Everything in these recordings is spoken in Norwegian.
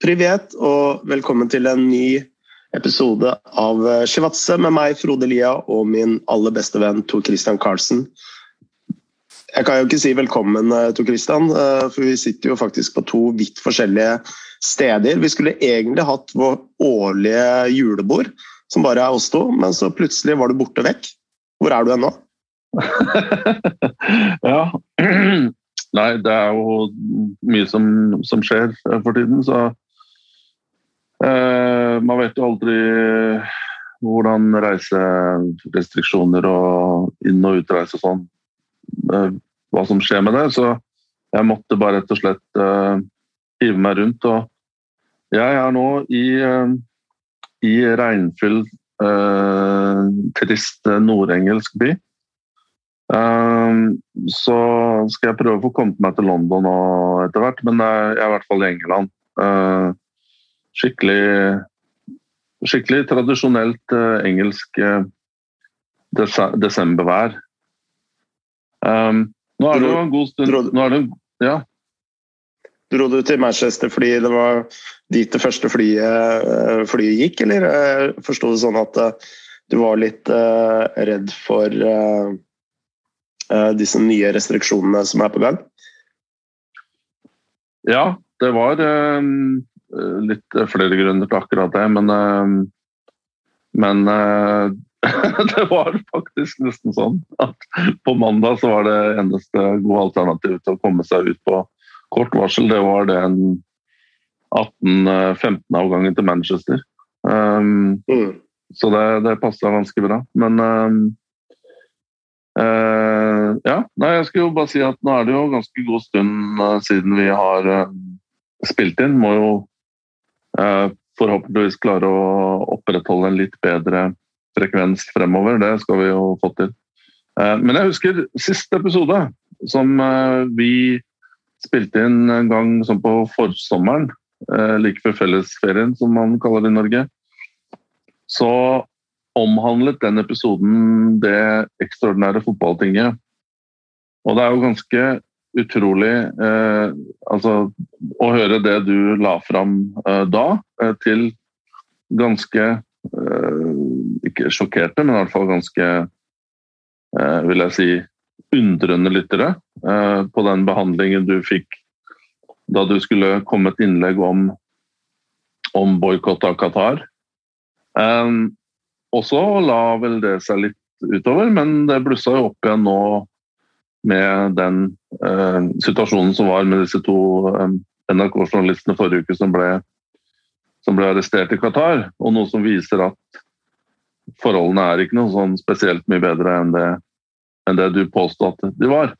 privet, og velkommen til en ny episode av Shivatse med meg, Frode Lia, og min aller beste venn Tor Christian Karlsen. Jeg kan jo ikke si velkommen, eh, Tor Christian, eh, for vi sitter jo faktisk på to vidt forskjellige steder. Vi skulle egentlig hatt vår årlige julebord, som bare er oss to, men så plutselig var du borte vekk. Hvor er du ennå? ja Nei, det er jo mye som, som skjer for tiden, så eh, Man vet jo aldri hvordan reiserestriksjoner og inn- og utreise og sånn eh, Hva som skjer med det. Så jeg måtte bare rett og slett uh, hive meg rundt. Og jeg er nå i, uh, i regnfull, uh, trist nordengelsk by. Så skal jeg prøve å få kommet meg til London etter hvert, men jeg er i hvert fall i England. Ehm, skikkelig, skikkelig tradisjonelt eh, engelsk eh, desembervær. Um, nå er det jo en god stund nå er det, ja. Dro du til Manchester fordi det var dit det første flyet, eh, flyet gikk, eller forsto du sånn at du var litt redd for Eh, disse nye restriksjonene som er på gang? Ja, det var uh, litt flere grunner til akkurat det, men, uh, men det var faktisk nesten sånn at på mandag så var det eneste gode alternativet til å komme seg ut på kort varsel, det var den 18-15-avgangen til Manchester. Um, mm. Så det, det passa ganske bra. Men Uh, ja, nei, jeg skulle jo bare si at nå er det jo ganske god stund siden vi har uh, spilt inn. Må jo forhåpentligvis klare å opprettholde en litt bedre frekvens fremover. Det skal vi jo få til. men jeg husker siste episode, som vi spilte inn en gang sånn på forsommeren. like før fellesferien, som man kaller det i Norge. Så omhandlet den episoden det ekstraordinære fotballtinget. Og det er jo ganske utrolig eh, altså, å høre det du la fram eh, da, eh, til ganske eh, Ikke sjokkerte, men i hvert fall ganske eh, vil jeg si undrende lyttere eh, på den behandlingen du fikk da du skulle komme et innlegg om, om boikott av Qatar. Og så la vel det seg litt utover, men det blussa jo opp igjen nå med den eh, situasjonen som var med disse to eh, NRK-journalistene forrige uke som ble, som ble, arrestert i Qatar. Og noe som viser at forholdene er ikke noe sånn spesielt mye bedre enn det, enn det du påstod at de var.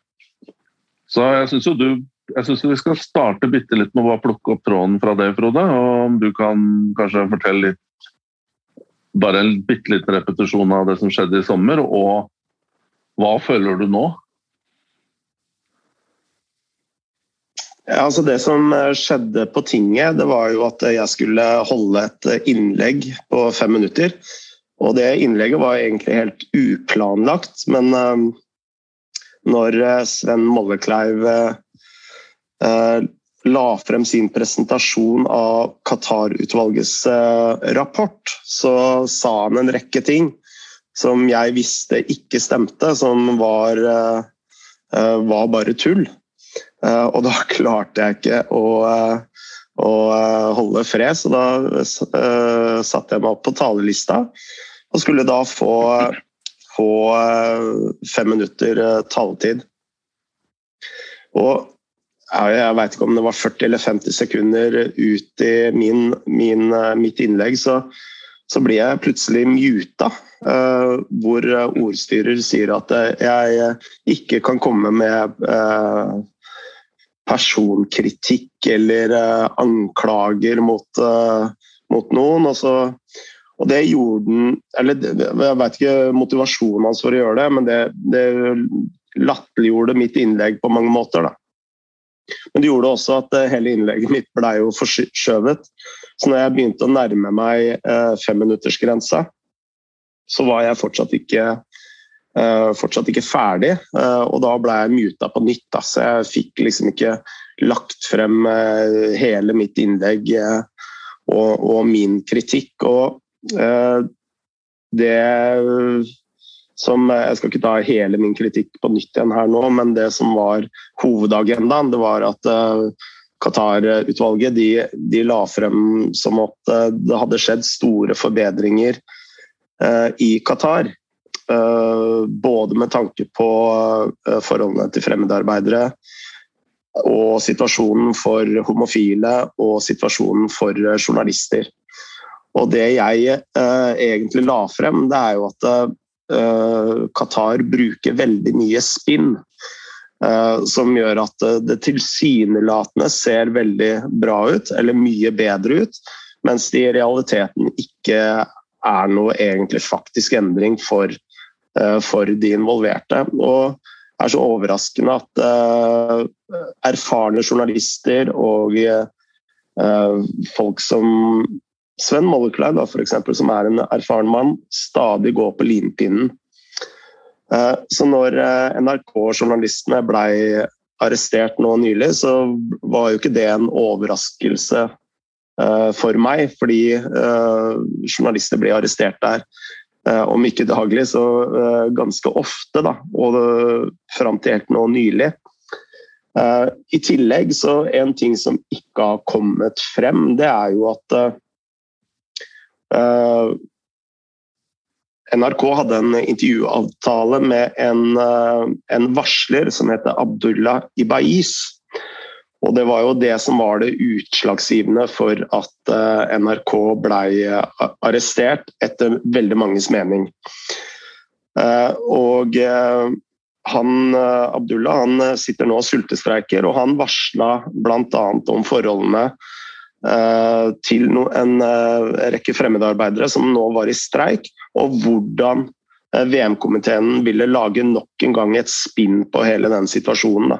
Så jeg syns jo du jeg synes vi skal starte bitte litt med å plukke opp tråden fra det, Frode. Og om du kan kanskje fortelle litt bare en bitte liten repetisjon av det som skjedde i sommer, og hva føler du nå? Ja, altså det som eh, skjedde på tinget, det var jo at jeg skulle holde et eh, innlegg på fem minutter. Og det innlegget var egentlig helt uplanlagt, men når Sven Mollekleiv la frem sin presentasjon av Qatar-utvalgets eh, rapport, så sa han en rekke ting som jeg visste ikke stemte, som var, eh, eh, var bare tull. Og da klarte jeg ikke å, å holde fred, så da satte jeg meg opp på talerlista og skulle da få, få fem minutter taletid. Og jeg veit ikke om det var 40 eller 50 sekunder ut i min, min, eh, mitt innlegg, så, så blir jeg plutselig muta. Hvor ordstyrer sier at jeg ikke kan komme med personkritikk eller uh, anklager mot, mot noen. Og, så, og, det gjorde den eller Jeg veit ikke motivasjonen hans for å gjøre det, men det, det latterliggjorde mitt innlegg på mange måter. da. Men det gjorde også at eh, hele innlegget mitt ble jo forskjøvet. Så når jeg begynte å nærme meg eh, femminuttersgrensa, så var jeg fortsatt ikke, eh, fortsatt ikke ferdig. Og da ble jeg muta på nytt. Så jeg fikk liksom ikke lagt frem hele mitt innlegg og, og min kritikk. Og det som Jeg skal ikke ta hele min kritikk på nytt igjen her nå, men det som var hovedagendaen, det var at Qatar-utvalget de, de, la frem som at det hadde skjedd store forbedringer i Qatar. Eh, både med tanke på eh, forholdene til fremmedarbeidere og situasjonen for homofile og situasjonen for eh, journalister. Og det jeg egentlig la frem, det er jo at Qatar bruker veldig mye spinn. Som gjør at det tilsynelatende ser veldig bra ut, eller mye bedre ut, mens det i realiteten ikke er noe egentlig faktisk endring for for de involverte. Og det er så overraskende at uh, erfarne journalister og uh, folk som Sven Mollekleiv, som er en erfaren mann, stadig går på limpinnen. Så når NRK-journalistene ble arrestert nå nylig, så var jo ikke det en overraskelse for meg, fordi journalister ble arrestert der Eh, om ikke daglig, så eh, ganske ofte. Da, og fram til helt nå nylig. Eh, I tillegg så en ting som ikke har kommet frem, det er jo at NRK hadde en intervjuavtale med en, en varsler som heter Abdullah Ibais. Og det var jo det som var det utslagsgivende for at eh, NRK ble eh, arrestert, etter veldig manges mening. Eh, og han, Abdullah han sitter nå og sultestreiker, og han varsla bl.a. om forholdene til en rekke fremmedarbeidere som nå var i streik, og hvordan VM-komiteen ville lage nok en gang et spinn på hele den situasjonen.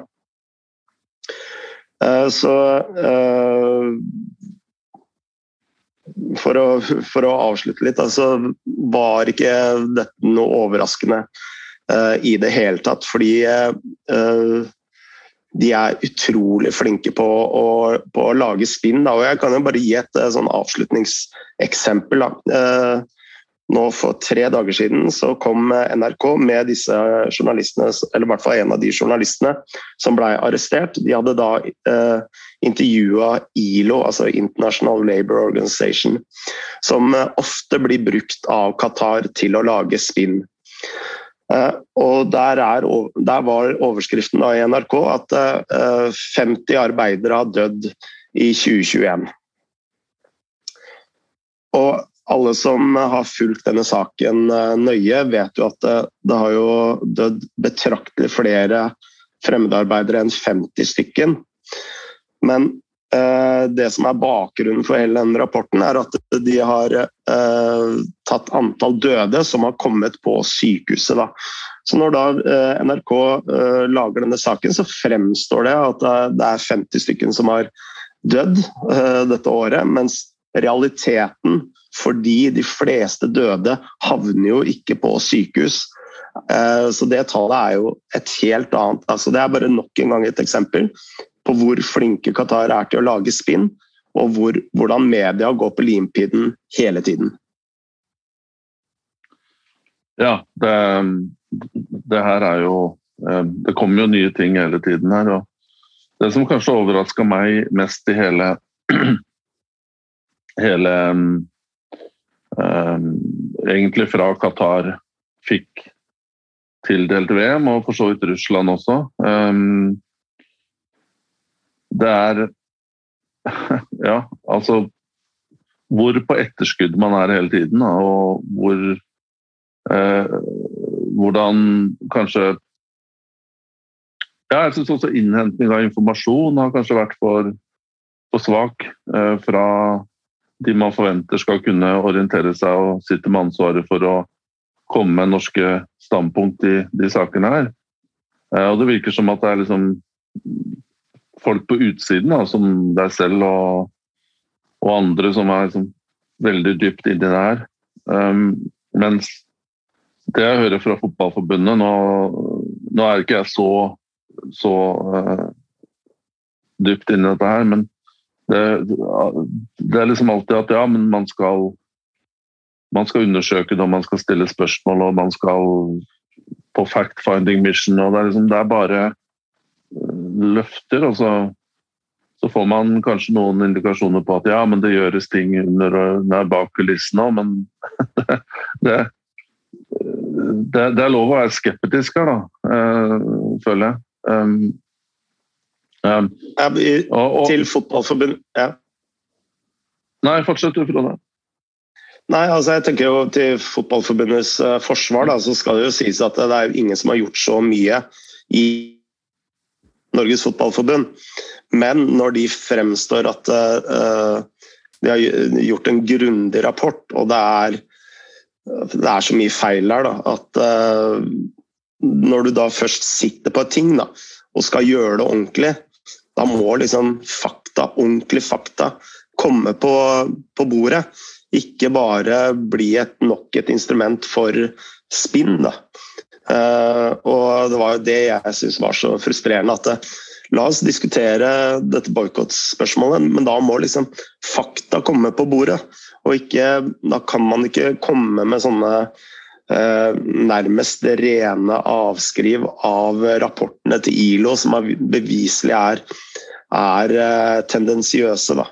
Eh, så eh, for å, for å, avslutte litt, altså var ikke dette noe overraskende uh, i det hele tatt. Fordi uh, de er utrolig flinke på å, på å lage spinn. Da. og Jeg kan jo bare gi et uh, sånn avslutningseksempel. Da. Nå For tre dager siden så kom NRK med disse journalistene, eller i hvert fall en av de journalistene som ble arrestert. De hadde da eh, intervjua ILO, altså International Labour Organization, som eh, ofte blir brukt av Qatar til å lage spinn. Eh, og der, er, der, var overskriften i NRK at eh, 50 arbeidere har dødd i 2021. Og alle som har fulgt denne saken eh, nøye, vet jo at det, det har jo dødd betraktelig flere fremmedarbeidere enn 50 stykken. Men eh, det som er bakgrunnen for hele denne rapporten, er at de har eh, tatt antall døde som har kommet på sykehuset. Da. Så når da eh, NRK eh, lager denne saken, så fremstår det at det er 50 stykken som har dødd dette året, mens realiteten fordi de fleste døde havner jo ikke på sykehus. Eh, så det tallet er jo et helt annet. Altså, det er bare nok en gang et eksempel på hvor flinke Qatar er til å lage spinn, og hvor, hvordan media går på limpinnen hele tiden. Ja, det, det her er jo eh, Det kommer jo nye ting hele tiden her. og Det som kanskje overraska meg mest i hele, hele um, egentlig fra Qatar fikk tildelt VM, og for så vidt Russland også. Um, det er Ja, altså Hvor på etterskudd man er hele tiden, og hvor eh, Hvordan kanskje ja, jeg synes også Innhenting av informasjon har kanskje vært for, for svak eh, fra de man forventer skal kunne orientere seg og sitte med ansvaret for å komme med norske standpunkt i de sakene her. Eh, og Det virker som at det er liksom folk på utsiden, da, som deg selv og, og andre, som er liksom veldig dypt inni det her. Um, mens det jeg hører fra Fotballforbundet Nå, nå er ikke jeg så, så uh, dypt inn i dette her, men det, det, er liksom alltid at ja, men man skal man skal undersøke det, og man skal stille spørsmål, og man skal på fact-finding mission. og Det er, liksom, det er bare løfter. og så, så, får man kanskje noen indikasjoner på at ja, men det gjøres ting under og bak kulissene òg, men det, det, det, er lov å være skeptisk her, da, føler jeg. Um, um, og, og, til fotballforbund ja. Nei, fortsett du, Frode. Nei, altså jeg tenker jo Til Fotballforbundets uh, forsvar da, så skal det jo sies at det er ingen som har gjort så mye i Norges Fotballforbund. Men når de fremstår at uh, de har gjort en grundig rapport, og det er, det er så mye feil her da, at uh, når du da først sitter på et ting da, og skal gjøre det ordentlig, da må liksom fakta, ordentlig fakta, komme på, på bordet. Ikke bare bli et, nok et instrument for spinn. Da. Uh, og det var jo det jeg syns var så frustrerende. at det, La oss diskutere dette boikottspørsmålet, men da må liksom fakta komme på bordet. Og ikke, da kan man ikke komme med sånne nærmest rene avskriv av rapportene til ILO, som er, beviselig er, er uh, tendensiøse. Da.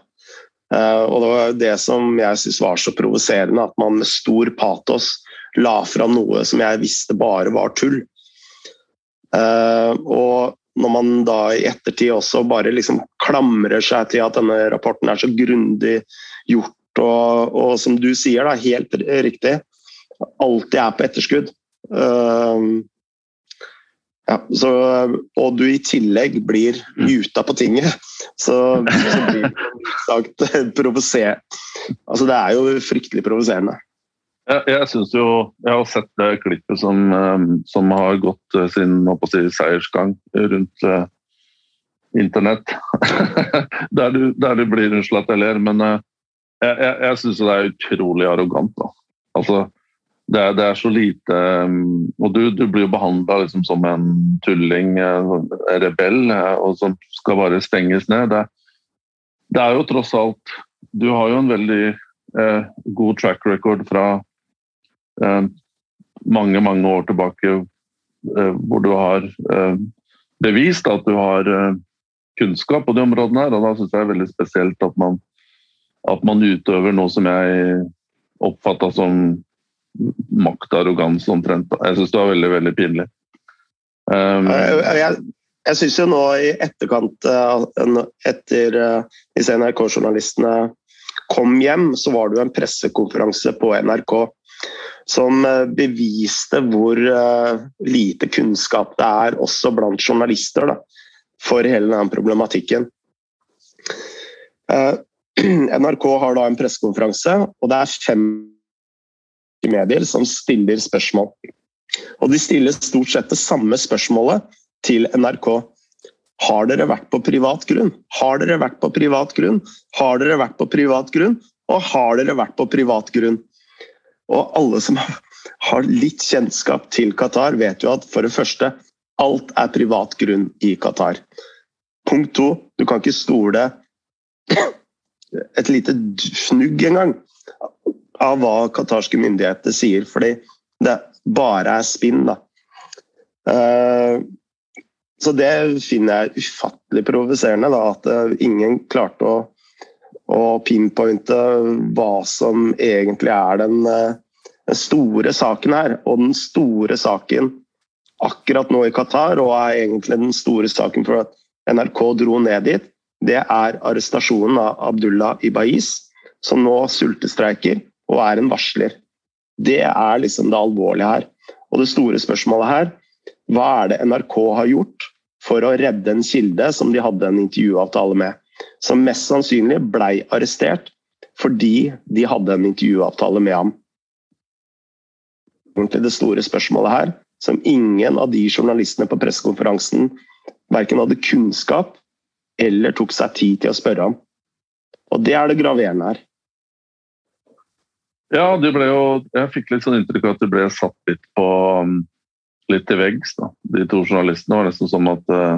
og det var det som jeg syntes var så provoserende, at man med stor patos la fram noe som jeg visste bare var tull. Og når man da i ettertid også bare liksom klamrer seg til at denne rapporten er så grundig gjort, og, og som du sier, da, helt riktig, alltid er på etterskudd. Uh, ja, så, og du i tillegg blir muta på tinget, så, så blir det sagt provosert. Altså, det er jo fryktelig provoserende. Jeg, jeg synes jo, jeg har sett det klippet som, ehm, som har gått eh, sin si, seiersgang rundt uh, internett. der, du, der, du, blir unnskyldt jeg ler, men uh, jeg, jeg, jeg syns det er utrolig arrogant. Da. Altså, det er, det er, så lite um, Og du, du blir jo behandla liksom som en tulling, en rebell, og som skal bare stenges ned. Det, det, er jo tross alt Du har jo en veldig god track record fra Eh, mange, mange år tilbake eh, hvor du har eh, bevist at du har kunnskap på de områdene her. og Da syns jeg det er veldig spesielt at man, at man utøver noe som jeg oppfatta som maktarroganse omtrent. Jeg syns det var veldig, veldig pinlig. Um, jeg jeg syns jo nå i etterkant, etter disse NRK-journalistene kom hjem, så var det jo en pressekonferanse på NRK som eh, beviste hvor eh, lite kunnskap det er også blant journalister da, for hele denne problematikken. Eh, NRK har da en pressekonferanse, og det er fem medier som stiller spørsmål. Og de stiller stort sett det samme spørsmålet til NRK. Har dere vært på privat grunn? Har dere vært på privat grunn? Har dere vært på privat grunn? Og har dere vært på privat grunn? Og alle som har litt kjennskap til Qatar, vet jo at for det første alt er privat grunn i Qatar. Punkt to, du kan ikke stole et lite fnugg engang av hva qatarske myndigheter sier, fordi det bare er spinn. da. Uh, så det finner jeg ufattelig provoserende, at uh, ingen klarte å og pinpointe hva som egentlig er den, eh, den, store saken her. Og den store saken akkurat nå i Qatar, og er egentlig den store saken for at NRK dro ned dit, det er arrestasjonen av Abdullah Ibais, som nå sultestreiker og er en varsler. Det er liksom det alvorlige her. Og det store spørsmålet her, hva er det NRK har gjort for å redde en kilde som de hadde en intervjuavtale med? som mest sannsynlig blei arrestert fordi de hadde en intervjuavtale med ham. Det store spørsmålet her, som ingen av de journalistene på pressekonferansen verken hadde kunnskap eller tok seg tid til å spørre om. Og det er det graverende her. Ja, du ble jo, jeg fikk litt sånn inntrykk av at du ble satt litt på um, litt til veggs. da. De to journalistene var nesten sånn at uh,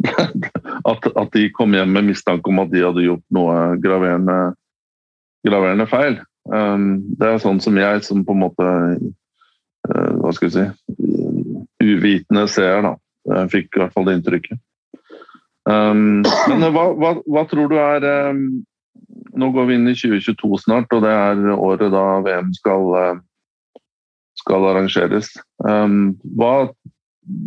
at, at, de kom hjem med mistanke om at de hadde gjort noe graverende, graverende feil. Um, det er sånn som jeg, som på en måte uh, Hva skal vi si Uvitende seer, da. Jeg fikk i hvert fall det inntrykket. Um, men hva, hva, hva, tror du er um, Nå går vi inn i 2022 snart, og det er året da VM skal, uh, skal arrangeres. Um, hva,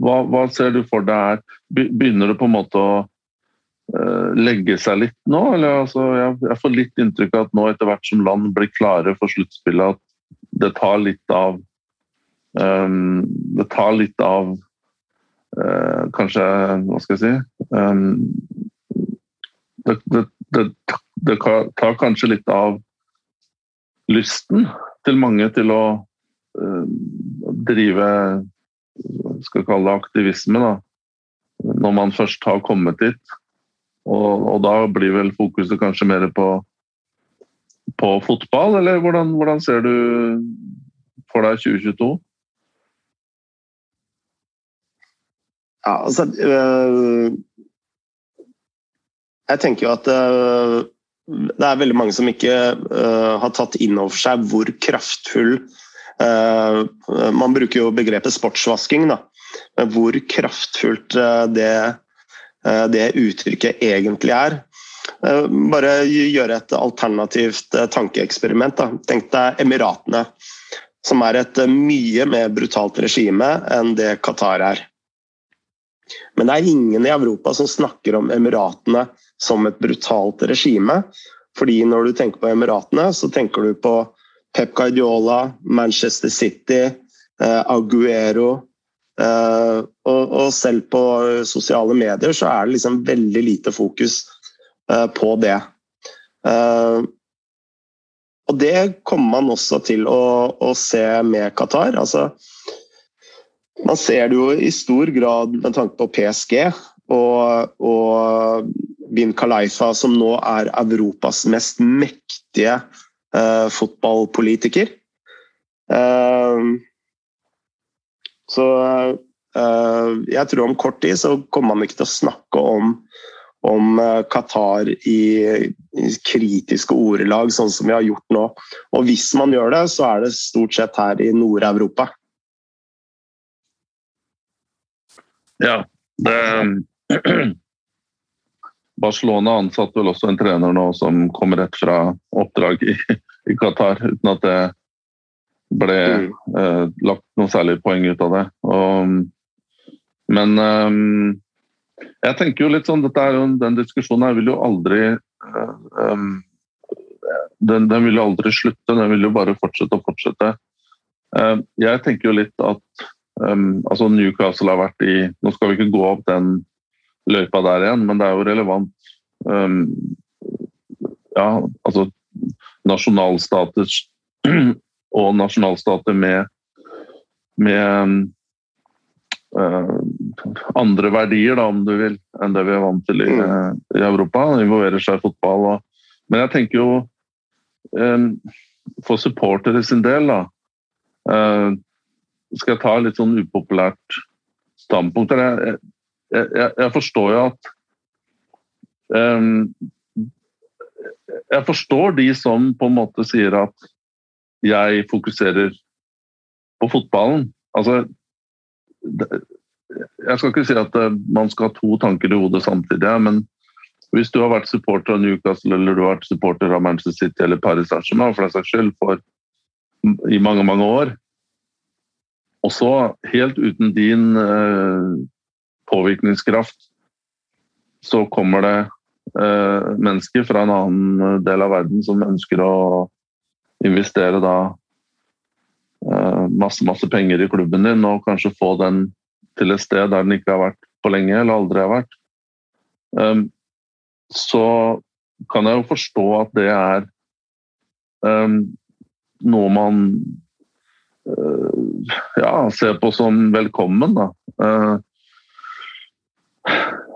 hva, hva, ser du for deg her? Begynner det på en måte å uh, legge seg litt nå? Eller, altså, jeg, jeg, får litt inntrykk av at nå etter hvert som land blir klare for sluttspillet, at det tar litt av um, Det tar litt av uh, Kanskje Hva skal jeg si um, det, det, det, det, tar kanskje litt av lysten til mange til å uh, drive skal kalle det aktivisme, da, når man først har kommet dit. Og, og da blir vel fokuset kanskje mer på, på fotball, eller hvordan, hvordan, ser du for deg 2022? Ja, altså øh, Jeg tenker jo at øh, det er veldig mange som ikke uh, har tatt inn over seg hvor kraftfull uh, man bruker jo begrepet sportsvasking, da. Hvor kraftfullt uh, det, det uttrykket egentlig er. Bare gjøre et alternativt tankeeksperiment. Da. Tenk deg Emiratene, som er et mye mer brutalt regime enn det Qatar er. Men det er ingen i Europa som snakker om Emiratene som et brutalt regime. Fordi når du tenker på Emiratene, så tenker du på Pep Guardiola, Manchester City, eh, Aguero. Eh, og, selv på sosiale medier så er det liksom veldig lite fokus eh, på det. og det kommer man også til å, å se med Qatar. Altså, man ser det jo i stor grad med tanke på PSG og, og Bin Khalifa, som nå er Europas mest mektige uh, fotballpolitiker. Uh, så uh, jeg tror om kort tid så kommer man ikke til å snakke om, om Qatar i, i, kritiske ordelag, sånn som vi har gjort nå. Og hvis man gjør det, så er det stort sett her i Nord-Europa. Ja, det Barcelona ansatte vel også en trener nå som kom rett fra oppdrag i, i Qatar, uten at det ble mm. eh, lagt noe særlig poeng ut av det. Og, men eh, jeg tenker jo litt sånn, jo, Den diskusjonen her vil jo aldri eh, den, den, vil jo aldri slutte, den vil jo bare fortsette og fortsette. Eh, jeg tenker jo litt at um, altså Newcastle har vært i Nå skal vi ikke gå opp den løypa der igjen, men det er jo relevant. Um, ja, altså nasjonalstater og nasjonalstater med, med uh, andre verdier, da, om du vil, enn det vi er vant til i, uh, i Europa. Involverer seg i fotball. Og, men jeg tenker jo um, For supportere sin del, da uh, Skal jeg ta litt sånn upopulært standpunkt? Jeg, jeg, jeg, forstår jo at um, Jeg forstår de som på en måte sier at jeg fokuserer på fotballen. Altså Jeg skal ikke si at eh, man skal ha to tanker i hodet samtidig, men hvis du har vært supporter av Newcastle eller du har vært supporter av Manchester City eller Paris Saint-Germain for den saks skyld for, i mange, mange år, og så helt uten din uh, påvirkningskraft, så kommer det eh, mennesker fra en annen del av verden som ønsker å investere da eh, masse, masse penger i klubben din og kanskje få den til et sted der den ikke har vært på lenge eller aldri har vært. Um, så kan jeg jo forstå at det er um, noe man uh, ja, ser på som velkommen. Da. Uh,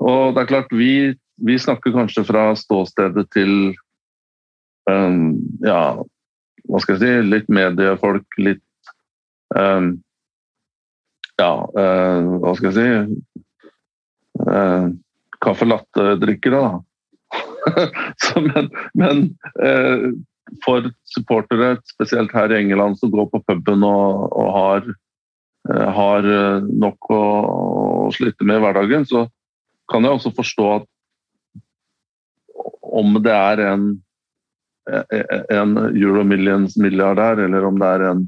og det er klart, vi, vi snakker kanskje fra ståstedet til um, ja, hva skal jeg si, litt mediefolk, litt um, ja, uh, hva skal jeg si uh, caffè latte-drikkere, da. Så, men, men uh, for supportere, spesielt her i England, som går på puben og, og har, eh, har, nok å, å, slite med i hverdagen, så kan jeg også forstå at om det er en, en Euromillions-milliardær, eller om det er en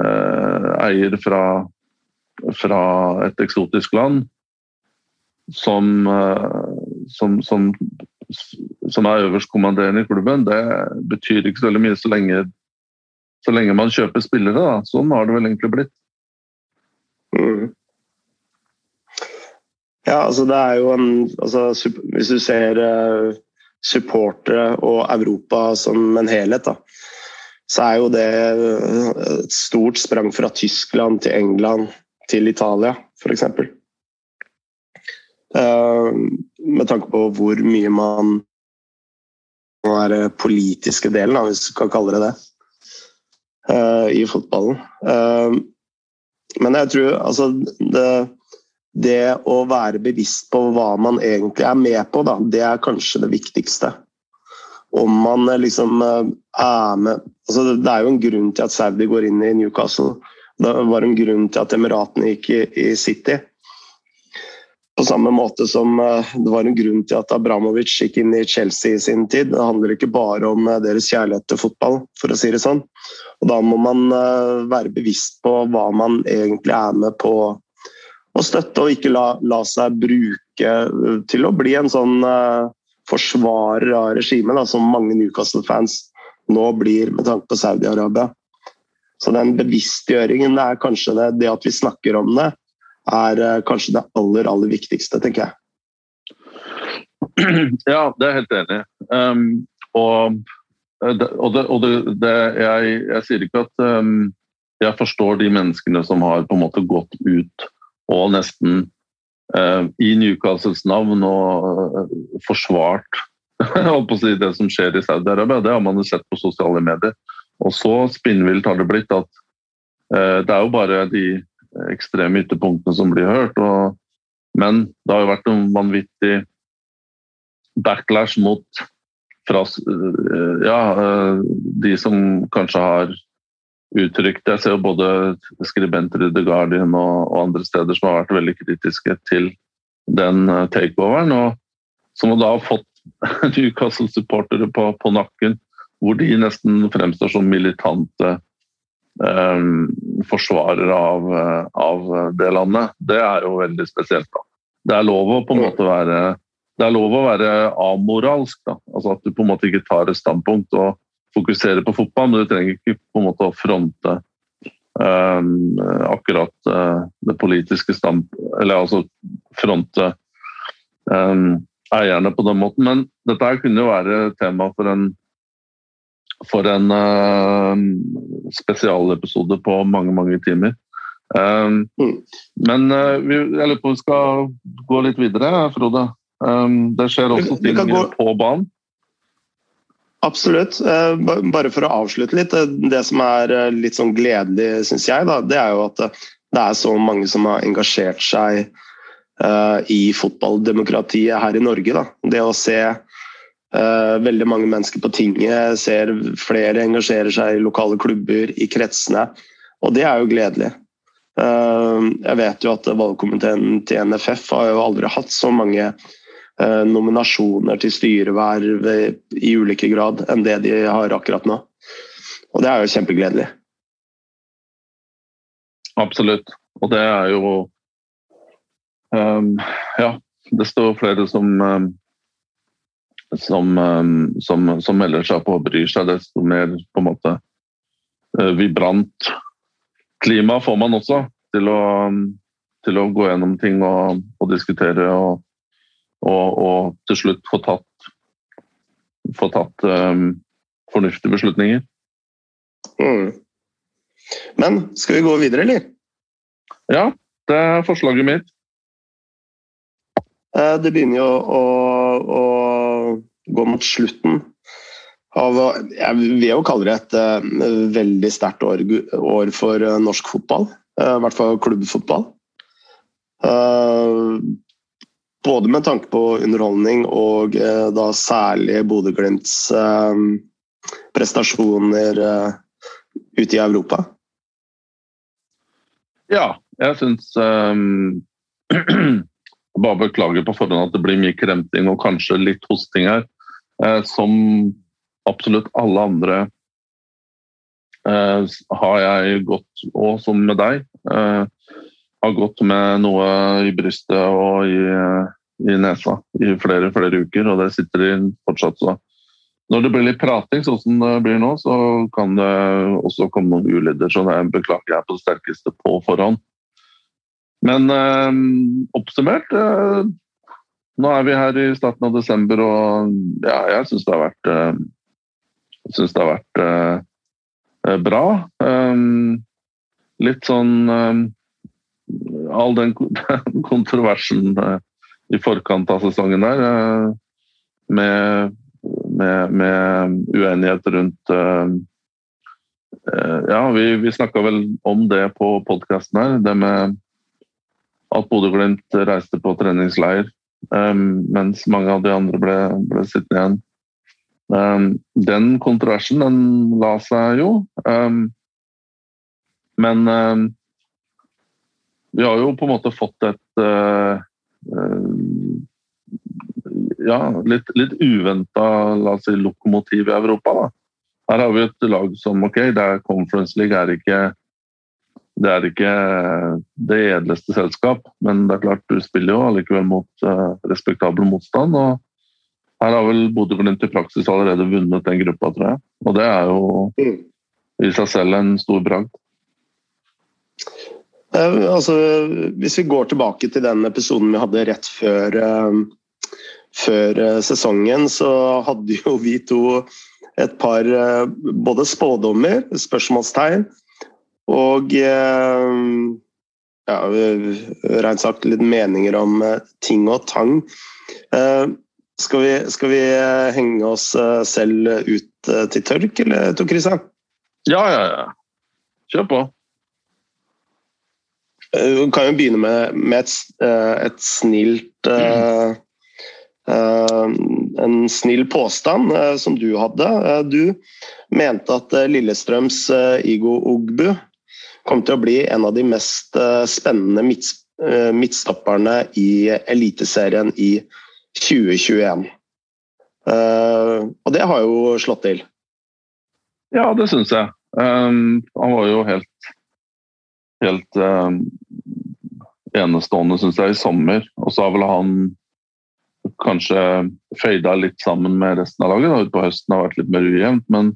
eh, eier fra, fra et eksotisk land, som, eh, som, som, som er øverstkommanderende i klubben, det betyr ikke så veldig mye så lenge, så lenge man kjøper spillere. Da. Sånn har det vel egentlig blitt. Mm. Ja, altså det er jo en altså, Hvis du ser uh, supportere og Europa som en helhet, da, så er jo det et stort sprang fra Tyskland til England til Italia, f.eks. Eh, med tanke på hvor mye man den politiske delen, hvis du kan kalle det det, eh, i fotballen. Eh, men jeg tror altså det, det å være bevisst på hva man egentlig er med på, da, det er kanskje det viktigste. Om man liksom er med altså Det er jo en grunn til at Saudi går inn i Newcastle. Det var en grunn til at Emiratene gikk i, i City. På samme måte som eh, det var en grunn til at Abramovic gikk inn i Chelsea i sin tid. Det handler ikke bare om eh, deres kjærlighet til fotball, for å si det sånn. Og da må man eh, være bevisst på hva man egentlig er med på å støtte, og ikke la, la seg bruke til å bli en sånn forsvarer av regimet, som mange Newcastle-fans nå blir med tanke på Saudi-Arabia. Så den bevisstgjøringen er kanskje det, det at vi snakker om det, er uh, kanskje det aller, aller viktigste, tenker jeg. Ja, det er jeg helt enig i. Um, og, eh, og, det, og det, det, jeg, jeg, sier ikke at um, jeg forstår de menneskene som har på en måte gått ut og nesten eh, i Newcastles navn og eh, forsvart si, det som skjer i Saudi-Arabia. Det har man sett på sosiale medier. Og så spinnvilt har det blitt at eh, det er jo bare de ekstreme ytterpunktene som blir hørt. Og, men det har jo vært en vanvittig backlash mot fra, ja, de som kanskje har uttrykt Jeg ser jo både skribenter i The Guardian og, og, andre steder som har vært veldig kritiske til den eh, takeoveren. og Som da har fått Newcastle-supportere på, på, nakken, hvor de nesten fremstår som militante eh, forsvarer av, eh, av, det landet. Det er jo veldig spesielt. da. Det er lov å på en måte være det er lov å være amoralsk. da. Altså At du på en måte ikke tar et standpunkt og fokuserer på fotball, men du trenger ikke på en måte å fronte um, akkurat uh, det politiske stand... Eller altså fronte um, eierne på den måten. Men dette her kunne jo være tema for en for en uh, spesialepisode på mange, mange timer. Um, mm. Men uh, vi, jeg lurer på om vi skal gå litt videre, Frode. Um, det skjer også ting gå... på banen. Absolutt. Uh, bare for å avslutte litt. Det som er litt sånn gledelig, syns jeg, da, det er jo at det er så mange som har engasjert seg i fotballdemokratiet her i Norge. Da. Det å se Eh, veldig mange mennesker på tinget, ser flere engasjerer seg i lokale klubber, i kretsene. Og det er jo gledelig. Eh, jeg vet jo at valgkomiteen til NFF har jo aldri hatt så mange eh, nominasjoner til styreverv i ulike grad enn det de har akkurat nå. Og det er jo kjempegledelig. Absolutt. Og det er jo um, Ja, det står flere som um, som, um, som, som, melder seg på og bryr seg, desto mer på en måte uh, vibrant klima får man også til å, til å gå gjennom ting og, og diskutere og, og, og, til slutt få tatt, få tatt um, fornuftige beslutninger. Mm. Men skal vi gå videre, eller? Ja, det er forslaget mitt. Eh, det begynner jo å, å gå mot slutten av Jeg vil jo kalle det et uh, veldig sterkt år, år, for uh, norsk fotball. I hvert fall klubbfotball. Både med tanke på underholdning og eh, da særlig Bodø-Glimts eh, prestasjoner eh, ute i Europa? Ja, jeg syns um, Bare beklager på forhånd at det blir mye kremting og kanskje litt hosting her. Eh, som absolutt alle andre eh, har jeg gått, og som med deg, eh, har gått med noe i brystet og i, i nesa i flere flere uker, og det sitter de fortsatt. så når det blir litt prating, sånn som det blir nå, så kan det også komme noen ulyder. Så det beklager jeg på det sterkeste på forhånd. Men eh, oppsummert eh, Nå er vi her i starten av desember, og ja, jeg syns det har vært eh, syns det har vært eh, eh, bra. Um, litt sånn All den kontroversen i forkant av sesongen der, uh, med med, med uenighet rundt uh, Ja, vi, vi snakka vel om det på podkasten her. Det med at Bodø-Glimt reiste på treningsleir mens mange av de andre ble, ble sittende igjen. Den kontroversen den la seg jo. Men vi har jo på en måte fått et ja, litt, litt uventa si, lokomotiv i Europa. Da. Her har vi et lag som ok, det er Conference League er ikke det er ikke det edleste selskap, men det er klart du spiller jo allikevel mot uh, respektabel motstand. og Her har vel Bodø-Glimt i praksis allerede vunnet den gruppa, tror jeg. Og det er jo mm. i seg selv en stor bragd. Eh, altså, hvis vi går tilbake til den episoden vi hadde rett før uh, før eh, sesongen så hadde jo vi to et par eh, både spådommer, spørsmålstegn, og eh, ja, rent sagt litt meninger om ting og tang. Skal vi, skal vi henge oss selv ut til tørk, eller Tor Christian? Ja, ja, ja. Kjør på. Vi kan jo begynne med, med et, et snilt mm uh, en snill påstand uh, som du hadde. Eh, du mente at Lillestrøms Igo Ogbu kom til å bli en av de mest spennende midtstopperne i Eliteserien i 2021. Og det har jo slått til? Ja, det syns jeg. Um, han var jo helt, helt um, enestående, syns jeg, i sommer. Og så har vel han kanskje fada litt sammen med resten av laget. Da. Utpå høsten har vært litt mer ujevnt. Men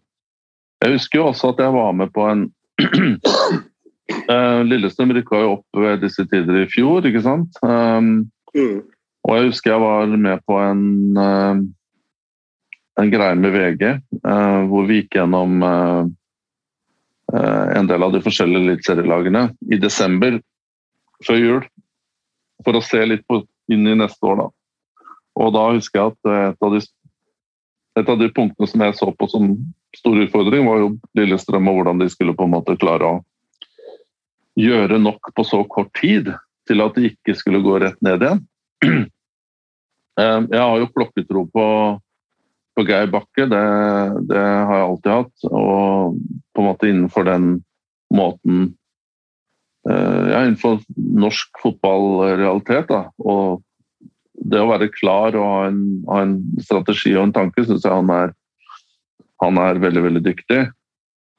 jeg husker jo også at jeg var med på en uh, Lillestrøm rykka jo opp ved disse tider i fjor, ikke sant. Um, mm. Og jeg husker jeg var med på en, uh, en greie med VG uh, hvor vi gikk gjennom en del av de forskjellige eliteserielagene i desember før jul. For å se litt på, inn i neste år, da. Og da husker jeg at et av, de, et av de punktene som jeg så på som stor utfordring, var jo Lillestrøm og hvordan de skulle på en måte klare å gjøre nok på så kort tid til at de ikke skulle gå rett ned igjen. Eh, jeg har jo klokketro på, på Geir Bakke, det, det, har jeg alltid hatt. Og på en måte innenfor den måten eh, Ja, innenfor norsk fotballrealitet, da. Og det å være klar og ha en, ha en strategi og en tanke, syns jeg han er, han er, veldig, veldig dyktig.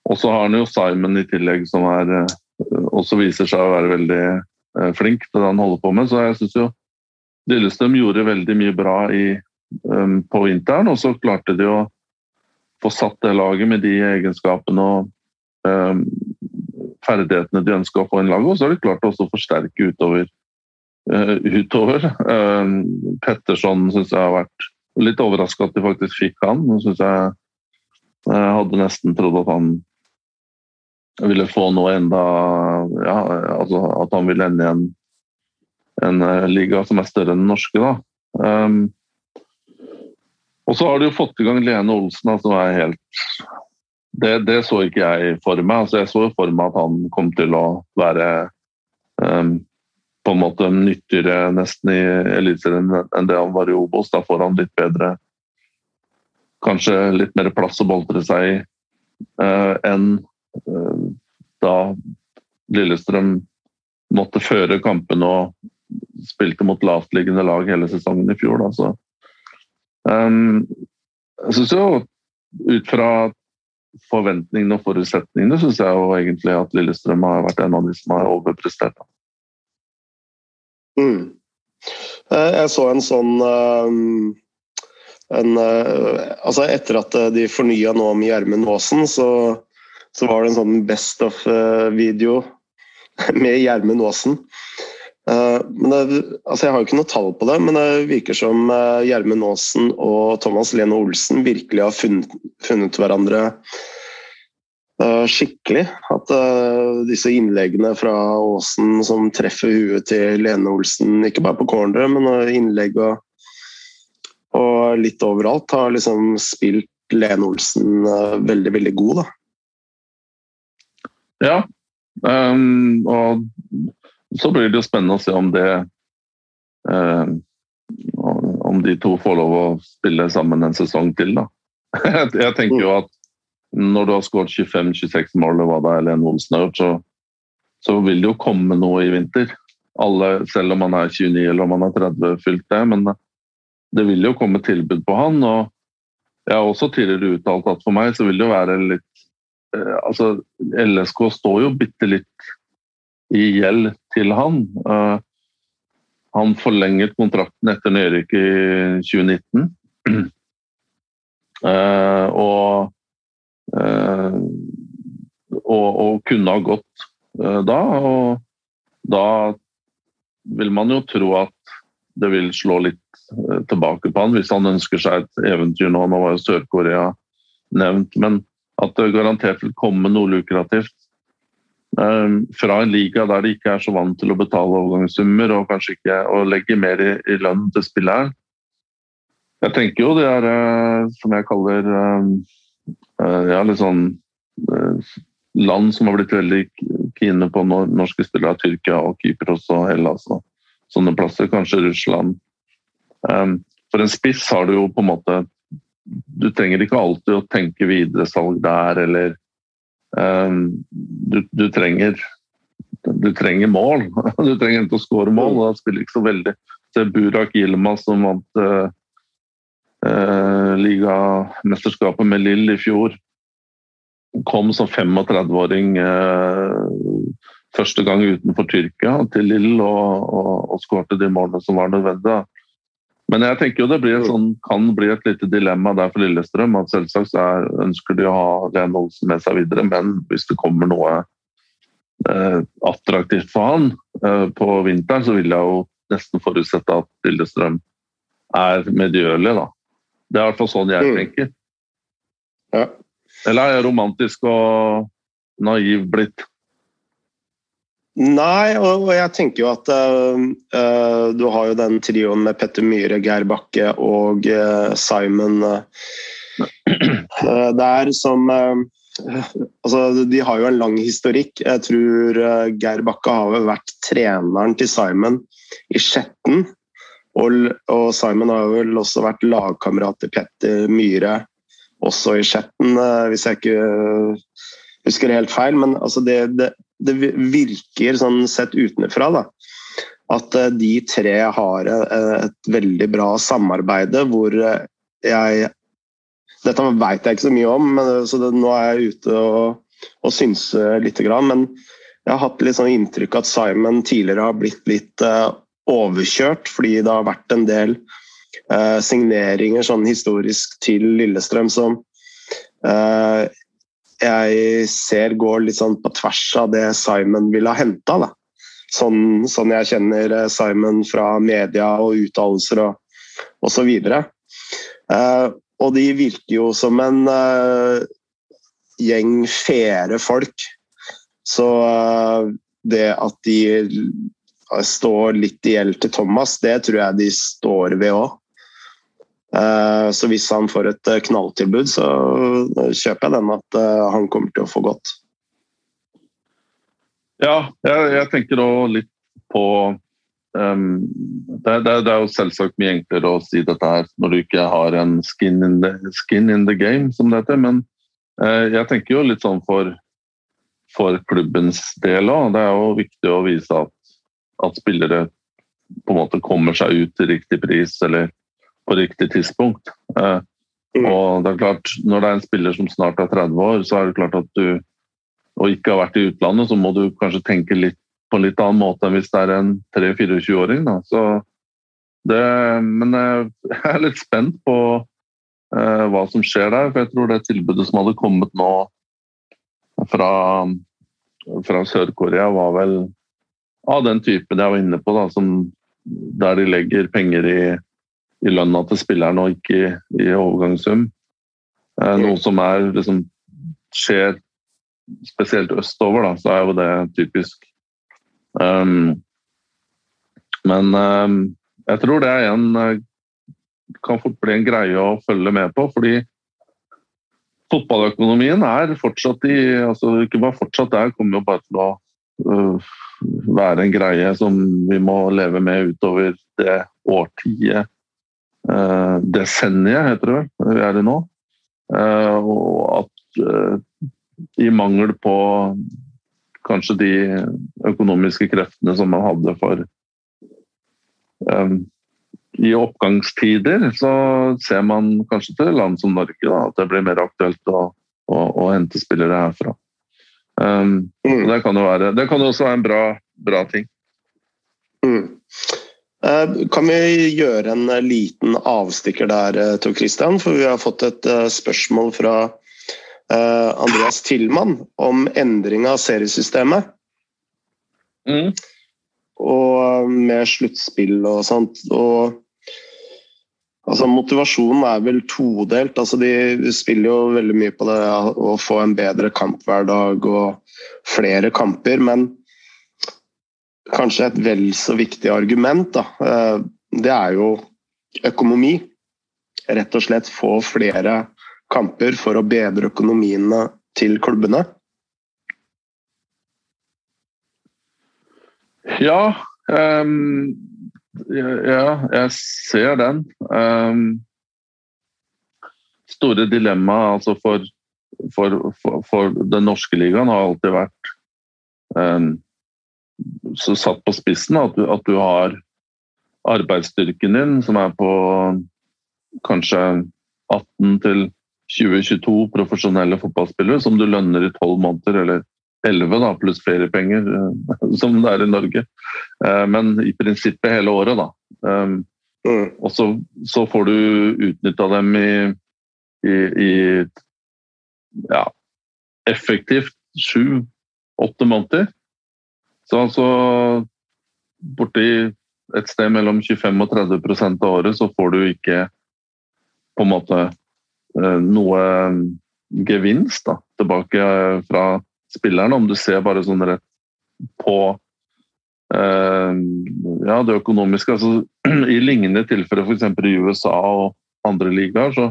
Og så har han jo Simon i tillegg, som er, eh, også viser seg å være veldig eh, flink til det han holder på med. Så jeg syns jo Lillestrøm gjorde veldig mye bra i, på vinteren, og så klarte de å få satt det laget med de egenskapene og um, ferdighetene de ønska å få inn laget, og så har de klart å forsterke utover uh, utover. Uh, Petterson syns jeg har vært litt overraska at de faktisk fikk han. Nå synes jeg jeg hadde nesten trodd at han ville få noe enda ja, altså At han ville ende i en, en uh, liga som er større enn den norske. da. Um, og så har du jo fått i gang Lene Olsen, som er helt det, det, så ikke jeg for meg. Altså, jeg så for meg at han kom til å være um, på en måte nyttigere nesten i Eliteserien enn det han var i Obos. Da får han litt bedre Kanskje litt mer plass å boltre seg i uh, enn uh, da Lillestrøm måtte føre kampene og spilte mot lavtliggende lag hele sesongen i fjor. Da. Så, um, jeg syns jo ut fra forventningene og forutsetningene syns jeg jo egentlig at Lillestrøm har vært en av de som har overprestert. Mm. Eh, jeg så en sånn eh, en, eh, altså Etter at de fornya nå med Gjermund Aasen, så, så, var det en sånn Best of-video med Gjermund Aasen. Men det, altså jeg har jo ikke noe tall på det, men det virker som Gjermund Aasen og Thomas Lene Olsen virkelig har funnet, funnet hverandre Eh, skikkelig. At disse innleggene fra Aasen som treffer huet til Lene Olsen, ikke bare på corneret, men innlegg og, og, litt overalt, har liksom spilt Lene Olsen veldig, veldig god, da. Ja, um, og så blir det jo spennende å se om det eh, Om de to får lov å spille sammen en sesong til, da. Jeg tenker jo at når du har skåret 25-26 mål, eller hva det er Lene Olsen har gjort, så, så, vil det jo komme noe i vinter. Alle, selv om han er 29 eller om han er 30, fylt det. Men det vil jo komme tilbud på han. og Jeg har også tidligere uttalt at for meg så vil det jo være litt eh, altså LSK står jo bitte litt i gjeld til han. Uh, han forlenget kontrakten etter nedrykket i 2019. Uh, og Eh, og, og, kunne ha gått eh, da. Og da vil man jo tro at det vil slå litt eh, tilbake på han hvis han ønsker seg et eventyr nå. Nå var jo Sør-Korea nevnt, men at det garantert vil komme noe lukrativt fra en liga der de ikke er så vant til å betale overgangssummer og kanskje ikke å legge mer i, i lønn til spilleren. Jeg tenker jo det er som jeg kaller Eh, ja, litt sånn eh, land som har blitt veldig kine på norske spillere. Tyrkia og Kypros og Hellas og sånne plasser. Kanskje Russland. Um, for en spiss har du jo på en måte Du trenger ikke alltid å tenke videresalg der, eller du, du, trenger du trenger mål. Du trenger ikke å skåre mål. og Da spiller ikke så veldig. Se Burak Yilmaz som vant uh, ligamesterskapet med Lill i fjor. Kom som 35-åring eh, første gang utenfor Tyrkia til Lill og, og, og skårte de målene som var nødvendige. Men jeg tenker jo det sånn, kan bli et lite dilemma der for Lillestrøm. at Selvsagt er, ønsker de å ha Lene Olsen med seg videre, men hvis det kommer noe eh, attraktivt for han eh, på vinteren, så vil jeg jo nesten forutsette at Lillestrøm er medgjørlig. da. Det er i hvert fall sånn jeg mm. tenker. Ja. Eller er jeg romantisk og naiv blitt? Nei, og jeg tenker jo at uh, du har jo den trioen med Petter Myhre, Geir Bakke og uh, Simon uh, der som Altså, de har jo en lang historikk. Jeg tror Geir Bakke har vel vært treneren til Simon i Skjetten og, og, Simon har vel også vært lagkamerat til Petter Myhre, også i Skjetten, hvis jeg ikke husker helt feil. Men altså det, det, det, virker sånn sett utenfra da, at eh, de tre har eh, et veldig bra samarbeid hvor jeg Dette vet jeg ikke så mye om, men, så det, nå er jeg ute og, og synser litt. Men jeg har hatt litt sånn inntrykk at Simon tidligere har blitt litt overkjørt fordi det har vært en del signeringer sånn historisk til Lillestrøm som jeg ser går litt sånn på tvers av det Simon ville ha henta. Sånn, sånn, jeg kjenner eh, Simon fra media og uttalelser og osv. Uh, og de virker jo som en uh, gjeng fere folk. Så uh, det at de står litt i gjeld til Thomas, det tror jeg de står ved òg. Eh, så hvis han får et eh, knalltilbud, så kjøper jeg den at eh, han kommer til å få godt. Ja, jeg, jeg tenker da litt på um, det, det, det, er jo selvsagt mye enklere å si dette her når du ikke har en skin in the, skin in the game, som det heter. Men uh, jeg tenker jo litt sånn for, for klubbens del òg. Det er jo viktig å vise at, at, spillere på en måte kommer seg ut til riktig pris eller på riktig tidspunkt. Uh, og det er klart, Når det er en spiller som snart er 30 år, så er det klart at du og ikke har vært i utlandet, så må du kanskje tenke litt på en litt annen måte enn hvis det er en 3-24-åring. Men eh, jeg er litt spent på uh, hva som skjer der. For jeg tror det tilbudet som hadde kommet nå fra, fra Sør-Korea, var vel av den typen jeg var inne på, da, som, der de legger penger i, i lønna til spilleren og ikke i, i overgangssum. Uh, noe som er, liksom, skjer spesielt østover, da, så er jo det typisk. Um, men um, jeg tror det er en eh, kan fort bli en greie å følge med på, fordi fotballøkonomien er fortsatt i altså Ikke bare fortsatt, det kommer jo bare til å uh, være en greie som vi må leve med utover det årtiet uh, Desenniet, heter det vel, vi er i nå. Uh, og at i mangel på kanskje de økonomiske kreftene som man hadde for um, I oppgangstider så ser man kanskje til land som Norge da, at det blir mer aktuelt å, å, å hente spillere herfra. Um, mm. det, kan jo være, det kan også være en bra, bra ting. Mm. Uh, kan vi gjøre en liten avstikker der, eh, Tor Christian? For vi har fått et spørsmål fra Eh, Andreas Tillmann om endring av seriesystemet. Mm. Og eh, med sluttspill og sånt. Og altså, motivasjonen er vel todelt. Altså, de spiller jo veldig mye på det å få en bedre kamp hver dag og flere kamper, men kanskje et vel så viktig argument, da, eh, det er jo økonomi. Rett og slett få flere kamper for å bedre økonomiene til klubbene? Ja, um, ja jeg ser den. Um, store dilemmaet altså for, for, for, for, den norske ligaen har alltid vært um, så satt på spissen at du, at du har arbeidsstyrken din, som er på kanskje 18 til 2022 profesjonelle fotballspillere som du lønner i tolv måneder, eller elleve pluss feriepenger, eh, som det er i Norge. Eh, men i prinsippet hele året, da. Eh, mm. Og så, så, får du utnytta dem i, i, i ja, effektivt sju-åtte måneder. Så altså borti et sted mellom 25 og 30 av året så får du ikke på en måte Eh, noe gevinst da, tilbake fra spillerne, om du ser bare sånn rett på eh, ja, det økonomiske. Altså, I lignende tilfeller f.eks. i USA og andre ligaer, så,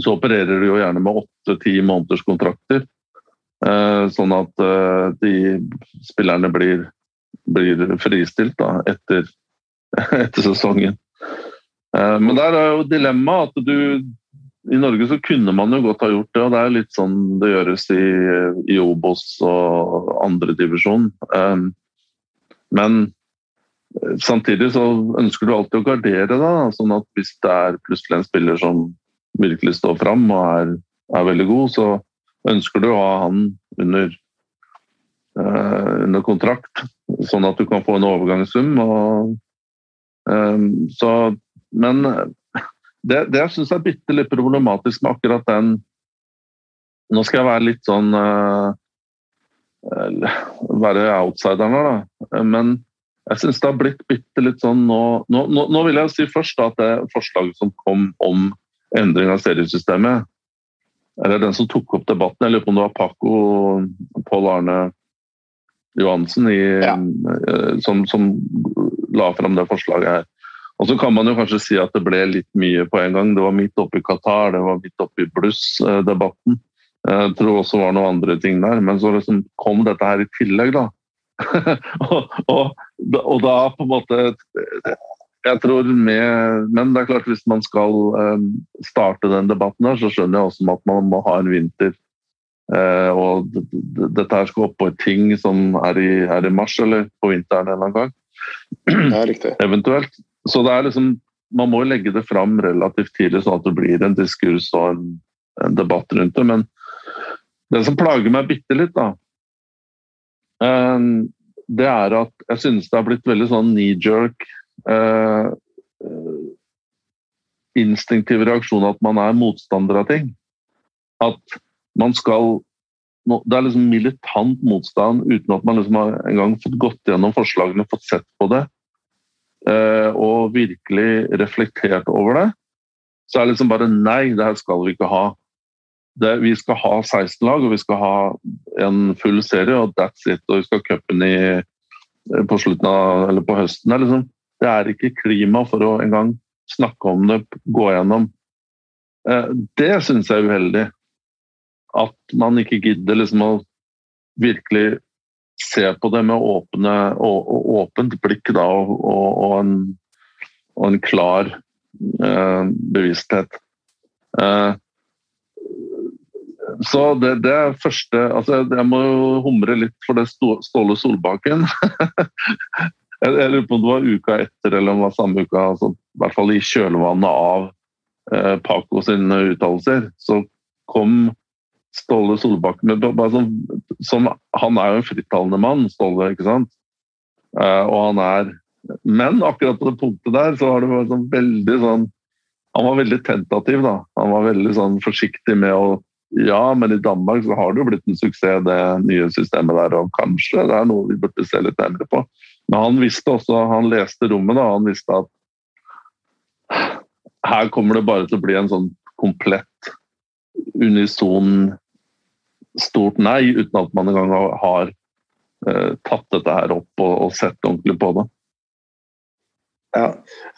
så opererer du jo gjerne med åtte-ti måneders kontrakter. Eh, sånn at eh, de spillerne blir, blir fristilt da, etter, etter sesongen. Eh, men der er jo dilemmaet at du I Norge så kunne man jo godt ha gjort det, og det er litt sånn det gjøres i, i Obos og andredivisjon. Men samtidig så ønsker du alltid å gardere deg, sånn at hvis det er plutselig en spiller som virkelig står fram og er, er veldig god, så ønsker du å ha han under, under kontrakt, sånn at du kan få en overgangssum. Og, så men det, det jeg er bitte litt problematisk med akkurat den Nå skal jeg være litt sånn uh, Være outsideren her, da. Men jeg syns det har blitt bitte litt sånn nå, nå, nå, vil jeg si først da, at det forslaget som kom om endring av seriesystemet, eller den som tok opp debatten, jeg lurer på om det var Paco Pål Arne Johansen i, ja. som, som la fram det forslaget her. Og så kan man jo kanskje si at det ble litt mye på en gang. Det var midt oppe i Qatar, det var midt oppe i bluss-debatten. Jeg tror også var noen andre ting der. Men så liksom kom dette her i tillegg, da. og, og, og, da på en måte Jeg tror med Men det er klart, hvis man skal um, starte den debatten her, så skjønner jeg også at man må ha en vinter. Uh, og dette her skal opp på ting som er i, er i mars, eller på vinteren en eller annen gang. Ja, riktig. Eventuelt. Så det er liksom man må legge det fram relativt tidlig, sånn at det blir en diskurs og en, en debatt rundt det. Men det som plager meg bitte litt, da, Ehm, det er at jeg synes det har blitt veldig sånn knee-jerk uh, instinktiv reaksjon at man er motstander av ting. At man skal Det er liksom militant motstand uten at man liksom har en gang fått gått gjennom forslagene, fått sett på det eh, og virkelig reflektert over det. Så er det liksom bare nei, det her skal vi ikke ha det, vi skal ha 16 lag og vi skal ha en full serie, og that's it. Og vi skal ha cupen på slutten av, eller på høsten. Liksom, det er ikke klima for å engang snakke om det, gå gjennom. Eh, det syns jeg er uheldig. At man ikke gidder liksom å virkelig se på det med åpne, åpent blikk da, og, og, en, og, en, klar eh, bevissthet. Eh, så det, det, er første altså Jeg må jo humre litt for det Ståle Solbakken. jeg, jeg lurer på om det var uka etter eller om det var samme uka, altså, i hvert fall i kjølvannet av eh, Paco sine uttalelser. Så kom Ståle Solbakken med bare sånn, Han er jo en frittalende mann, Ståle, ikke sant? Eh, og han er Men akkurat på det punktet der så var det sånn veldig sånn Han var veldig tentativ, da. Han var veldig sånn forsiktig med å ja, men i Danmark så har det jo blitt en suksess, det nye systemet der. Og kanskje det er noe vi burde se litt nærmere på. Men han visste også, han leste rommet, da. Han visste at her kommer det bare til å bli en sånn komplett unison stort nei, uten at man engang har eh, tatt dette her opp og, og, sett ordentlig på det. Ja,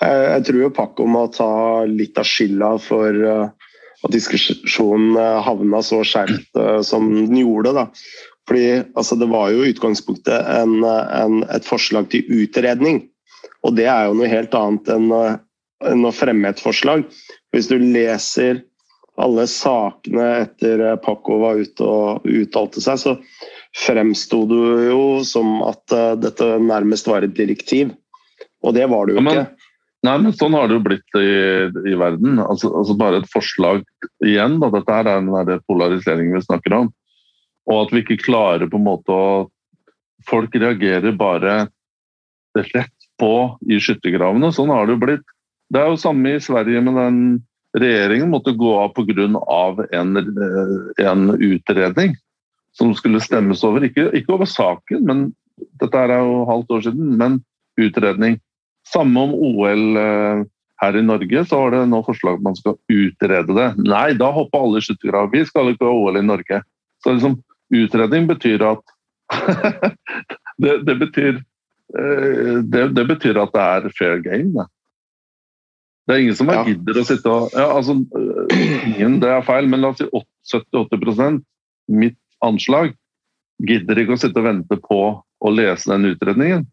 jeg, tror jo Paco må ta litt av skylda for uh at diskusjonen eh, havna så skjevt uh, som den gjorde. Da. Fordi altså, Det var jo i utgangspunktet en, en, et forslag til utredning. Og det er jo noe helt annet enn, uh, enn å fremme et forslag. Hvis du leser alle sakene etter Paco var ute og uttalte seg, så fremsto det jo som at uh, dette nærmest var et direktiv. Og det var det jo ja, men, ikke. Nei, men Sånn har det jo blitt i, i verden. Altså, altså, Bare et forslag igjen. Da. Dette er den polariseringen vi snakker om. Og at vi ikke klarer på en måte å Folk reagerer bare rett på i skyttergravene. Sånn har det jo blitt. Det er jo samme i Sverige med den regjeringen måtte gå av pga. En, en utredning som skulle stemmes over. Ikke, ikke over saken, men dette er jo halvt år siden, men utredning. Samme om OL eh, her i Norge, så var det nå forslag at man skal utrede det. Nei, da hopper alle i skyttergrav. Vi skal ikke ha OL i Norge. Så liksom, utredning betyr at det, det, betyr, eh, det, det, betyr at det er fair game. Det. Det er ingen som ja. gidder å sitte og ja, altså, eh, ingen, Det er feil, men la oss si 70-80 mitt anslag, gidder ikke å sitte og vente på å lese den utredningen.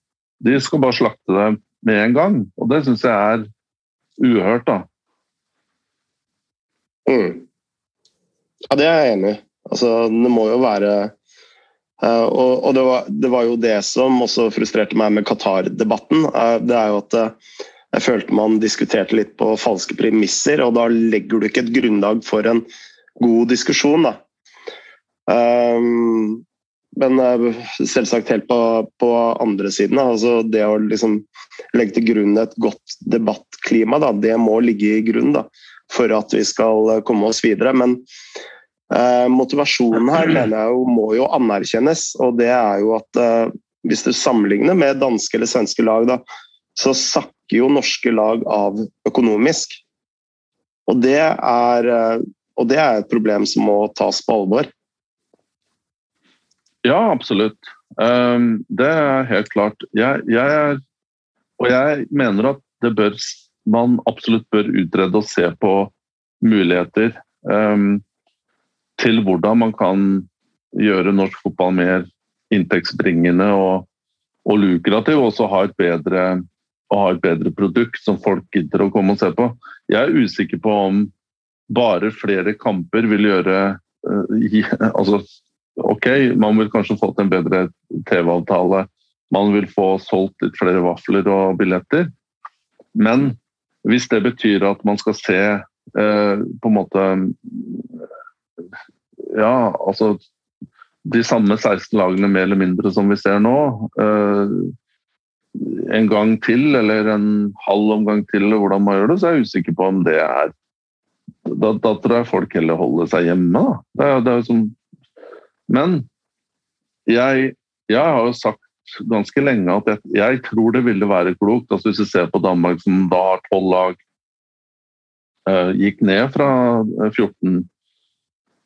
De skal bare slakte det med en gang. Og det syns jeg er uhørt, da. Mm. Ja, det er jeg enig i. Altså, det må jo være uh, Og, og det, var, det, var, jo det som også frustrerte meg med Qatar-debatten. Uh, det er jo at uh, jeg følte man diskuterte litt på falske premisser, og da legger du ikke et grunnlag for en god diskusjon. da. Men selvsagt helt på, på andre siden. Altså det å liksom legge til grunn et godt debattklima, da, det må ligge i grunn for at vi skal komme oss videre. Men motivasjonen her mener jeg jo, må jo anerkjennes. Og det er jo at eh, hvis du sammenligner med danske eller svenske lag, da, så sakker jo norske lag av økonomisk. Og det er, eh, og det er et problem som må tas på alvor. Ja, absolutt. Um, det er helt klart. Jeg, jeg, er Og jeg mener at det bør, man absolutt bør utrede og se på muligheter um, til hvordan man kan gjøre norsk fotball mer inntektsbringende og og lukrativ, og også ha et bedre ha et bedre produkt som folk gidder å komme og se på. Jeg er usikker på om bare flere kamper vil gjøre uh, altså, Ok, man vil kanskje fått en bedre TV-avtale. Man vil få solgt litt flere vafler og billetter. Men hvis det betyr at man skal se uh, på en måte Ja, altså de samme 16 lagene mer eller mindre som vi ser nå. Uh, en gang til eller en halv omgang til, eller hvordan man gjør det, så er jeg usikker på om det er Da, da tror jeg folk heller holder seg hjemme. da. Det er, det er som, men jeg, jeg, har jo sagt ganske lenge at jeg, jeg, tror det ville være klokt altså Hvis vi ser på Danmark, som da har tolv lag, uh, gikk ned fra 14 uh,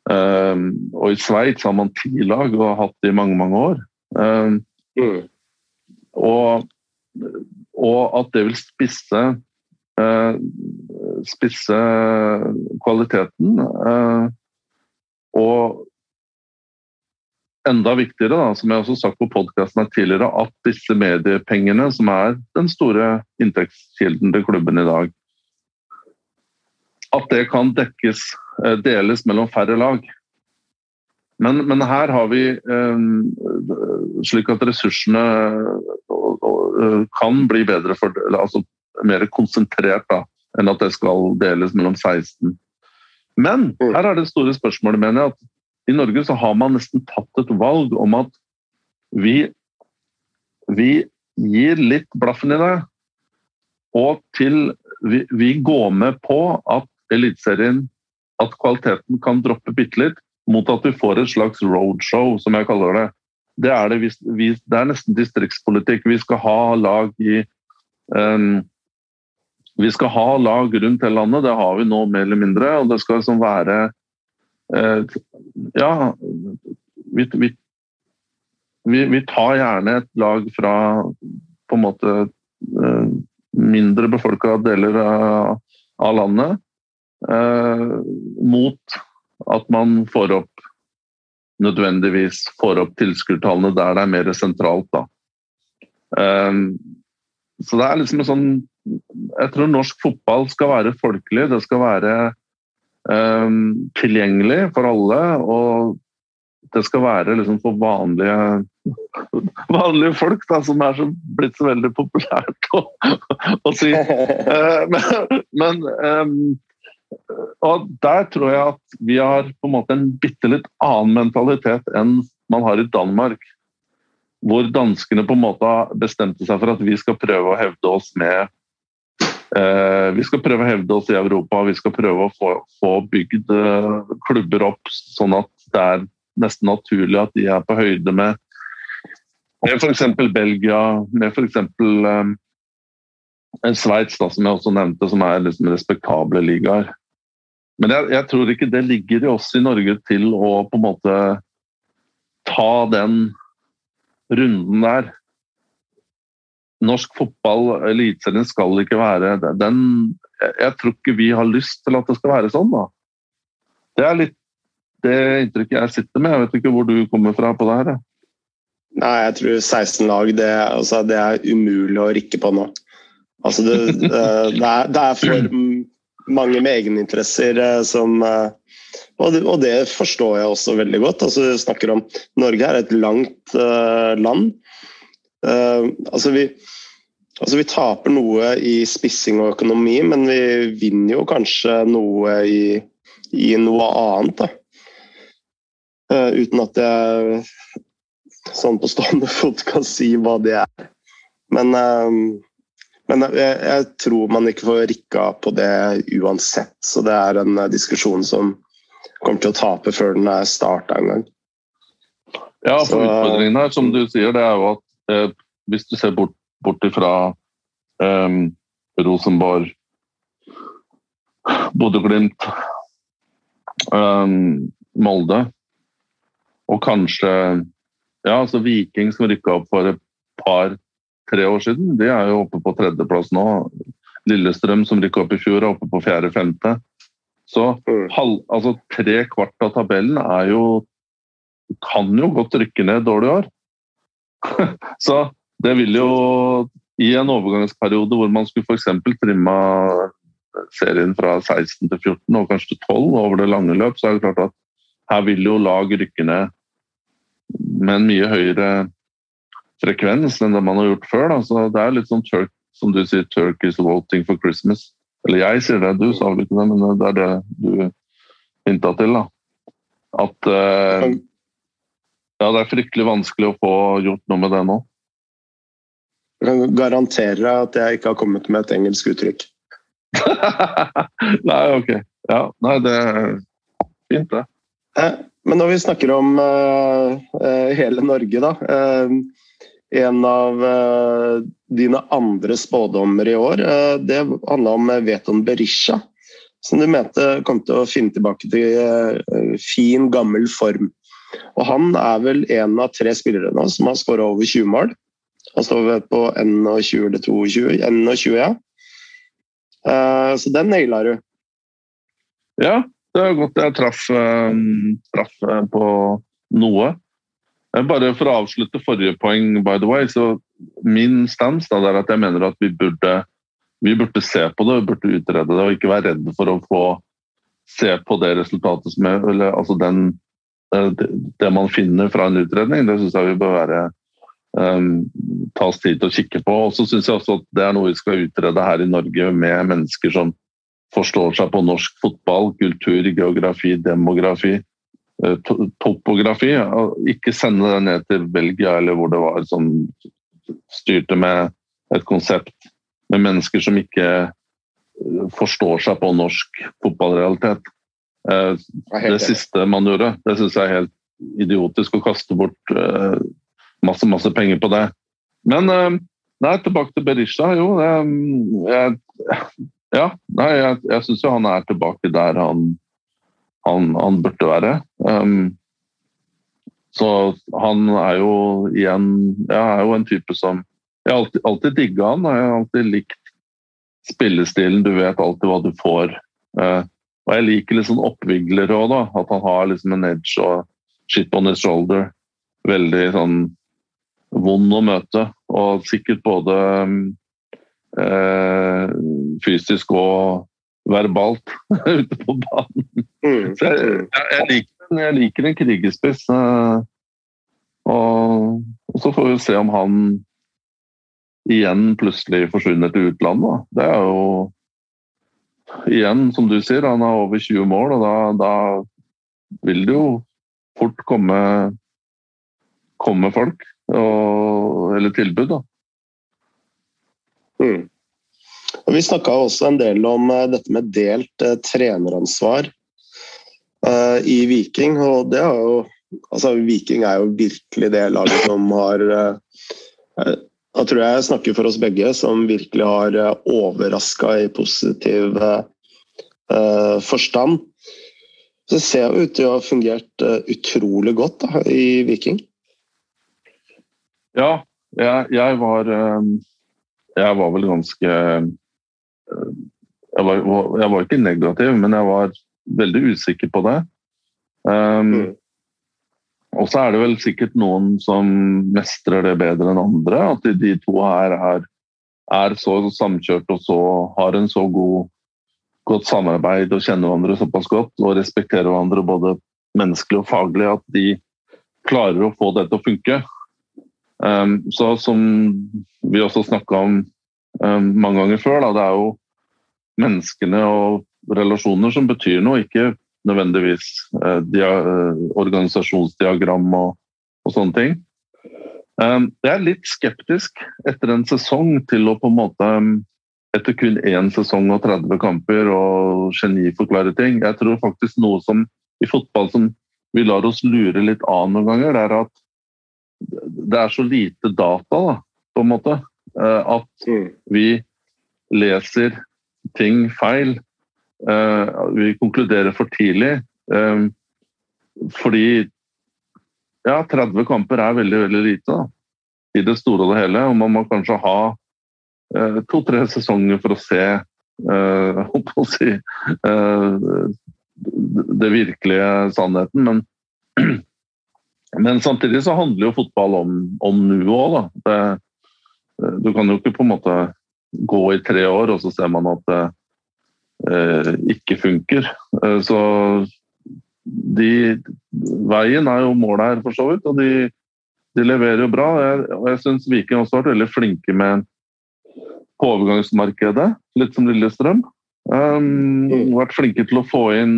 Og i Sveits har man ti lag og har hatt det i mange, mange år. Uh, mm. Og og at det vil spisse, eh, spisse kvaliteten. Eh, og enda viktigere, da, som jeg også har sagt på podkasten tidligere, at disse mediepengene, som er den store inntektskilden til klubben i dag, at det kan dekkes, eh, deles mellom færre lag. Men, men her har vi slik at ressursene Eh, kan bli bedre for, altså mer konsentrert da, enn at det skal deles mellom 16. Men mm. her er det store spørsmålet, mener jeg, at i Norge så har man nesten tatt et valg om at vi, vi gir litt blaffen i det. Og til vi, vi går med på at Eliteserien at kvaliteten kan droppe bitte litt, mot at vi får et slags roadshow, som jeg kaller det det er, det, vi, det er nesten distriktspolitikk. Vi skal ha lag i um, Vi skal ha lag rundt hele landet, det har vi nå mer eller mindre. Og det skal liksom være uh, Ja, vi, vi, vi, tar gjerne et lag fra på en måte uh, mindre befolka deler av, av landet mot at man får opp nødvendigvis får opp tilskuertallene der det er mer sentralt. Da. Um, så det er liksom sånn Jeg tror norsk fotball skal være folkelig. Det skal være um, tilgjengelig for alle. Og det skal være liksom for vanlige, vanlige folk, da, som er så, blitt så veldig populært å, å si. Men, men og der tror jeg at vi har på en måte en bitte litt annen mentalitet enn man har i Danmark. Hvor danskene på en måte bestemte seg for at vi skal prøve å hevde oss med eh, Vi skal prøve å hevde oss i Europa, vi skal prøve å få, få bygd eh, klubber opp sånn at det er nesten naturlig at de er på høyde med, med f.eks. Belgia, med f.eks. Eh, Sveits, som jeg også nevnte, som er liksom respektable ligaer. Men jeg, jeg, tror ikke det ligger i oss i Norge til å på en måte ta den runden der. Norsk fotball, Eliteserien, skal ikke være den Jeg tror ikke vi har lyst til at det skal være sånn, da. Det er litt det inntrykket jeg sitter med. Jeg vet ikke hvor du kommer fra på det her. Nei, jeg tror 16 lag, det, altså, det er umulig å rikke på nå. Altså, det, det, er, det er for mange med egeninteresser eh, som eh, og det, og det, forstår jeg også veldig godt. Altså, vi snakker om Norge er et langt uh, land. Uh, altså, vi, altså, vi, taper noe i spissing og økonomi, men vi vinner jo kanskje noe i, i noe annet. Uh, uten at jeg sånn på stående fot kan si hva det er. Men men jeg, jeg, tror man ikke får rikka på det uansett. Så det er en eh, diskusjon som kommer til å tape før den er starta en gang. Ja, for utfordringen her, som du sier, det er jo at eh, hvis du ser bort, bort ifra eh, Rosenborg, Bodø-Glimt, eh, Molde og kanskje ja, altså Viking som rykka opp for et par tre år siden. De er jo oppe på tredjeplass nå. Lillestrøm, som rykka opp i fjor, er oppe på fjerde-femte. Så mm. halv, altså, tre kvart av tabellen er jo Kan jo godt rykke ned dårlig år. så det vil jo i en overgangsperiode hvor man skulle f.eks. trimma serien fra 16 til 14 og kanskje til 12 over det lange løp, så er det klart at her vil jo lag rykke ned med en mye høyere frekvens enn det man har gjort før. Da. Så det er litt sånn Turk, som du sier, 'Turkey's voting for Christmas'. Eller jeg sier det, du sa vel ikke det, men det er det du hinta til. da. At eh, ja, det er fryktelig vanskelig å få gjort noe med det nå. Jeg kan garantere at jeg ikke har kommet med et engelsk uttrykk. nei, ok. Ja, nei, det er fint, det. Eh, men når vi snakker om uh, hele Norge, da. Uh, en av uh, dine andre spådommer i år, det handla om Veton Berisha. Som du mente kom til å finne tilbake til fin, gammel form. Og han er vel en av tre spillere nå som har skåra over 20 mål. Han står på 21 eller 22. 21, ja. Så den naila du. Ja, det er godt jeg traff, traff på noe. Bare for å avslutte forrige poeng, by the way, så min stans da, er at jeg mener at vi burde, vi burde se på det, vi burde utrede det og ikke være redde for å få se på det resultatet som er, eller, altså den Eh, det man finner fra en utredning, det syns jeg vi bør være um, ta oss tid til å kikke på. Og så syns jeg også at det er noe vi skal utrede her i Norge med mennesker som forstår seg på norsk fotball, kultur, geografi, demografi, topografi. Ikke sende det ned til Belgia eller hvor det var som styrte med et konsept med mennesker som ikke forstår seg på norsk fotballrealitet. Eh, det siste man gjorde, det syns jeg er helt idiotisk å kaste bort eh, masse, masse penger på det. Men eh, nei, tilbake til Berisha. Jo, jeg, ja, nei, jeg, jeg syns jo han er tilbake der han, han, han burde være. Um, så han er jo igjen Jeg er jo en type som Jeg har alltid, alltid digga han. Jeg har alltid likt spillestilen. Du vet alltid hva du får. Uh, og jeg liker litt sånn oppviglere òg, da. At han har liksom en edge og shit on his shoulder. Veldig sånn vond å møte. Og sikkert både eh, fysisk og verbalt ute på banen. Mm. Så jeg, jeg, liker, jeg, liker, en krigerspiss. Eh, og, og, så får vi se om han igjen plutselig forsvinner til utlandet. Da. Det er jo igjen, som du sier, han har over 20 mål, og da, da vil det jo fort komme, komme folk. Og, eller tilbud, da. Mm. Vi snakka også en del om uh, dette med delt uh, treneransvar uh, i Viking. og det er jo altså Viking er jo virkelig det laget som har da tror jeg jeg snakker for oss begge, som virkelig har eh, overraska i positiv forstand. Det ser ut til å ha fungert utrolig godt da, i Viking. Ja, jeg, jeg, var Jeg var vel ganske jeg var, jeg var, ikke negativ, men jeg var veldig usikker på det. Um, mm. Og så er det vel sikkert noen som mestrer det bedre enn andre. At de to her er, er så samkjørt og så har en så god, godt samarbeid og kjenner hverandre såpass godt og respekterer hverandre både menneskelig og faglig at de klarer å få det til å funke. Um, så som vi også snakka om mange ganger før, da, det er jo menneskene og relasjoner som betyr noe, ikke nødvendigvis eh, eh, organisasjonsdiagram og, og, sånne ting. Um, jeg er litt skeptisk etter en sesong til å på en måte um, Etter kun én sesong og 30 kamper og geniforklare ting. Jeg tror faktisk noe som i fotball som vi lar oss lure litt av noen ganger, det er at det er så lite data, da, på en måte. Uh, at mm. vi leser ting feil Eh, vi konkluderer for tidlig. Eh, fordi ja, 30 kamper er veldig veldig lite da, i det store og det hele. Og man må kanskje ha eh, to-tre sesonger for å se holdt på å si det virkelige sannheten. Men, men, samtidig så handler jo fotball om, om nuet òg, da. Det, Du kan jo ikke på en måte gå i tre år, og så ser man at det eh, ikke funker. Eh, så de, veien er jo målet her, for så vidt. Og de, de leverer jo bra. Jeg, og jeg syns Viking også har vært veldig flinke med på overgangsmarkedet, litt som Lillestrøm. Um, mm. vært flinke til å få inn,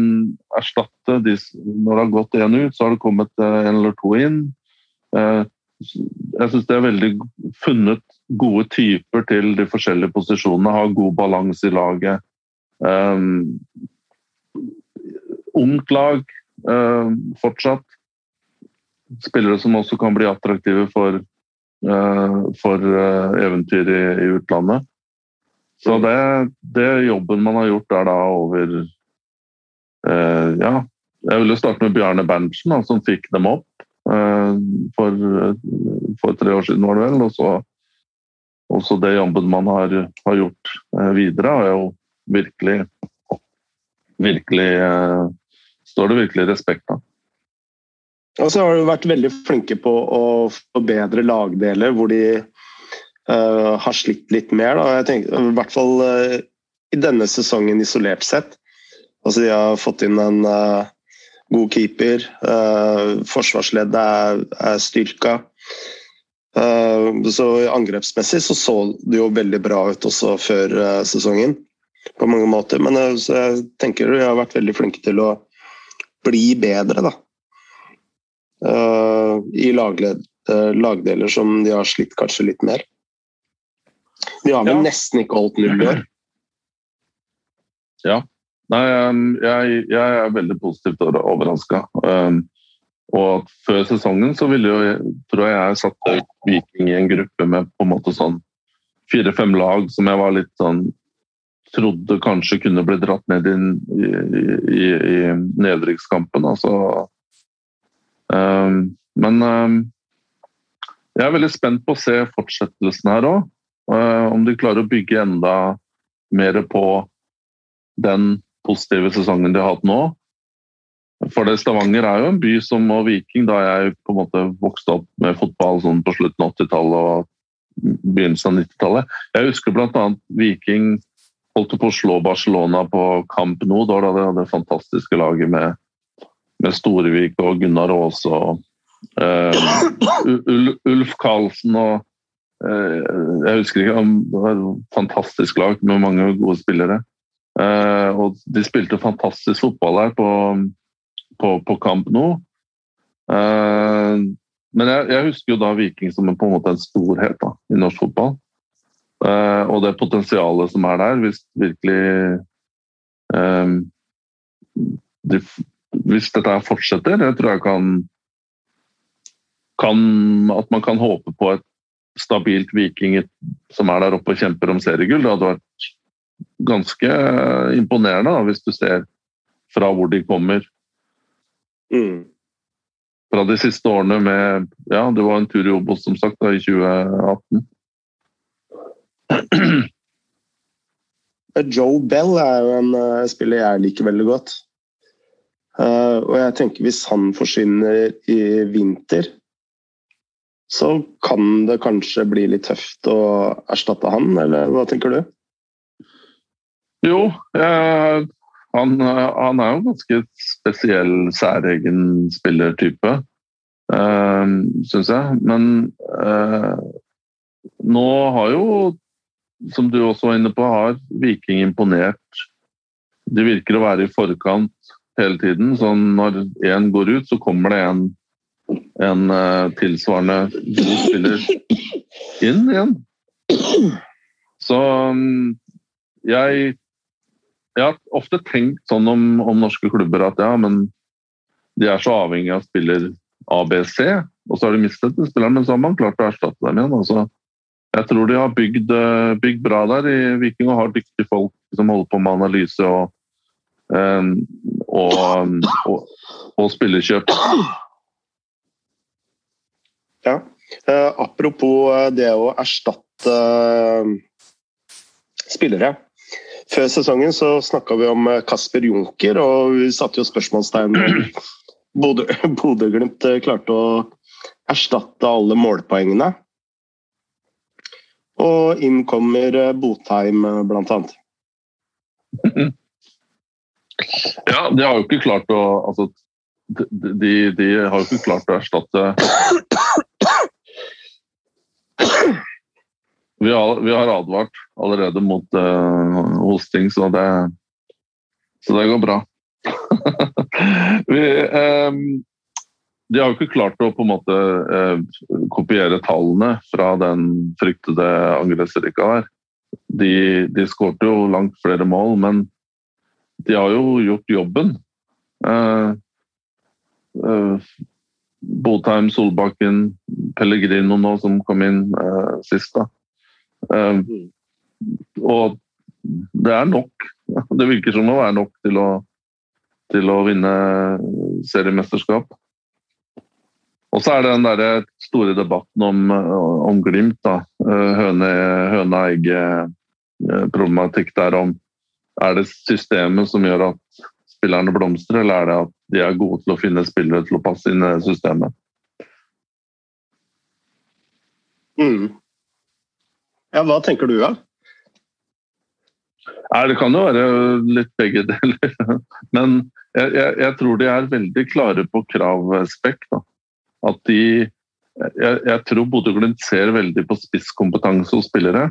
erstatte de, Når det har gått én ut, så har det kommet en eller to inn. Uh, jeg syns det er veldig funnet gode typer til de forskjellige posisjonene. Har god balanse i laget. Um, ungt lag um, fortsatt. Spillere som også kan bli attraktive for, uh, for uh, eventyr i, i, utlandet. Så det, det, jobben man har gjort der da over Ja, jeg vil jo starte med Bjarne Berntsen, som fikk dem opp for, for, tre år siden, var det vel. Og så også det jobben man har, har gjort videre, er jo virkelig virkelig eh, står det virkelig respekt av. Og så har du vært veldig flinke på å forbedre lagdeler hvor de uh, har slitt litt mer. Da. Jeg tenker, I hvert fall uh, i denne sesongen isolert sett. Altså, de har fått inn en uh, god keeper. forsvarsleddet er, er styrka. så Angrepsmessig så, så det jo veldig bra ut også før sesongen på mange måter. Men jeg, jeg tenker de har vært veldig flinke til å bli bedre, da. I lagled, lagdeler som de har slitt kanskje litt mer. De har vel ja. nesten ikke holdt null i år. Ja. Nei, jeg, jeg er veldig positivt overraska. Um, og før sesongen så ville jo, tror jeg jeg satte Viking i en gruppe med på en måte sånn fire-fem lag som jeg var litt sånn trodde kanskje kunne bli dratt ned i, i, i nedrykkskampen. Altså, um, men um, jeg er veldig spent på å se fortsettelsen her òg. Uh, om de klarer å bygge enda mer på den positive sesongen de har hatt nå. For det Stavanger er jo en by som og Viking, da jeg på en måte vokste opp med fotball sånn på slutten av 80-tallet og begynnelsen av 90-tallet. Jeg husker bl.a. Viking holdt på å slå Barcelona på kamp nå. Da hadde det fantastiske laget med, med Storevik og Gunnar Aas og uh, Ulf Karlsen og uh, Jeg husker ikke, det var et fantastisk lag med mange gode spillere. Uh, og de spilte fantastisk fotball her på, på, på Camp Nou. men jeg, jeg, husker jo da Viking som på en måte en storhet da, i norsk fotball. Uh, og det potensialet som er der, hvis virkelig um, de, Hvis dette fortsetter, jeg tror jeg kan, kan At man kan håpe på et stabilt Viking som er der oppe og kjemper om seriegull. Det hadde vært ganske imponerende da, hvis du ser fra hvor de kommer. Mm. Fra de siste årene med Ja, det var en tur i Obos som sagt da, i 2018. Joe Bell er jo en uh, spiller jeg liker veldig godt. Uh, og jeg tenker hvis han forsvinner i vinter, så kan det kanskje bli litt tøft å erstatte han, eller hva tenker du? Jo, eh, han, han, er jo ganske spesiell, særegen spillertype, eh, syns jeg. Men nå har jo som du også var inne på, har Viking imponert. De virker å være i forkant hele tiden. så når én går ut, så kommer det en, en eh, tilsvarende god spiller inn igjen. Så um, jeg, jeg har ofte tenkt sånn om, om, norske klubber at ja, men de er så avhengig av spiller ABC, og så har de mistet den spilleren, men så har man klart å erstatte dem igjen. altså jeg tror de har bygd, eh, bygd, bra der i Viking og har dyktige folk som holder på med analyse og, eh, og, og, og spillekjøp. Ja. Eh, apropos det å erstatte spillere. Før sesongen så snakka vi om Kasper Junker, og vi satte jo spørsmålstegn Bodø-Glimt klarte å erstatte alle målpoengene. Og inn kommer Botheim, blant annet. Ja, de har jo ikke klart å altså, de, de, har jo ikke klart å erstatte vi har, vi har advart allerede mot uh, hosting, så det, så det går bra. vi, um, de har jo ikke klart å på en måte uh, kopiere tallene fra den fryktede angrepsrekka der. De, de skårte jo langt flere mål, men de har jo gjort jobben. Uh, Botheim, Solbakken, Pellegrino nå som kom inn uh, sist. da. Uh, og det er nok. Det virker som å være nok til å, til å vinne seriemesterskap. Og så er det den der store debatten om, om Glimt. da. Høne-egg-problematikk der om er det systemet som gjør at spillerne blomstrer, eller er det at de er gode til å finne spillere til å passe inn i systemet? Mm. Ja, hva tenker du, da? Nei, Det kan jo være litt begge deler. Men jeg, jeg, jeg tror de er veldig klare på kravspekt. At de Jeg, jeg tror Bodø-Glimt ser veldig på spisskompetanse hos spillere.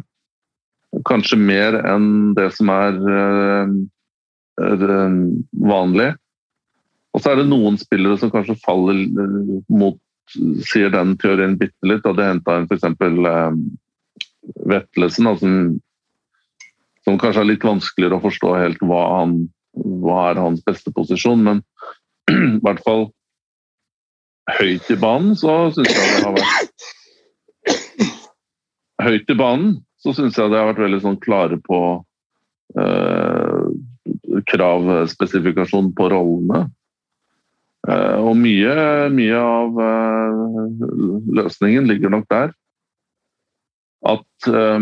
Kanskje mer enn det som er eh, Eh, vanlig. Og så er det noen spillere som kanskje faller eh, mot sier den teorien bitte litt. Hadde henta inn f.eks. Eh, da, som, som, kanskje er litt vanskeligere å forstå helt hva, han, hva er hans beste posisjon. Men i hvert fall høyt i banen så syns jeg det har vært Høyt i banen så syns jeg det har vært veldig sånn klare på eh, kravspesifikasjon på rollene. Eh, og mye, mye av eh, løsningen ligger nok der. At eh,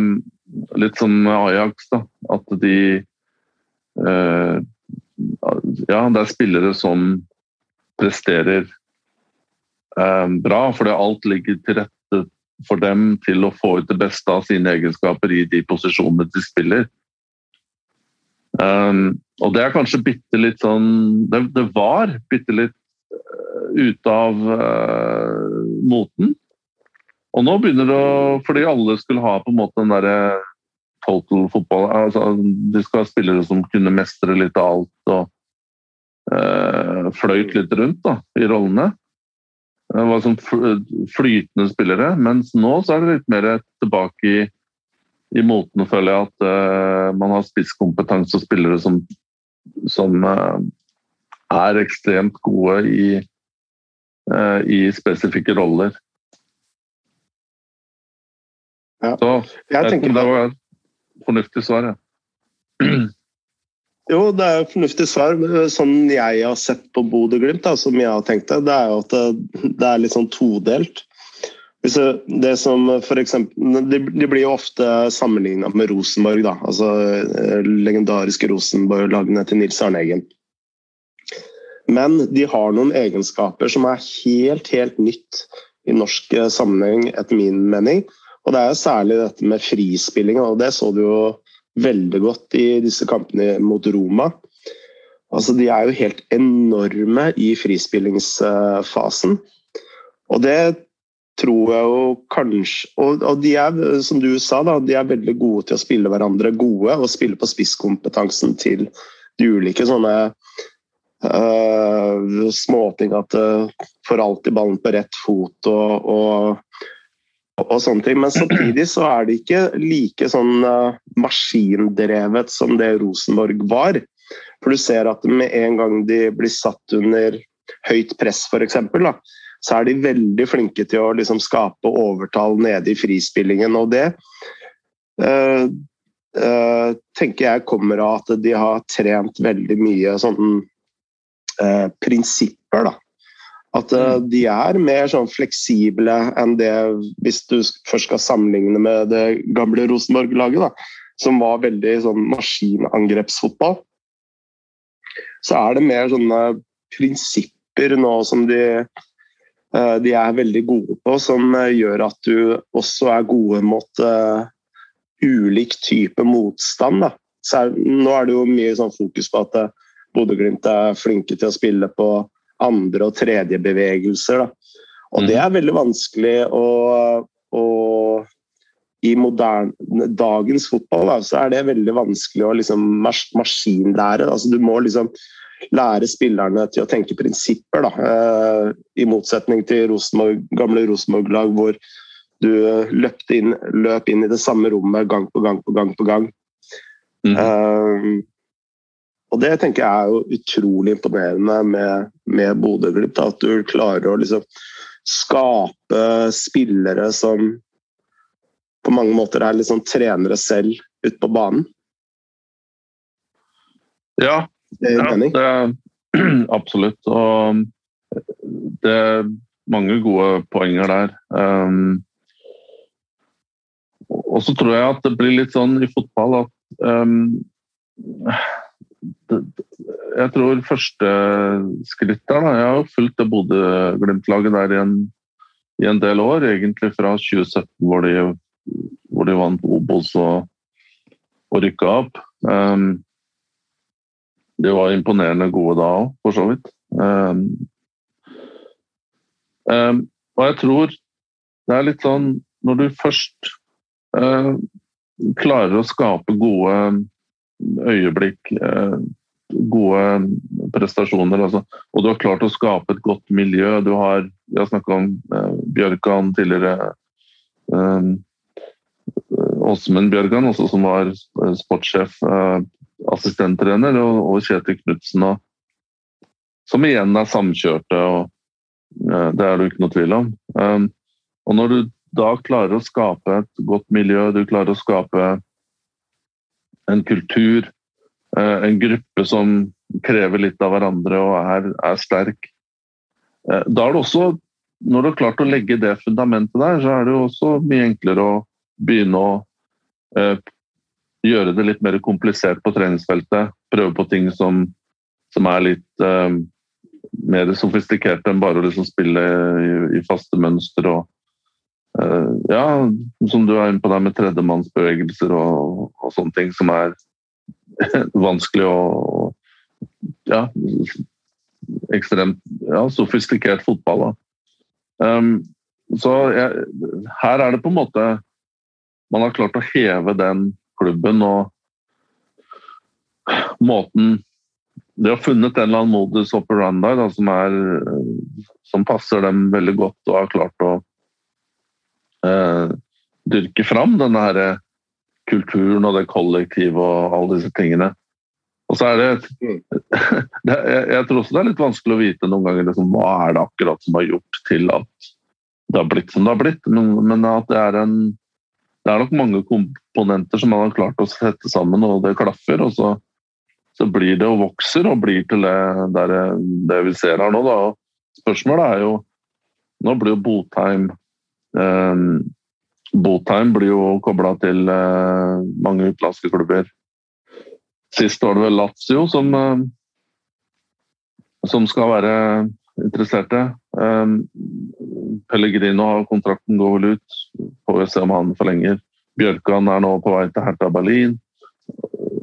Litt som Ajax, da. At de Ja, det er spillere som presterer bra, fordi alt ligger til rette for dem til å få ut det beste av sine egenskaper i de posisjonene de spiller. Um, og det er kanskje bitte litt sånn Det, det var bitte litt uh, ute av uh, moten. Og nå begynner det å Fordi alle skulle ha på en måte den derre total fotball altså, De skal ha spillere som kunne mestre litt av alt og uh, fløyt litt rundt da, i rollene. Det var sånn flytende spillere. Mens nå så er det litt mer tilbake i i moten føler jeg at uh, man har spisskompetanse og spillere som, som uh, er ekstremt gode i, i spesifikke roller. Ja. Så jeg, tenker det var et fornuftig svar, ja. Jo, det er et fornuftig svar. Sånn jeg har sett på Bodø-Glimt, som jeg har tenkt det, det er jo at det, det er litt sånn todelt. Det som for eksempel, de blir jo ofte sammenligna med Rosenborg. Da. altså eh, Legendariske Rosenborg-lagene til Nils Arne Eggen. Men de har noen egenskaper som er helt, helt nytt i norsk eh, sammenheng, etter min mening. Og det er jo særlig dette med frispilling, og det så du jo veldig godt i disse kampene mot Roma. Altså, de er jo helt enorme i frispillingsfasen. Og det tror jeg jo kanskje og, og, de er, som du sa, da, de er veldig gode til å spille hverandre gode og spille på spisskompetansen til de ulike sånne uh, småting. At uh, får alltid ballen på rett fot og, og, og, sånne ting. Men samtidig så er det ikke like sånn uh, maskindrevet som det Rosenborg var. For du ser at med en gang de blir satt under høyt press, f.eks., så er de veldig flinke til å liksom skape overtall nede i frispillingen. Og det uh, tenker jeg kommer av at de har trent veldig mye sånne uh, prinsipper. da. At mm. de er mer sånn fleksible enn det hvis du først skal sammenligne med det gamle Rosenborg-laget, som var veldig sånn maskinangrepsfotball. Så er det mer sånne prinsipper nå som de Eh, de er veldig gode på, som eh, gjør at du også er gode mot, uh, ulik type motstand. Da. Er, nå er det jo mye sånn fokus på at Bodø-Glimt er flinke til å spille på andre- og tredje bevegelser. Da. Og mm. det er veldig vanskelig å, å i moderne, dagens fotball da, så er det veldig vanskelig å liksom mas maskinlære. Altså, du må liksom lære spillerne til å tenke prinsipper. Da. Eh, I motsetning til Rosenborg, gamle Rosenborg-lag hvor du inn, løp inn i det samme rommet gang på gang på gang. på gang. Mm. Uh, og det tenker jeg er jo utrolig imponerende med, med Bodø-Glimt. At du klarer å liksom skape spillere som på mange måter er liksom trenere selv ute på banen. Ja, ja det, absolutt. Og det er mange gode poenger der. Um, og så tror jeg at det blir litt sånn i fotball at um, jeg tror første skritt der da, Jeg har fulgt det Bodø-Glimt-laget der i en, i en, del år, egentlig fra 2017 hvor de, hvor de vant Obos og, og rykka opp. Um, de var imponerende gode da òg, for så vidt. Um, um, og jeg tror det er litt sånn Når du først uh, klarer å skape gode øyeblikk, eh, gode prestasjoner. Altså. Og du har klart å skape et godt miljø. Du har, vi har snakka om eh, Bjørkan tidligere. Eh, Åsmund Bjørkan, også, som var sportssjef, assistenttrener, og, Kjetil Knutsen, som igjen er samkjørte. og Det er det ikke noe tvil om. og når du da klarer å skape et godt miljø, du klarer å skape en kultur, eh, en gruppe som krever litt av hverandre og er, er sterk. Eh, da er det også, når du har klart å legge det fundamentet der, så er det jo også mye enklere å begynne å eh, gjøre det litt mer komplisert på treningsfeltet. Prøve på ting som, som er litt mer sofistikerte enn bare å liksom spille i, i, faste mønster. og ja, som du er inne på der med tredjemannsbevegelser og, og sånne ting som er vanskelig og ja, ekstremt ja, sofistikert fotball. Um, så jeg, her er det på en måte Man har klart å heve den klubben og måten De har funnet en eller annen modus operandi da, som, er, som passer dem veldig godt og har klart å eh, dyrke fram denne her eh, kulturen og det kollektive og alle disse tingene. Og så er det, mm. det jeg, tror også det er litt vanskelig å vite noen ganger liksom, hva er det akkurat som har gjort til at det har blitt som det har blitt. Men, men at det er en det er nok mange komponenter som man har klart å sette sammen, og det klaffer. Og så, så blir det og vokser og blir til det, der, det vi ser her nå. Da. Spørsmålet er jo Nå blir jo Botheim Botheim blir jo kobla til uh, mange utenlandske klubber. Sist var det vel Lazio som, uh, som skal være interesserte. Um, Pellegrino har kontrakten går vel ut. Får vi se om han forlenger. Bjørkan er nå på vei til Hertha Berlin.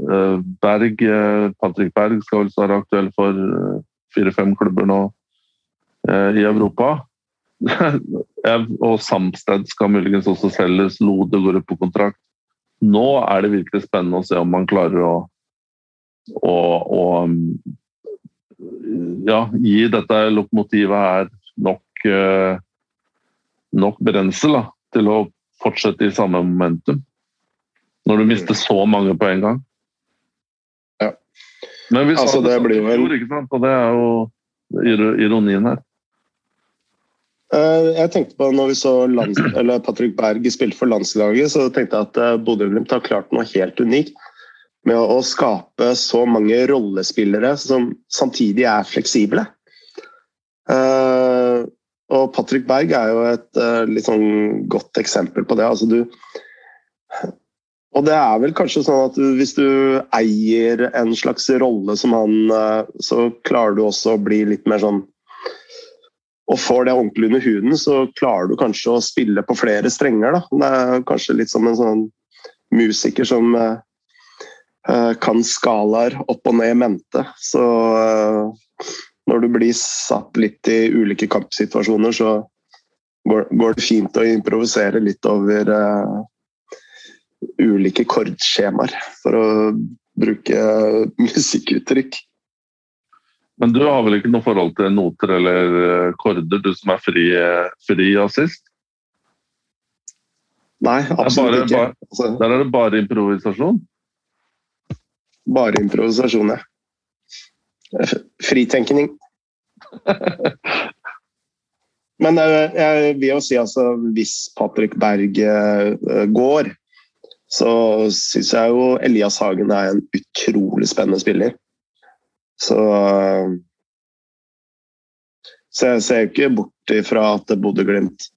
Uh, Berg, Patrick Berg skal vel være aktuell for fire-fem klubber nå i Europa. Og Samsted skal muligens også selges. Lode går opp på kontrakt. Nå er det virkelig spennende å se om man klarer å, å, å ja, gi dette lokomotivet her nok, eh, nok brensel da, til å fortsette i samme momentum. Når du mister så mange på en gang. Ja. Men vi sa altså, det, det blir vel... ikke sant? Og det er jo ironien her. Eh, jeg tenkte på når vi så lands, Patrick Berg spilte for landslaget, så tenkte jeg at eh, Bodø-Glimt har klart noe helt unikt med å skape så mange rollespillere som samtidig er fleksible. Eh, og Patrick Berg er jo et litt sånn godt eksempel på det. Altså du, og det er vel kanskje sånn at hvis du eier en slags rolle som han, så klarer du også å bli litt mer sånn og får det ordentlig under huden, så klarer du kanskje å spille på flere strenger. Da. Det er kanskje litt som en sånn musiker som kan skalaer opp og ned mente. Så når du blir satt litt i ulike kampsituasjoner, så går, det fint å improvisere litt over ulike kordskjemaer, for å bruke musikkuttrykk. Men du har vel ikke noe forhold til noter eller eh, korder, du som er fri, eh, fri assist? Nei, absolutt ikke. Altså, der er det bare improvisasjon? Bare improvisasjon, ja. Fritenkning. Men eh, jeg vil jo si altså, hvis Patrick Berg går, så syns jeg jo Elias Hagen er en utrolig spennende spiller. Så Så jeg ser ikke bort ifra at Bodø-Glimt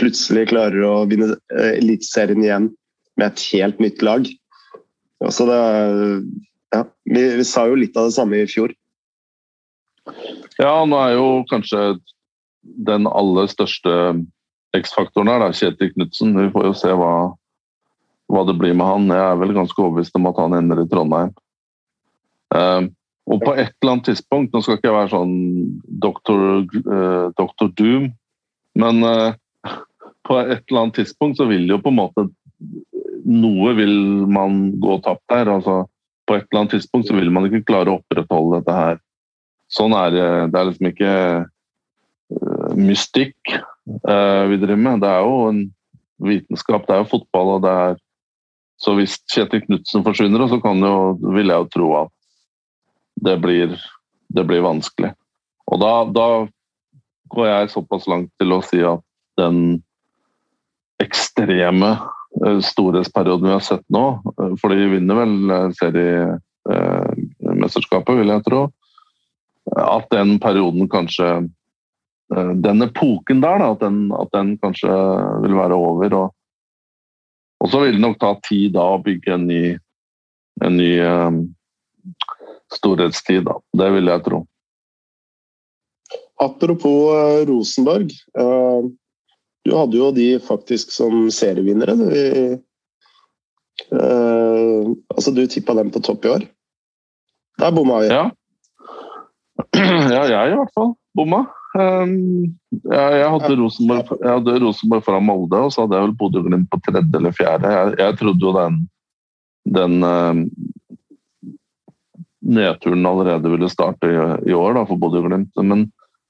plutselig klarer å vinne eh, Eliteserien igjen med et helt nytt lag. Altså det, ja, vi, vi, sa jo litt av det samme i fjor. Ja, nå er jo kanskje den aller største X-faktoren her, da, Kjetil Knutsen. Vi får jo se hva, hva, det blir med han. Jeg er vel ganske overbevist om at han ender i Trondheim. Uh, og på et eller annet tidspunkt, nå skal ikke jeg være sånn doktor, uh, doktor Doom, men uh, på et eller annet tidspunkt så vil jo på en måte Noe vil man gå tapt der. altså På et eller annet tidspunkt så vil man ikke klare å opprettholde dette her. Sånn er det. Det er liksom ikke mystikk vi driver med. Det er jo en vitenskap, det er jo fotball. og det er Så hvis Kjetil Knutsen forsvinner, så kan jo, vil jeg jo tro at det blir, det blir vanskelig. Og da, da, går jeg såpass langt til å si at den ekstreme eh, storhetsperioden vi har sett nå, eh, for de vinner vel eh, seriemesterskapet, vil jeg tro, at den perioden kanskje Den epoken der, da, at den, at den kanskje vil være over. Og, og så vil det nok ta tid da å bygge en ny, en ny storhetstid, da. Det vil jeg tro. Apropos uh, Rosenborg. Uh, du hadde jo de faktisk som serievinnere. Uh, altså, du tippa dem på topp i år. Der bomma vi. Ja. ja, jeg i hvert fall bomma. Um, jeg, jeg, hadde Rosenborg, jeg hadde Rosenborg foran Molde, og så hadde jeg vel Bodø-Glimt på tredje eller fjerde. Jeg, jeg trodde jo den, den nedturen allerede ville starte i, år da, for Bodø-Glimt. Men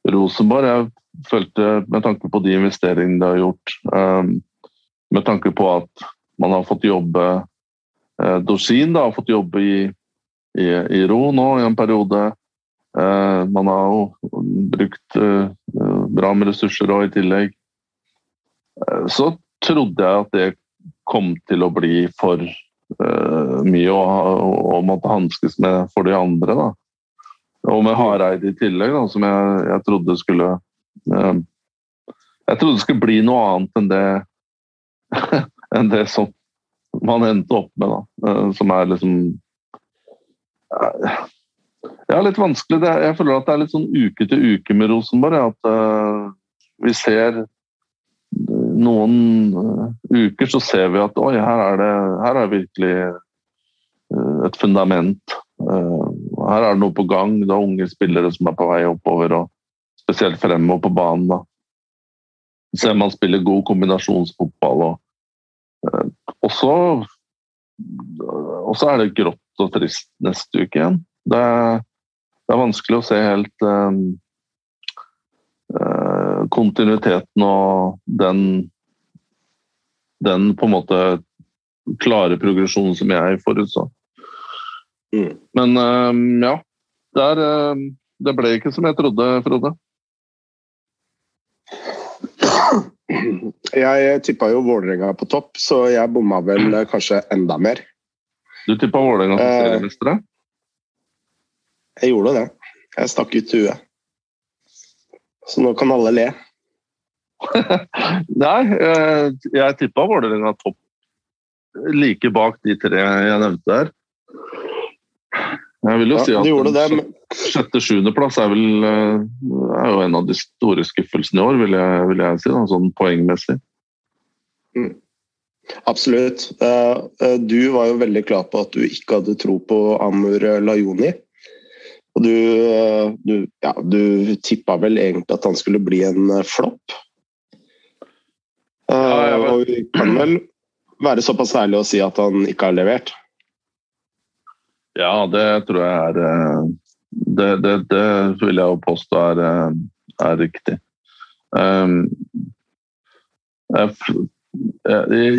Rosenborg, jeg følte med tanke på de investeringene de har gjort, um, med tanke på at man har fått jobbe uh, Dorsin har fått jobbe i, i, i, ro nå i en periode. Uh, man har jo brukt uh, bra med ressurser og i tillegg. så trodde jeg at det kom til å bli for mye å, å, måtte hanskes med for de andre. Da. Og med Hareide i tillegg, da, som jeg, jeg trodde skulle uh, Jeg trodde det skulle bli noe annet enn det, enn det som man endte opp med, da. Uh, som er liksom ja, litt vanskelig. Jeg føler at det er litt sånn uke til uke med Rosenborg. At vi ser noen uh, uker så ser vi at oi, her er det her er virkelig uh, et fundament. Uh, her er det noe på gang. Det er unge spillere som er på vei oppover, og spesielt fremover på banen. da. Ser man spiller god kombinasjonsfotball. Og, og så og så er det grått og trist neste uke igjen. Det det er vanskelig å se helt kontinuiteten og den den på en måte klare progresjonen som jeg forutså. Mm. Men uh, ja. Der, uh, det ble ikke som jeg trodde, Frode. Jeg tippa jo Vålerenga på topp, så jeg bomma vel kanskje enda mer. Du tippa Vålerenga som seriemestere? Jeg gjorde det. Jeg stakk ut huet. Så nå kan alle le. Nei, eh, jeg tippa Vålerenga topp like bak de tre jeg nevnte her. Jeg vil jo ja, si at sjette-sjuendeplass er vel eh, er jo en av de store skuffelsene i år, vil jeg, vil jeg si, da, sånn poengmessig. Mm. Absolutt. Du var jo veldig klar på at du ikke hadde tro på Amur Lajoni. Og du, du, ja, du tippa vel egentlig at han skulle bli en flopp? Ja, og vi kan vel være såpass ærlig å si at han ikke har levert? Ja, det tror jeg er eh, Det, det, det vil jeg jo påstå er, eh, er riktig. Um, jeg,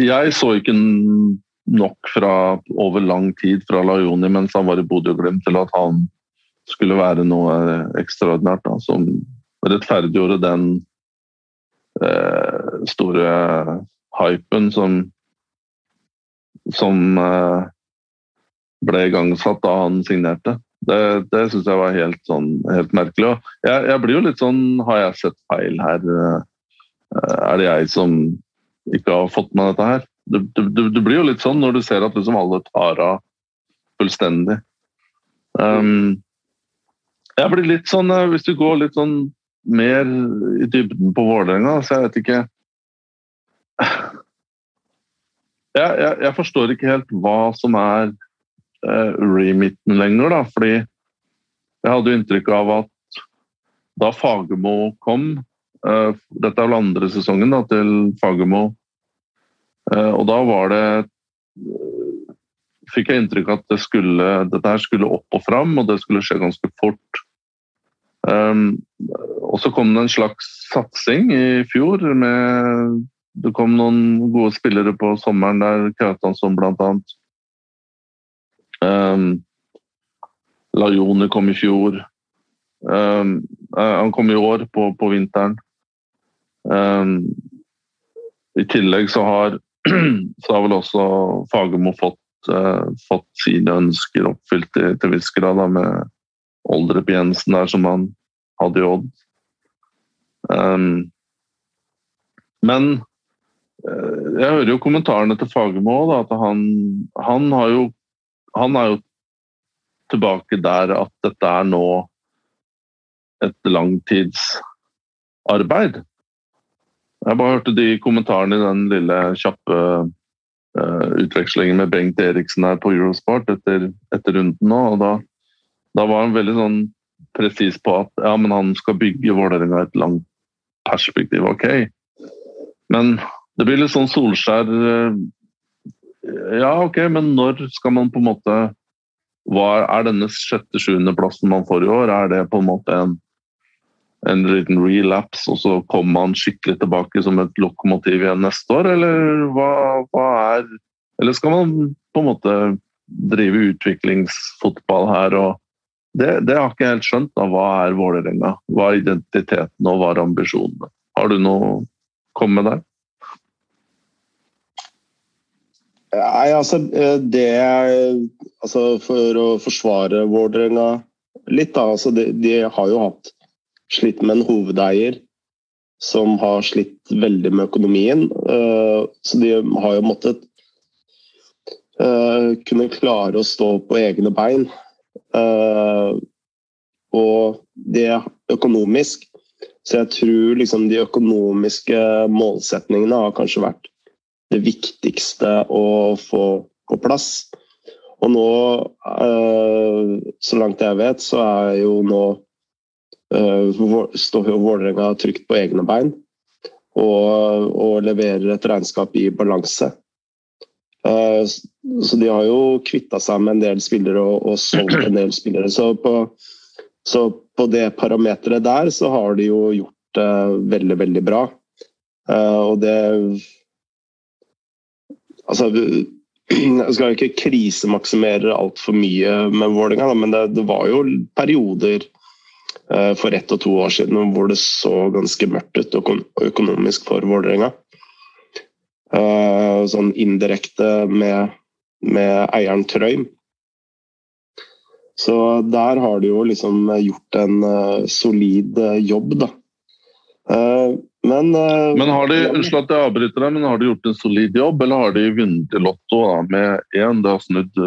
jeg, så ikke nok fra over lang tid fra Lajoni mens han var i Bodø-Glimt til at han skulle være noe ekstraordinært da, som rettferdiggjorde den eh, store hypen som som eh, ble igangsatt da han signerte. Det, det syns jeg var helt, sånn, helt merkelig. Jeg, jeg, blir jo litt sånn Har jeg sett feil her? Eh, er det jeg som ikke har fått med dette her? Du, du, du blir jo litt sånn når du ser at liksom alle tar av fullstendig. Um, jeg blir litt sånn, eh, Hvis du går litt sånn mer i dybden på Vålerenga, så jeg vet ikke jeg, jeg, jeg, forstår ikke helt hva som er eh, remitten lenger, da. Fordi jeg hadde jo inntrykk av at da Fagermo kom eh, Dette er vel andre sesongen da, til Fagermo. Eh, og da var det Fikk jeg inntrykk av at det skulle, dette her skulle opp og fram, og det skulle skje ganske fort. Um, og så kom det en slags satsing i fjor med det kom noen gode spillere på sommeren der, Krautansson bl.a. Um, Lajone kom i fjor. Um, han kom i år, på, på vinteren. Um, I tillegg så har, så har vel også Fagermo fått, fått sine ønsker oppfylt til, til viss grad, med Oldrup Jensen der som han hadde i Odd. Um, men Eh, jeg hører jo kommentarene til Fagermo at han, han, jo, han, er jo tilbake der at dette er nå et langtidsarbeid. Jeg bare hørte de kommentarene i den lille kjappe utvekslingen med Bengt Eriksen her på Eurosport etter, etter runden nå. og da, da, var han veldig sånn presis på at ja, men han skal bygge Vålerenga et langt perspektiv. Ok, men det blir litt sånn Solskjær eh, Ja, ok, men når skal man på en måte hva Er denne sjette-sjuendeplassen man får i år, er det på en måte en, en liten relapse, og så kommer man skikkelig tilbake som et lokomotiv igjen neste år, eller hva, hva er Eller skal man på en måte drive utviklingsfotball her og det, det har ikke helt skjønt. da, Hva er Vålerenga? Hva er identiteten og hva er ambisjonene? Har du noe å komme med der? Nei, altså det altså For å forsvare Vålerenga litt, da. Altså de, de, har jo hatt slitt med en hovedeier som har slitt veldig med økonomien. Eh, så de har jo måttet eh, kunne klare å stå på egne bein. Og det økonomisk. Så jeg tror liksom de økonomiske målsetningene har kanskje vært det viktigste å få på plass. Og nå, eh, så langt jeg vet, så er jo nå eh, står jo Vålerenga trygt på egne bein og, og leverer et regnskap i balanse. Eh, så de har jo kvitta seg med en del spillere og, og solgt en del spillere. Så på, så på det parameteret der så har de jo gjort det veldig, veldig bra. Og det altså, Jeg skal ikke krisemaksimere altfor mye med Vålerenga, men det, det, var jo perioder for ett og to år siden hvor det så ganske mørkt ut økonomisk for Vålerenga. Uh, sånn indirekte med, med eieren Trøim. Så der har de jo liksom gjort en uh, solid jobb, da. Men, men har de unnskyld at jeg avbryter deg, men har de gjort en solid jobb, eller har de vunnet i Lotto da, med én? Det har snudd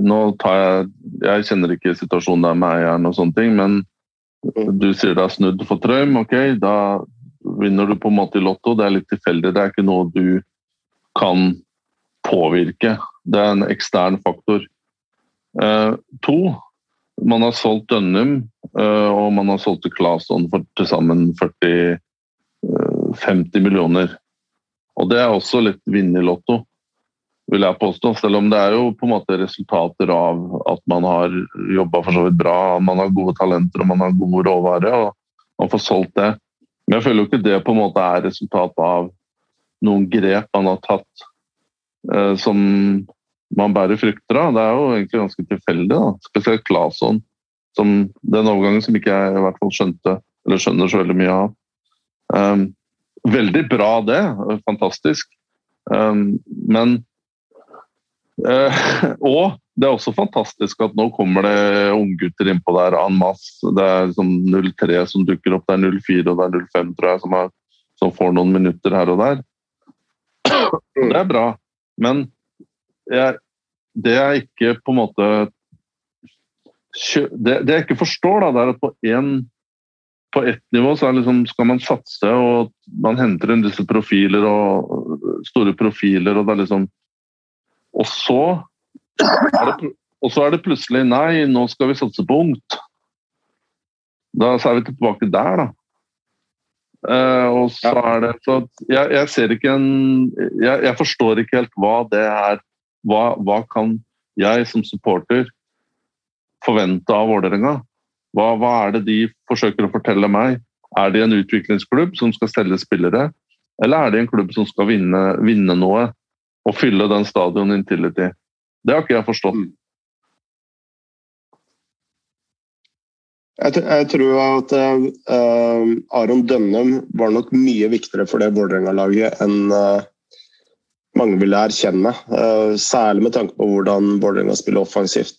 Nå tar jeg Jeg kjenner ikke situasjonen der med eieren og sånne ting, men du sier det er snudd for Trøim. Ok, da vinner du på en måte i Lotto. Det er litt tilfeldig. Det er ikke noe du kan påvirke. Det er en ekstern faktor. Eh, to, man har solgt Dønnum eh, og man har solgt til Claesson for til sammen 40 50 eh, millioner. Og det er også litt vinn i Lotto, vil jeg påstå. Selv om det er jo på en måte resultater av at man har jobba for så vidt bra, man har gode talenter og man har god råvare, og man får solgt det. Men jeg føler jo ikke det på en måte er resultat av noen grep man har tatt eh, som man bærer frukter av. Det er jo egentlig ganske tilfeldig. da. Spesielt Claesson, den overgangen som ikke jeg i hvert fall skjønte, eller skjønner så veldig mye av. Um, veldig bra, det. Fantastisk. Um, men Og det er også fantastisk at nå kommer det unggutter innpå der en masse. Det er sånn 03 som dukker opp, det er 04 og det er 05 tror jeg, som, er, som får noen minutter her og der. Det er bra, men jeg, det jeg ikke på en måte det, det, jeg ikke forstår, da, det er at på, en, på ett nivå så liksom, skal man satse, og man henter inn disse profiler og store profiler, og det er liksom Og så det, og så er det plutselig Nei, nå skal vi satse på ungt. Da så er vi tilbake der, da. Uh, og så ja. er det så jeg, jeg, ser ikke en jeg, jeg, forstår ikke helt hva det er. Hva, hva kan jeg som supporter forvente av Vålerenga? Hva, hva, er det de forsøker å fortelle meg? Er de en utviklingsklubb som skal stelle spillere, eller er de en klubb som skal vinne, vinne noe og fylle den stadion Intility? Det har ikke jeg forstått. Mm. Jeg, jeg, tror at uh, Aron Dønnum var nok mye viktigere for det Vålerenga-laget enn uh, mange ville erkjenne. Uh, særlig med tanke på hvordan Vålerenga spiller offensivt.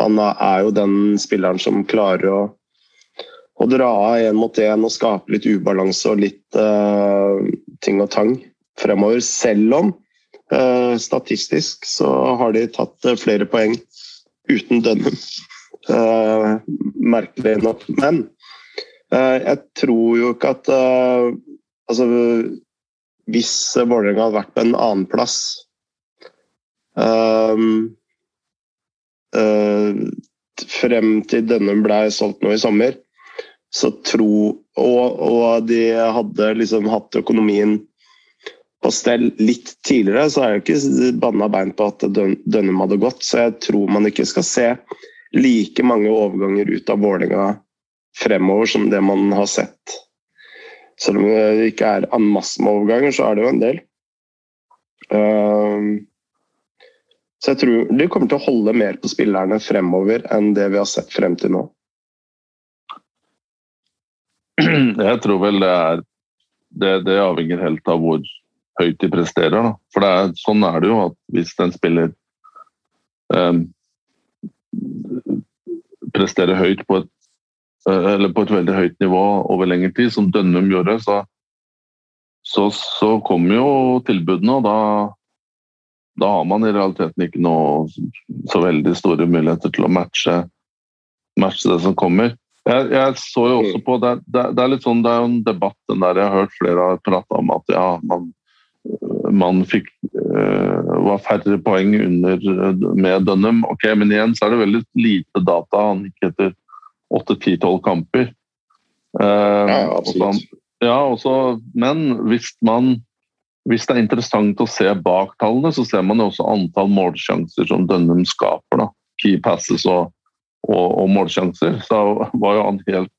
Han er jo den spilleren som klarer å, å dra av én mot én og skape litt ubalanse og litt ting og tang fremover. Selv om statistisk så har de tatt flere poeng uten Dønnum. Uh, merkelig nok. Men uh, jeg tror jo ikke at uh, Altså, hvis Vålerenga hadde vært på en annen plass frem til denne ble solgt nå i sommer, så tro Og, og de hadde liksom hatt økonomien på stell litt tidligere, så er jeg ikke banna bein på at Dønnum hadde gått. Så jeg tror man ikke skal se like mange overganger ut av Vålerenga fremover som det man har sett. Selv om det ikke er en masse med overganger, så er det jo en del. Ehm, så jeg tror de kommer til å holde mer på spillerne fremover enn det vi har sett frem til nå. Jeg tror vel det er Det, det avhenger helt av hvor høyt de presterer. Da. For er, sånn er det jo at hvis en spiller um, presterer høyt på et, eh, på et veldig høyt nivå over lengre tid, som Dønnum gjorde, så, så, så kommer jo tilbudene, og da, da har man i realiteten ikke noe så veldig store muligheter til å matche, matche det som kommer. Jeg, jeg, så jo også på, det, det, det, er litt sånn, det er jo en debatt den der jeg har hørt flere har prata om at ja, man, man fikk uh, var færre poeng under med Dunham. Ok, Men igjen så er det veldig lite data. Han gikk etter 8-10-12 kamper. Uh, ja, absolutt. ja, også, men hvis man hvis det er interessant å se bak tallene, så ser man jo også antall målsjanser som Dunham skaper. da. Key passes og, og, og målsjanser. Så var jo han helt,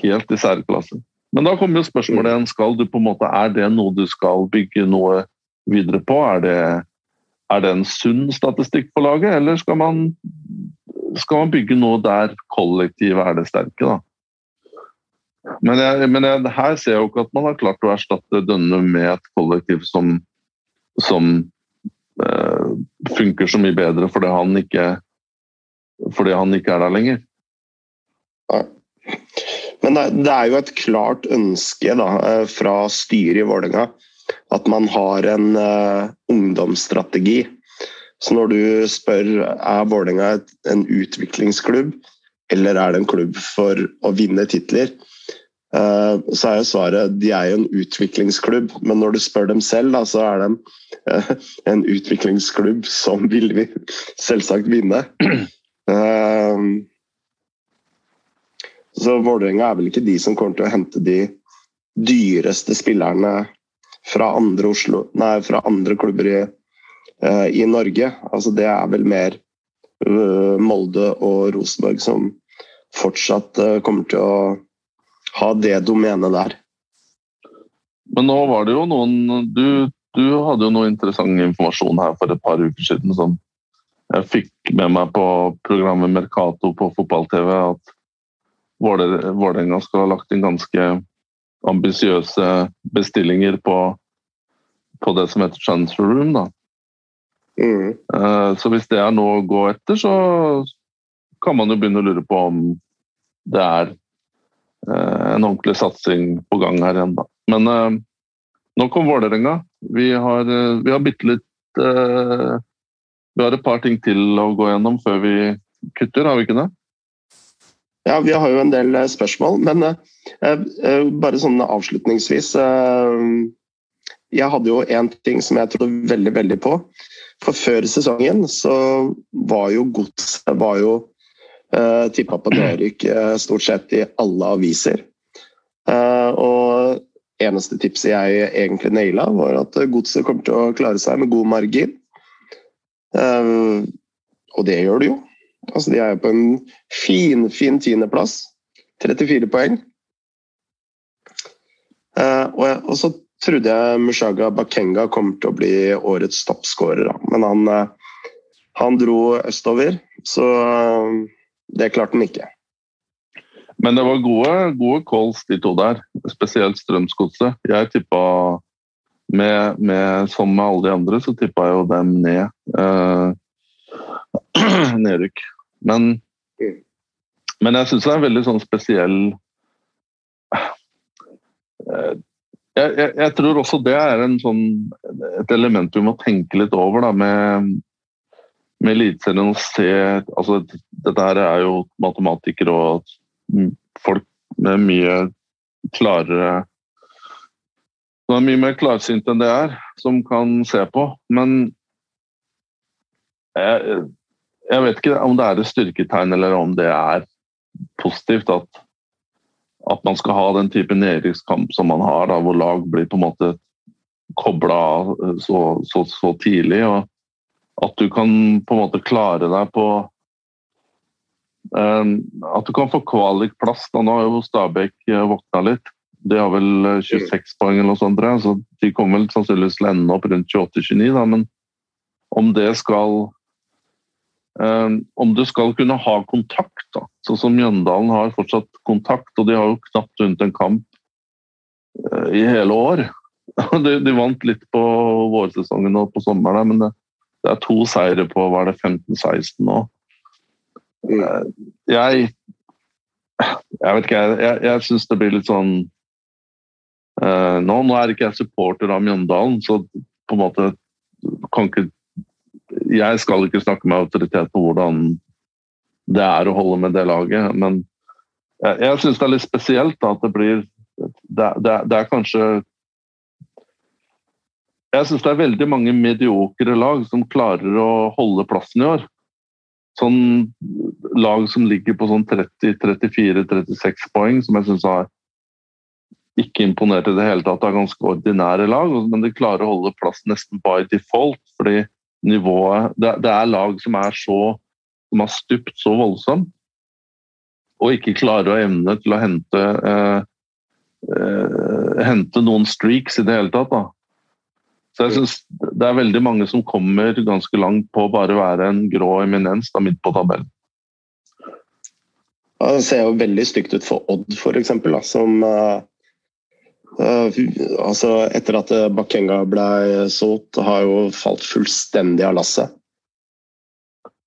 helt i særklasse. Men da kommer jo spørsmålet igjen, skal du på en måte, er det noe du skal bygge noe videre på? Er det, er det en sunn statistikk på laget, eller skal man, skal man bygge noe der kollektivet er det sterke? da? Men, jeg, men jeg, her ser jeg jo ikke at man har klart å erstatte denne med et kollektiv som, som eh, funker så mye bedre fordi han ikke, fordi han ikke er der lenger. Ja. Men det er jo et klart ønske da, eh, fra styret i Vålerenga at man har en uh, ungdomsstrategi. Så når du spør er Vålerenga en utviklingsklubb eller er det en klubb for å vinne titler, uh, så er jo svaret de er jo en utviklingsklubb, men når du spør dem selv, da, så er de uh, en utviklingsklubb som vil vi selvsagt vinne. Eh, så Vålerenga er vel ikke de som kommer til å hente de dyreste spillerne fra andre, Oslo, nei, fra andre klubber i, i Norge. Altså, det er vel mer Molde og Rosenborg som fortsatt kommer til å ha det domenet der. Men nå var det jo noen du, du, hadde jo noe interessant informasjon her for et par uker siden som jeg fikk med meg på programmet Mercato på fotball-TV. At Vålerenga skal ha lagt inn ganske ambisiøse bestillinger på, på, det som heter transfer room. da. Mm. Eh, så hvis det er noe å gå etter, så kan man jo begynne å lure på om det er Eh, en ordentlig satsing på gang her igjen, da. Men uh, nå kom Vålerenga. Vi har, vi har bitte litt Vi har et par ting til å gå gjennom før vi kutter, har vi ikke det? Ja, vi har jo en del spørsmål, men bare sånn avslutningsvis Jeg hadde jo én ting som jeg trodde veldig, veldig på. For før sesongen så var jo godset var jo Uh, Tippa på nedrykk stort sett i alle aviser. Og eneste tipset jeg egentlig naila, var at godset kommer til å klare seg med god margin. Og det gjør det jo. Altså, de er på en fin, fin tiendeplass. 34 poeng. Og, jeg, og, så trodde jeg Mushaga Bakenga kommer til å bli årets toppskårer, men han, han dro østover. Så det klarte han ikke. Men det var gode, gode calls, de to der. Spesielt Strømsgodset. Jeg tippa med, med, Som med alle de andre, så tippa jeg jo dem ned. Eh, nedrykk. Men, men jeg syns det er en veldig sånn spesiell eh, jeg, jeg, jeg, tror også det er sånn, et element vi må tenke litt over da, med, med Eliteserien altså, Dette her er jo matematikere og folk med mye klarere som er mye mer klarsynt enn det er, som kan se på. Men jeg, jeg vet ikke om det er et styrketegn eller om det er positivt at, at man skal ha den type nedrykkskamp som man har, da, hvor lag blir på en måte kobla av så, så, så tidlig. og at du kan på en måte klare deg på um, At du kan få kvalikplass. Nå har jo Stabæk eh, våkna litt. De har vel 26 eh, poeng eller noe sånt, så de kommer vel sannsynligvis til å ende opp rundt 28-29. Men om det skal Om du skal kunne ha kontakt, da, sånn som Mjøndalen har fortsatt kontakt, og de har jo knapt vunnet en kamp uh, i hele år. de, de, vant litt på vårsesongen og på sommeren, men det, det er to seire på hva er det, 15-16 nå. Eh, jeg Jeg vet ikke, jeg, jeg, jeg syns det blir litt sånn uh, nå, nå, er ikke jeg supporter av Mjøndalen, så på en måte kan ikke Jeg skal ikke snakke med autoritet på hvordan det er å holde med det laget, men jeg, jeg syns det er litt spesielt at det blir det, det, det er kanskje jeg syns det er veldig mange mediokre lag som klarer å holde plassen i år. Sånn lag som ligger på sånn 30-34-36 poeng, som jeg syns har ikke imponert i det hele tatt. Det er ganske ordinære lag, men de klarer å holde plass nesten by default. fordi nivået Det, er lag som er så som har stupt så voldsomt, og ikke klarer å evne til å hente eh, eh, hente noen streaks i det hele tatt. da. Så jeg synes Det er veldig mange som kommer ganske langt på å bare være en grå eminens da, midt på tabellen. Det ser jo veldig stygt ut for Odd, f.eks. Som uh, altså Etter at Bakenga ble solgt, har jo falt fullstendig av lasset.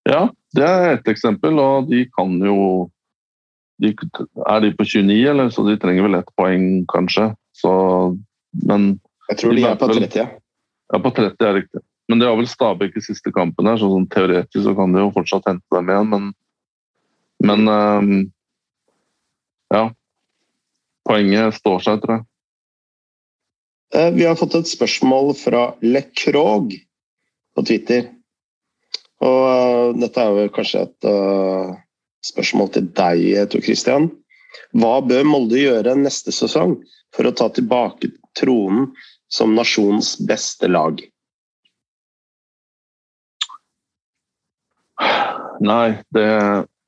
Ja, det er ett eksempel, og de kan jo de, Er de på 29, eller? Så de trenger vel ett poeng, kanskje. Så, men Jeg tror de, de er på 30. Ja. Ja, på 30 er riktig. Men det har vel Stabæk i siste kampen her, så sånn teoretisk så kan de jo fortsatt hente dem igjen, men Men um, ja. poenget står seg, tror jeg. Eh, vi har fått et spørsmål fra Le Krog på Twitter. Og uh, dette er vel kanskje et uh, spørsmål til deg, Tor Christian. Hva bør Molde gjøre neste sesong for å ta tilbake tronen som nasjonens beste lag? Nei, det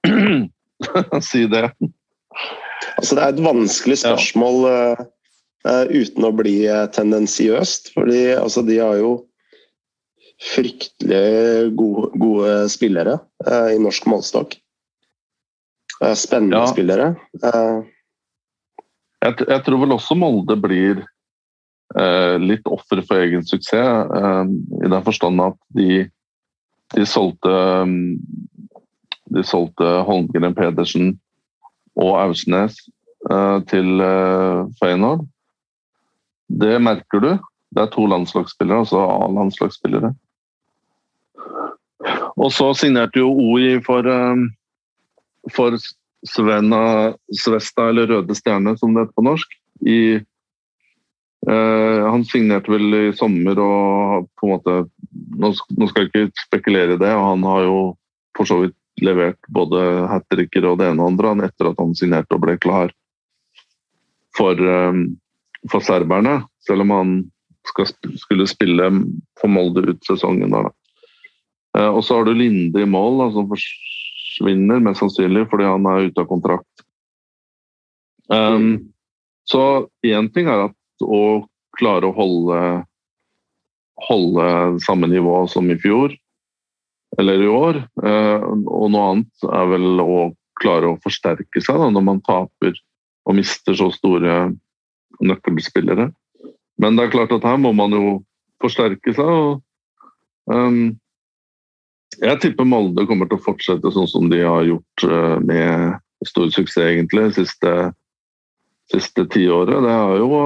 Si det. Altså, det er et vanskelig spørsmål ja. Uh, uten å bli tendensiøst. fordi altså, de har jo fryktelig gode, gode spillere uh, i norsk målstokk. Uh, spennende ja. spillere. Jeg, jeg, tror vel også Molde blir litt offer for egen suksess, i den forstand at de, de solgte de solgte Holmgren Pedersen og Aursnes til Feyenoord. Det merker du. Det er to landslagsspillere, altså A-landslagsspillere. Og så signerte jo OI for, um, for Svena Svesta, eller Røde Stjerne, som det heter på norsk. I, eh, han signerte vel i sommer og på en måte Nå, skal jeg ikke spekulere i det, og han har jo for så vidt levert både hat og det ene og andre etter at han signerte og ble klar for, um, for serberne. Selv om han skal, skulle spille for Molde ut sesongen. da. Eh, og så har du Linde i mål, da, som forsvinner mest sannsynlig fordi han er ute av kontrakt. Um, så én ting er at å klare å holde, holde samme nivå som i fjor, eller i år. Uh, og noe annet er vel å klare å forsterke seg da, når man taper og mister så store nøkkelspillere. Men det er klart at her må man jo forsterke seg. og um, jeg tipper Molde kommer til å fortsette sånn som de har gjort eh, med stor suksess egentlig siste, siste tiåret. Det er jo å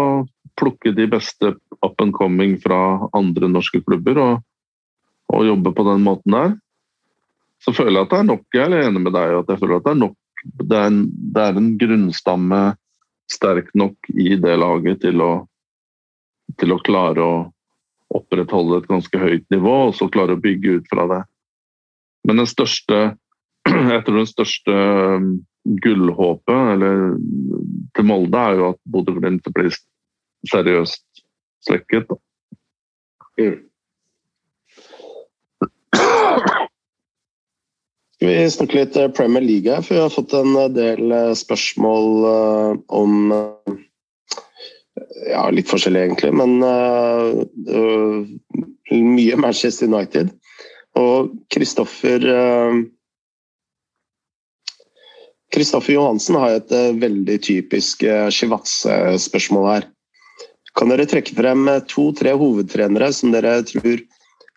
plukke de beste up and coming fra andre norske klubber og, og jobbe på den måten der. Så føler jeg at det er nok, jeg er enig med deg at jeg føler at det er nok det er en, det er en grunnstamme sterk nok i det laget til å, til å klare å opprettholde et ganske høyt nivå, og så klare å bygge ut fra det. Men den største jeg tror den største um, gullhåpet eller, til Molde er jo at Bodø-Glimt blir seriøst svekket. Mm. Skal vi snakke litt eh, Premier League her, for vi har fått en eh, del eh, spørsmål om ja, litt forskjellig egentlig, men uh, mye Manchester United. Og Kristoffer Kristoffer uh, Johansen har et uh, veldig typisk Shivatse-spørsmål her. Kan dere trekke frem to-tre hovedtrenere som dere tror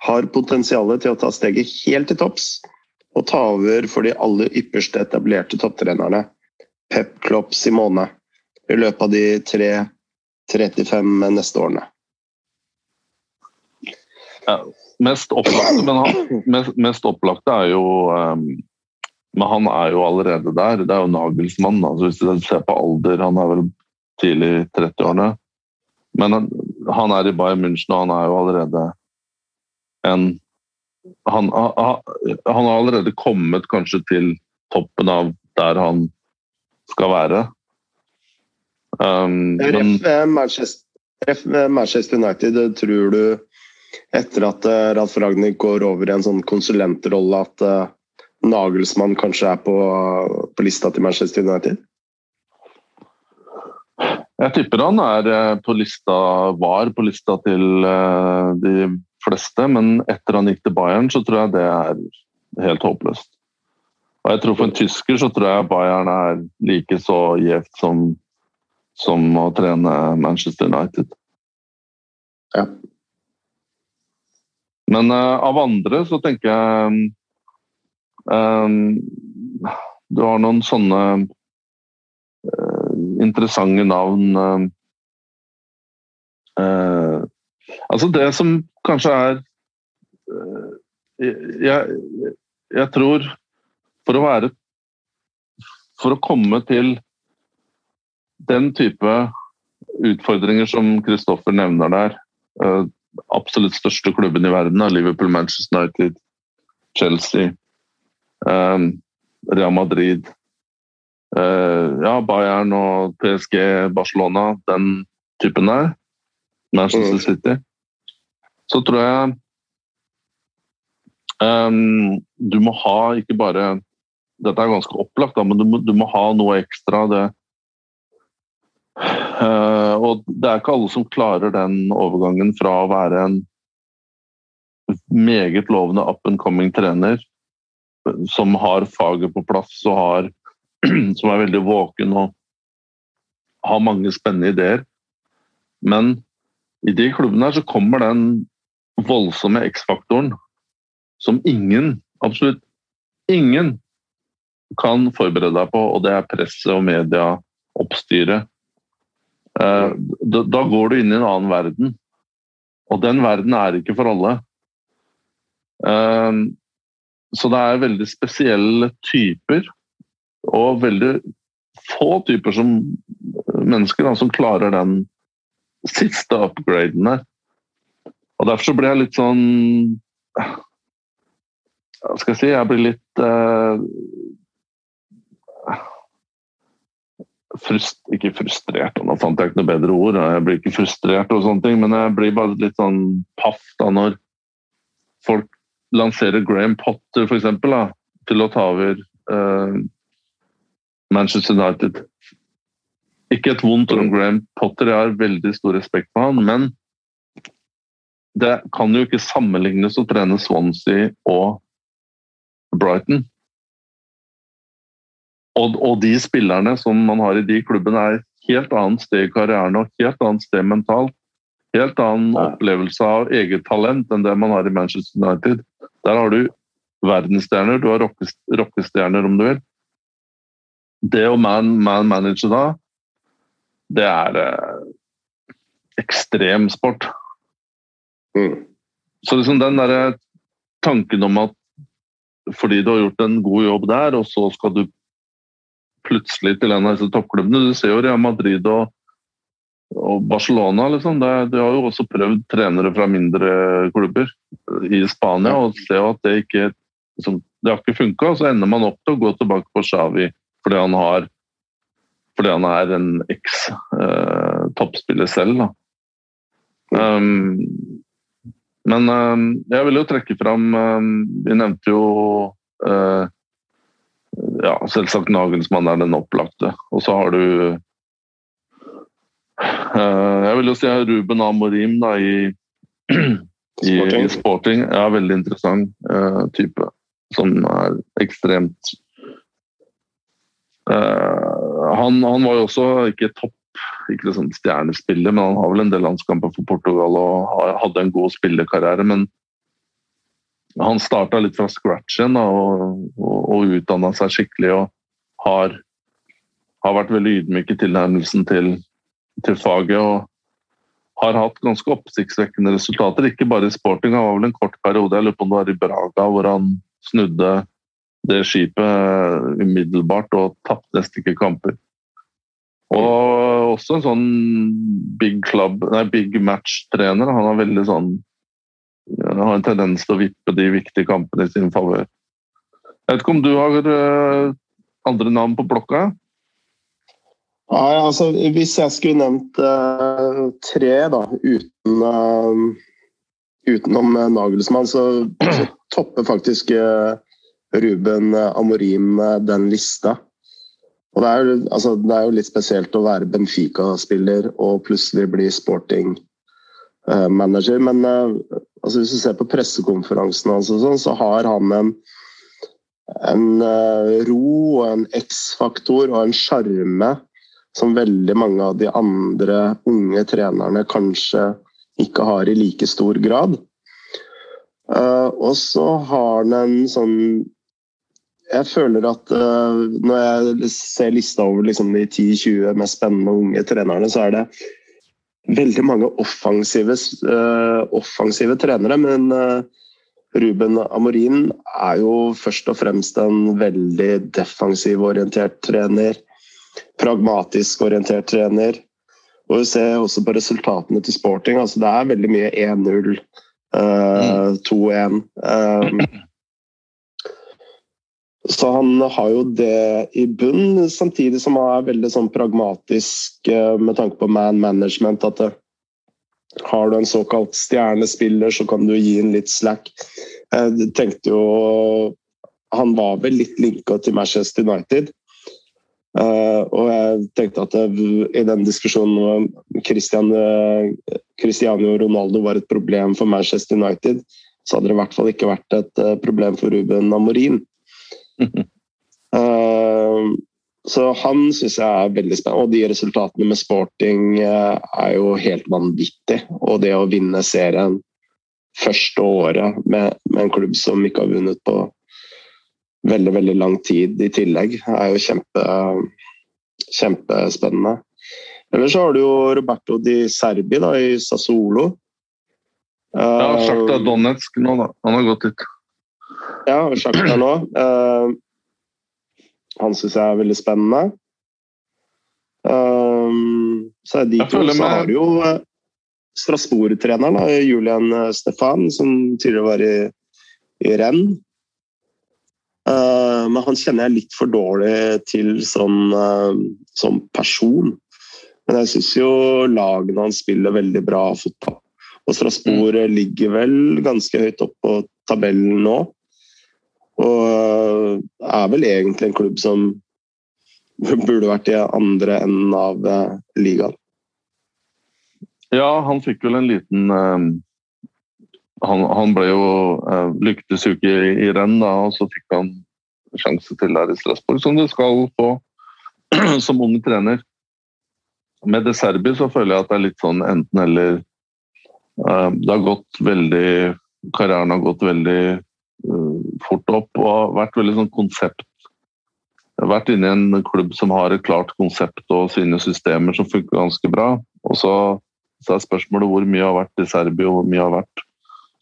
har potensial til å ta steget helt til topps og ta over for de aller ypperste etablerte topptrenerne, Pep Klopp Simone, i løpet av de tre 35 neste årene? Ja, Mest opplagte, han, mest, mest opplagte er jo um, Men han er jo allerede der. Det er jo Nagelsmann. Altså hvis du ser på alder, han er vel tidlig 30-årene. Men han, han, er i Bayern München, og han er jo allerede en han, han, har allerede kommet kanskje til toppen av der han skal være. Um, men, Manchester, Manchester United, tror du etter at uh, Ralf Ragnhild går over i en sånn konsulentrolle, at uh, Nagelsmann kanskje er på, på, lista til Manchester United? Jeg tipper han er eh, på lista, var på lista til uh, de fleste, men etter han gikk til Bayern, så tror jeg det er helt håpløst. Og jeg tror For en tysker så tror jeg Bayern er like så gjevt som, som å trene Manchester United. Ja. Men uh, av andre så tenker jeg um, Du har noen sånne uh, interessante navn uh, Altså det som kanskje er jeg, jeg tror for å være For å komme til den type utfordringer som Kristoffer nevner der, uh, absolutt største klubben i verden, Liverpool, Manchester United, Chelsea, um, Real Madrid, ja, Bayern og PSG, Barcelona, den typen der, Manchester mm. City, så tror jeg um, du må ha ikke bare Dette er ganske opplagt, da, men du må, du må ha noe ekstra. det Uh, og det er ikke alle som klarer den overgangen fra å være en meget lovende up and coming trener som har faget på plass og har, som er veldig våken og har mange spennende ideer. Men i de klubbene her så kommer den voldsomme X-faktoren som ingen, absolutt ingen, kan forberede deg på, og det er presset og media, oppstyret. Eh, da, går du inn i en annen verden. Og den verden er ikke for alle. Eh, så det er veldig spesielle typer, og veldig få typer som mennesker da, som klarer den siste upgraden der. Og derfor så blir jeg litt sånn Hva skal jeg si? Jeg blir litt uh, frust, ikke frustrert, nå fant jeg ikke noe bedre ord. Jeg blir ikke frustrert, og sånne ting, men jeg blir bare litt sånn paff da når folk lanserer Graham Potter for eksempel, da, til å ta over uh, Manchester United. Ikke et vondt om Graham Potter, jeg har veldig stor respekt for han, men det kan jo ikke sammenlignes å trene Swansea og Brighton. Og, og, de spillerne som man har i de klubbene, er et helt annet sted i karrieren og helt annet sted mentalt. Helt annen opplevelse av eget talent enn det man har i Manchester United. Der har du verdensstjerner, du har rockestjerner om du vil. Det å man, man manage da, det er eh, ekstremsport. Mm. Så liksom den derre tanken om at fordi du har gjort en god jobb der, og så skal du plutselig til en av disse toppklubbene. Du ser jo Real Madrid og, og Barcelona. Liksom. Det, de har jo også prøvd trenere fra mindre klubber i Spania og ser jo at det ikke liksom, det har ikke funka. Så ender man opp til å gå tilbake på Xavi fordi han har fordi han er en eks-toppspiller eh, selv. Da. Um, men um, jeg vil jo trekke fram um, Vi nevnte jo uh, ja, selvsagt Nagelsmann er den opplagte. Og så har du uh, Jeg vil jo si Ruben Amorim da, i, i, sporting. i sporting. Ja, veldig interessant uh, type. Som er ekstremt uh, han, han, var jo også ikke topp ikke liksom stjernespiller, men han har vel en del landskamper for Portugal og hadde en god spillekarriere. Men han starta litt fra scratch igjen og, og, og utdanna seg skikkelig. Og har, har vært veldig ydmyk i tilnærmelsen til, til, faget. Og har hatt ganske oppsiktsvekkende resultater, ikke bare i sporting. Han var vel en kort periode, jeg lurer på om det var i Braga, hvor han snudde det skipet umiddelbart og tapte nesten ikke kamper. Og også en sånn big club, nei, big match-trener. Han har veldig sånn har en tendens til å vippe de viktige kampene i sin favør. Jeg vet ikke om du har uh, andre navn på blokka? Nei, altså Hvis jeg skulle nevnt uh, tre, da, uten, uh, utenom Nagelsmann, så, så topper faktisk Ruben Amorim den lista. Og det er, altså, det er, jo litt spesielt å være Benfica-spiller og plutselig bli sporting-manager, men altså Hvis du ser på pressekonferansen hans, sånn, så har han en, en uh, ro og en X-faktor og en sjarme som veldig mange av de andre unge trenerne kanskje ikke har i like stor grad. Uh, og så har han en sånn Jeg føler at uh, når jeg ser lista over liksom, de 10-20 mest spennende unge trenerne, så er det veldig mange offensive, uh, offensive trenere, men uh, Ruben Amorin er jo først og fremst en veldig defensiv orientert trener. pragmatisk orientert trener. Og vi ser også på resultatene til sporting. altså Det er veldig mye 1-0, uh, 2-1. Um, så han har jo det i bunn, samtidig som han er veldig sånn pragmatisk uh, med tanke på man management. At det, har du en såkalt stjernespiller, så kan du gi en litt slack. Jeg tenkte jo Han var vel litt linka til Manchester United. Og jeg tenkte at jeg, i den diskusjonen om Christian, Cristiano Ronaldo var et problem for Manchester United, så hadde det i hvert fall ikke vært et problem for Ruben Amorin. så han syns jeg er veldig spennende. Og de resultatene med sporting er jo helt vanvittig. Og det å vinne serien første året med, med en klubb som ikke har vunnet på veldig veldig lang tid i tillegg. Er jo kjempe, kjempespennende. Eller så har du jo Roberto di Serbi da, i Sassolo. Ja, Sjakta eh, Donetsk nå, da. Han har gått dit. Ja, Sjakta nå. Uh, han syns jeg er veldig spennende. Um, så er de to, så har du jo Strasbourg-treneren, Julian Stefan, som tidligere var i, i renn. Uh, men han kjenner jeg litt for dårlig til sånn, uh, som person. Men jeg syns jo lagene hans spiller veldig bra fotball. Og Strasbourg mm. ligger vel ganske høyt opp på tabellen nå. Og uh, er vel egentlig en klubb som burde vært i andre enden av ligaen. Ja, han fikk vel en liten han, han, ble jo uh, lyktes jo i, i renn, da, og så fikk han sjanse til der i Strasbourg, som du skal få som ung trener. Med det Serbi så føler jeg at det er litt sånn enten-eller. Det har gått veldig Karrieren har gått veldig fort opp og vært veldig sånn konsept. Vært inne i en klubb som har et klart konsept og sine systemer som funker ganske bra. Og så, så er spørsmålet hvor mye har vært i Serbia og hvor mye har vært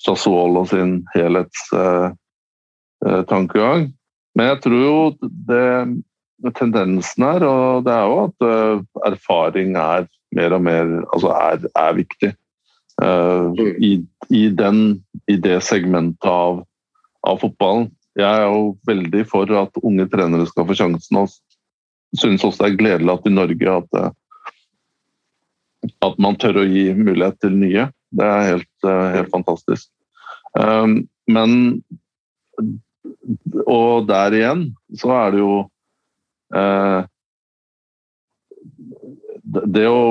Sassuolo sin helhetstankegang. Eh, Men jeg tror jo det, tendensen her, og det er jo at uh, erfaring er mer og mer altså er, er viktig. Uh, i, i, den, I det segmentet av, av, fotballen. Jeg er jo veldig for at unge trenere skal få sjansen. og synes også det er gledelig at i Norge at, at man tør å gi mulighet til nye. Det er helt, eh, helt fantastisk. Um, men Og der igjen så er det jo uh, det, å,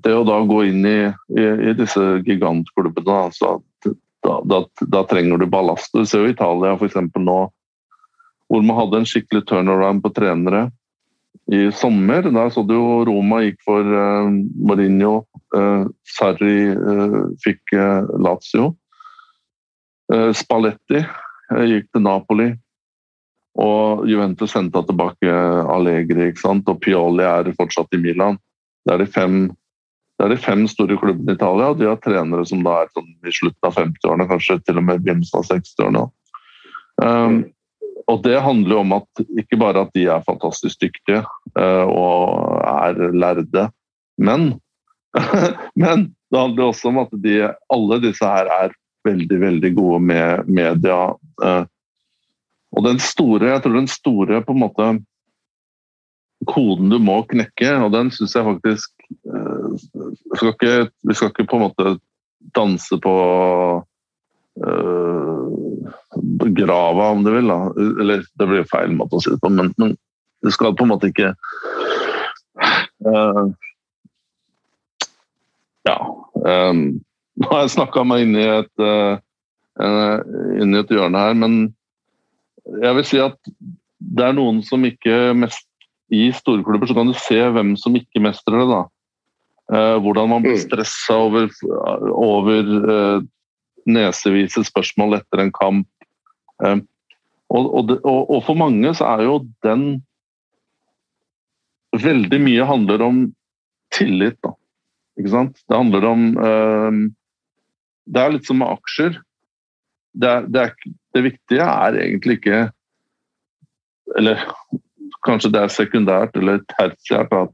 det å, da gå inn i, i, i disse gigantklubbene, altså, da, da, da, trenger du ballast. Du ser jo Italia f.eks. nå, hvor man hadde en skikkelig turnaround på trenere i sommer. Der så du jo Roma gikk for uh, Mourinho, uh, Sarri uh, fikk Lazio. Spalletti gikk til Napoli. Og Juventus henta tilbake Allegri, ikke sant? og Pioli er fortsatt i Milan. Det er de fem, er de fem store klubbene i Italia, og de har trenere som da er sånn i slutten av 50-årene, kanskje til og med begynnelsen av 60-årene. Um, og det handler jo om at ikke bare at de er fantastisk dyktige uh, og er lærde, men, men det handler også om at de, alle disse her er veldig, veldig gode med media. Uh, og den store, jeg tror den store på en måte koden du må knekke, og den syns jeg faktisk skal ikke, Vi skal ikke på en måte danse på grava, om du vil. Da. Eller det blir feil måte å si det på, men, men du skal på en måte ikke uh, Ja. Um, nå har jeg snakka meg inn i, et, uh, inn i et hjørne her, men jeg vil si at det er noen som ikke mest I storklubber så kan du se hvem som ikke mestrer det. da. Uh, hvordan man blir mm. stressa over, over uh, nesevise spørsmål etter en kamp. Um, og, og, for mange så er jo den Veldig mye handler om tillit, da. Ikke sant? Det handler om Det er litt som med aksjer. Det, er, det, er, det, viktige er egentlig ikke Eller kanskje det er sekundært eller tertiært at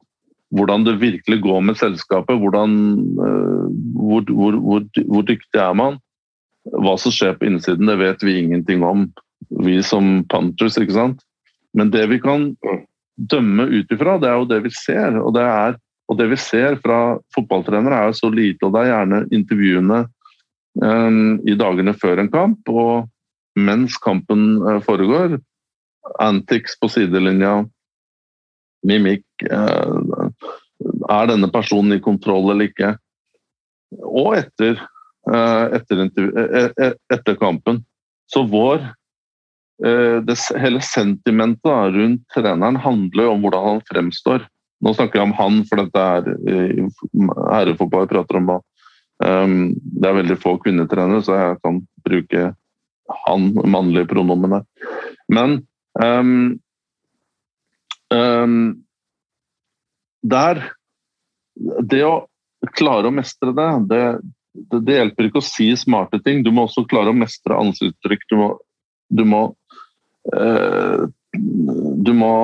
hvordan det virkelig går med selskapet, hvordan, uh, hvor, hvor, hvor, hvor, dyktig er man? Hva som skjer på innsiden, det vet vi ingenting om, vi som punters. ikke sant? Men det vi kan dømme ut ifra, det er jo det vi ser. Og det, er, og det vi ser fra fotballtrenere, er jo så lite. Og det er gjerne intervjuene um, i dagene før en kamp og mens kampen uh, foregår. Antics på sidelinja, mimikk uh, Er denne personen i kontroll eller ikke? Og etter, uh, etter, etter kampen. Så vår Eh, det, hele sentimentet rundt treneren handler om hvordan han fremstår. Nå snakker jeg om han, for dette er eh, herrefotball jeg prater om. Um, det er veldig få kvinnetrenere, så jeg kan bruke han, mannlige pronomen der. Men um, um, der Det å klare å mestre det, det, det, det hjelper ikke å si smarte ting. Du må også klare å mestre ansiktsuttrykk. Du må, du må Eh, du må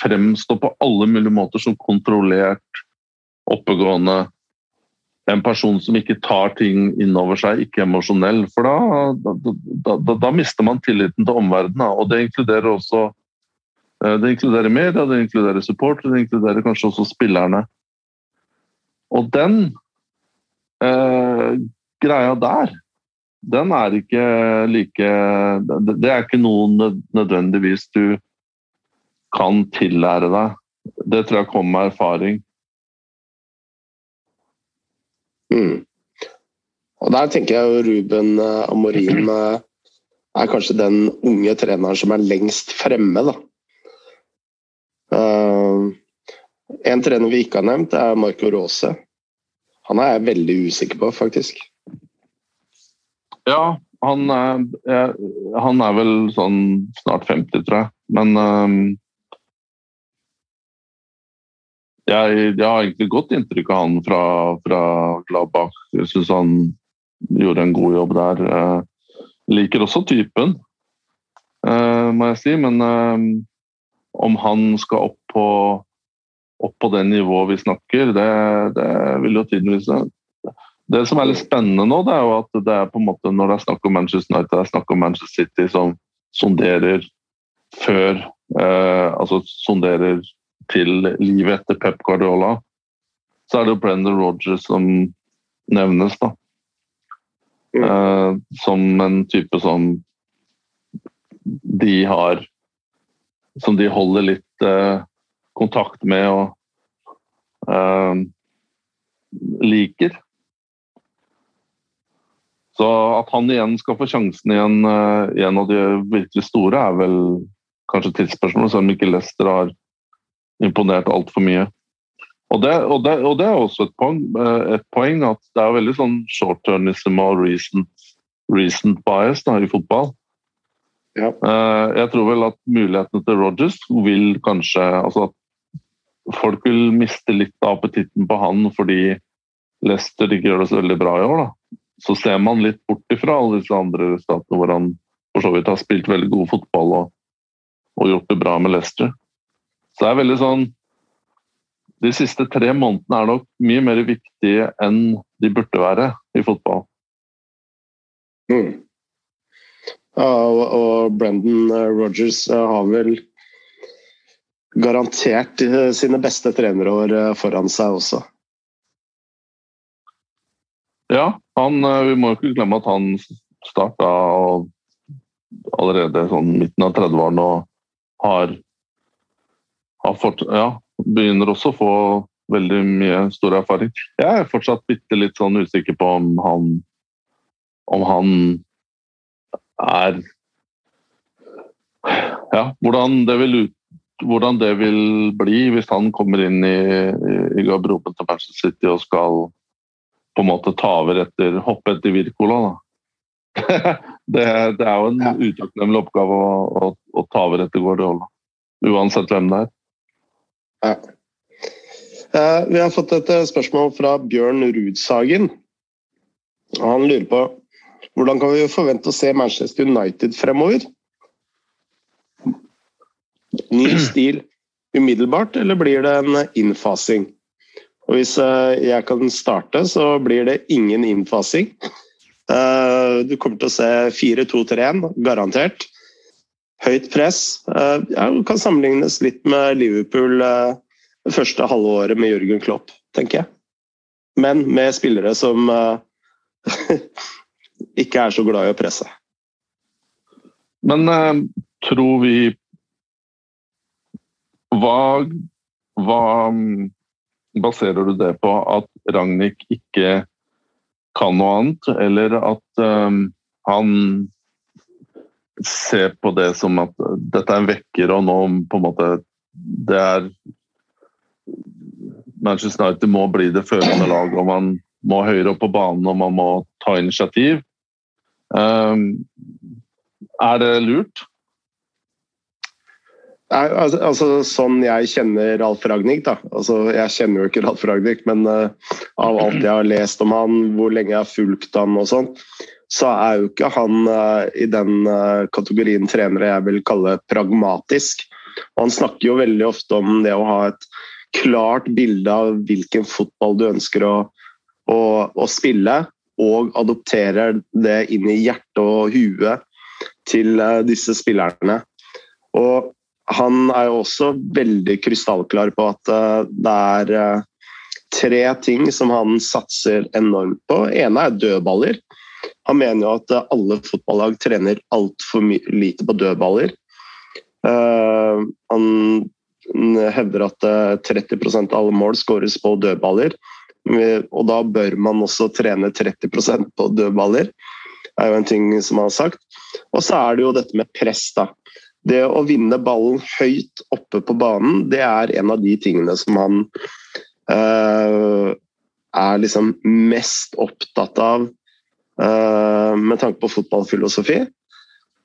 fremstå på alle mulige måter som kontrollert, oppegående. En person som ikke tar ting innover seg, ikke emosjonell. For da, da, da, da mister man tilliten til omverdenen. Og det inkluderer også eh, det inkluderer media, det inkluderer support, det inkluderer kanskje også spillerne. Og den eh, greia der den er ikke like Det er ikke noe nødvendigvis du kan tillære deg. Det tror jeg kommer med erfaring. Mm. Og Der tenker jeg jo Ruben eh, Amorin eh, er kanskje den unge treneren som er lengst fremme. da. Uh, en trener vi ikke har nevnt, er Marco Rose. Han er jeg veldig usikker på, faktisk. Ja, han er, han er, vel sånn snart 50, tror jeg. Men um, jeg, jeg, har egentlig godt inntrykk av han fra, fra Gladbach. Jeg syns han gjorde en god jobb der. Jeg liker også typen, uh, må jeg si. Men um, om han skal opp på, opp på det nivået vi snakker, det, det vil jo tiden vise. Det som er litt spennende nå, det er jo at det er på en måte når det er snakk om Manchester United, det er snakk om Manchester City som sonderer før eh, Altså sonderer til livet etter Pep Guardiola, så er det jo Brendan Rogers som nevnes, da. Mm. Eh, som en type som de har Som de holder litt eh, kontakt med og eh, liker. Så at han igjen skal få sjansen i en, i en av de virkelig store, er vel kanskje tidsspørsmål, selv om ikke Leicester har imponert altfor mye. Og det, og, det, og det, er også et poeng, uh, et poeng, at det er veldig sånn short-turnism og recent, recent bias da, i fotball. Ja. Uh, jeg tror vel at mulighetene til Rogers vil kanskje altså at Folk vil miste litt av appetitten på han fordi Leicester ikke gjør det så veldig bra i år. da så ser man litt bort ifra alle disse andre statene hvor han for så vidt har spilt veldig god fotball og, og gjort det bra med Leicester. Så det er veldig sånn De siste tre månedene er nok mye mer viktige enn de burde være i fotball. Mm. Ja, og, og Brendan eh, Rogers eh, har vel garantert eh, sine beste trenerår foran seg også. Ja, han, eh, vi må ikke glemme at han starta allerede sånn midten av 30-årene og har, har fått, ja, begynner også å få veldig mye stor erfaring. Jeg er fortsatt bitte litt sånn usikker på om han om han er Ja, hvordan det vil ut hvordan det vil bli hvis han kommer inn i, i garderoben til Manchester City og skal på en måte ta over etter hoppe etter Wirkola. det, det, er jo en ja. utakknemlig oppgave å, å, å, ta over etter Guardiola. Uansett hvem det er. Ja. Eh, vi har fått et eh, spørsmål fra Bjørn Rudshagen. Han lurer på hvordan kan vi forvente å se Manchester United fremover? Ny stil umiddelbart, eller blir det en innfasing? Og Hvis eh, jeg kan starte, så blir det ingen innfasing. Eh, du kommer til å se 4-2-3-1, garantert. Høyt press. Eh, ja, kan sammenlignes litt med Liverpool det første halve året med Jørgen Klopp, tenker jeg. Men med spillere som ikke er så glad i å presse. Men tror vi hva, hva baserer du det på? At Ragnhild ikke kan noe annet, eller at um, han ser på det som at dette er en vekker, og nå på en måte det er Manchester United må bli det førende lag, og man må høyere opp på banen og man må ta initiativ. Um, er det lurt? Altså, altså, sånn jeg kjenner Ralf Ragnhild da. Altså, jeg kjenner jo ikke Ralf Ragnhild, men uh, av alt jeg har lest om han, hvor lenge jeg har fulgt han og sånn, så er jo ikke han uh, i den uh, kategorien trenere jeg vil kalle pragmatisk. Og han snakker jo veldig ofte om det å ha et klart bilde av hvilken fotball du ønsker å, å, å spille, og adopterer det inn i hjertet og huet til disse spillerne. Og han er jo også veldig krystallklar på at eh, det er eh, tre ting som han satser enormt på. ene er dødballer. Han mener jo at eh, alle fotballag trener altfor lite på dødballer. han hevder at 30% av alle mål skåres på dødballer. Og da bør man også trene 30% på dødballer. Det er jo en ting som han har sagt. Og så er det jo dette med press, da. Det å vinne ballen høyt oppe på banen, det er en av de tingene som han uh, er liksom mest opptatt av uh, med tanke på fotballfilosofi.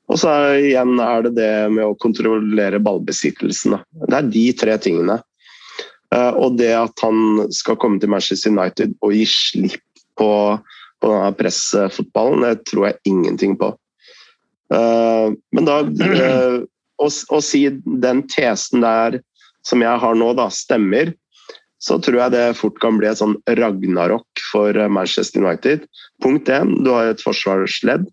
Og så er, igjen er det det med å kontrollere ballbesittelsen. Det er de tre tingene. Uh, og det at han skal komme til Manchester United og gi slipp på, på denne pressfotballen, det tror jeg ingenting på. Uh, men da uh, å, å, si den tesen der som jeg har nå, da, stemmer, så tror jeg det fort kan bli et sånn ragnarok for eh, Manchester United. Punkt én, du har et forsvarsledd.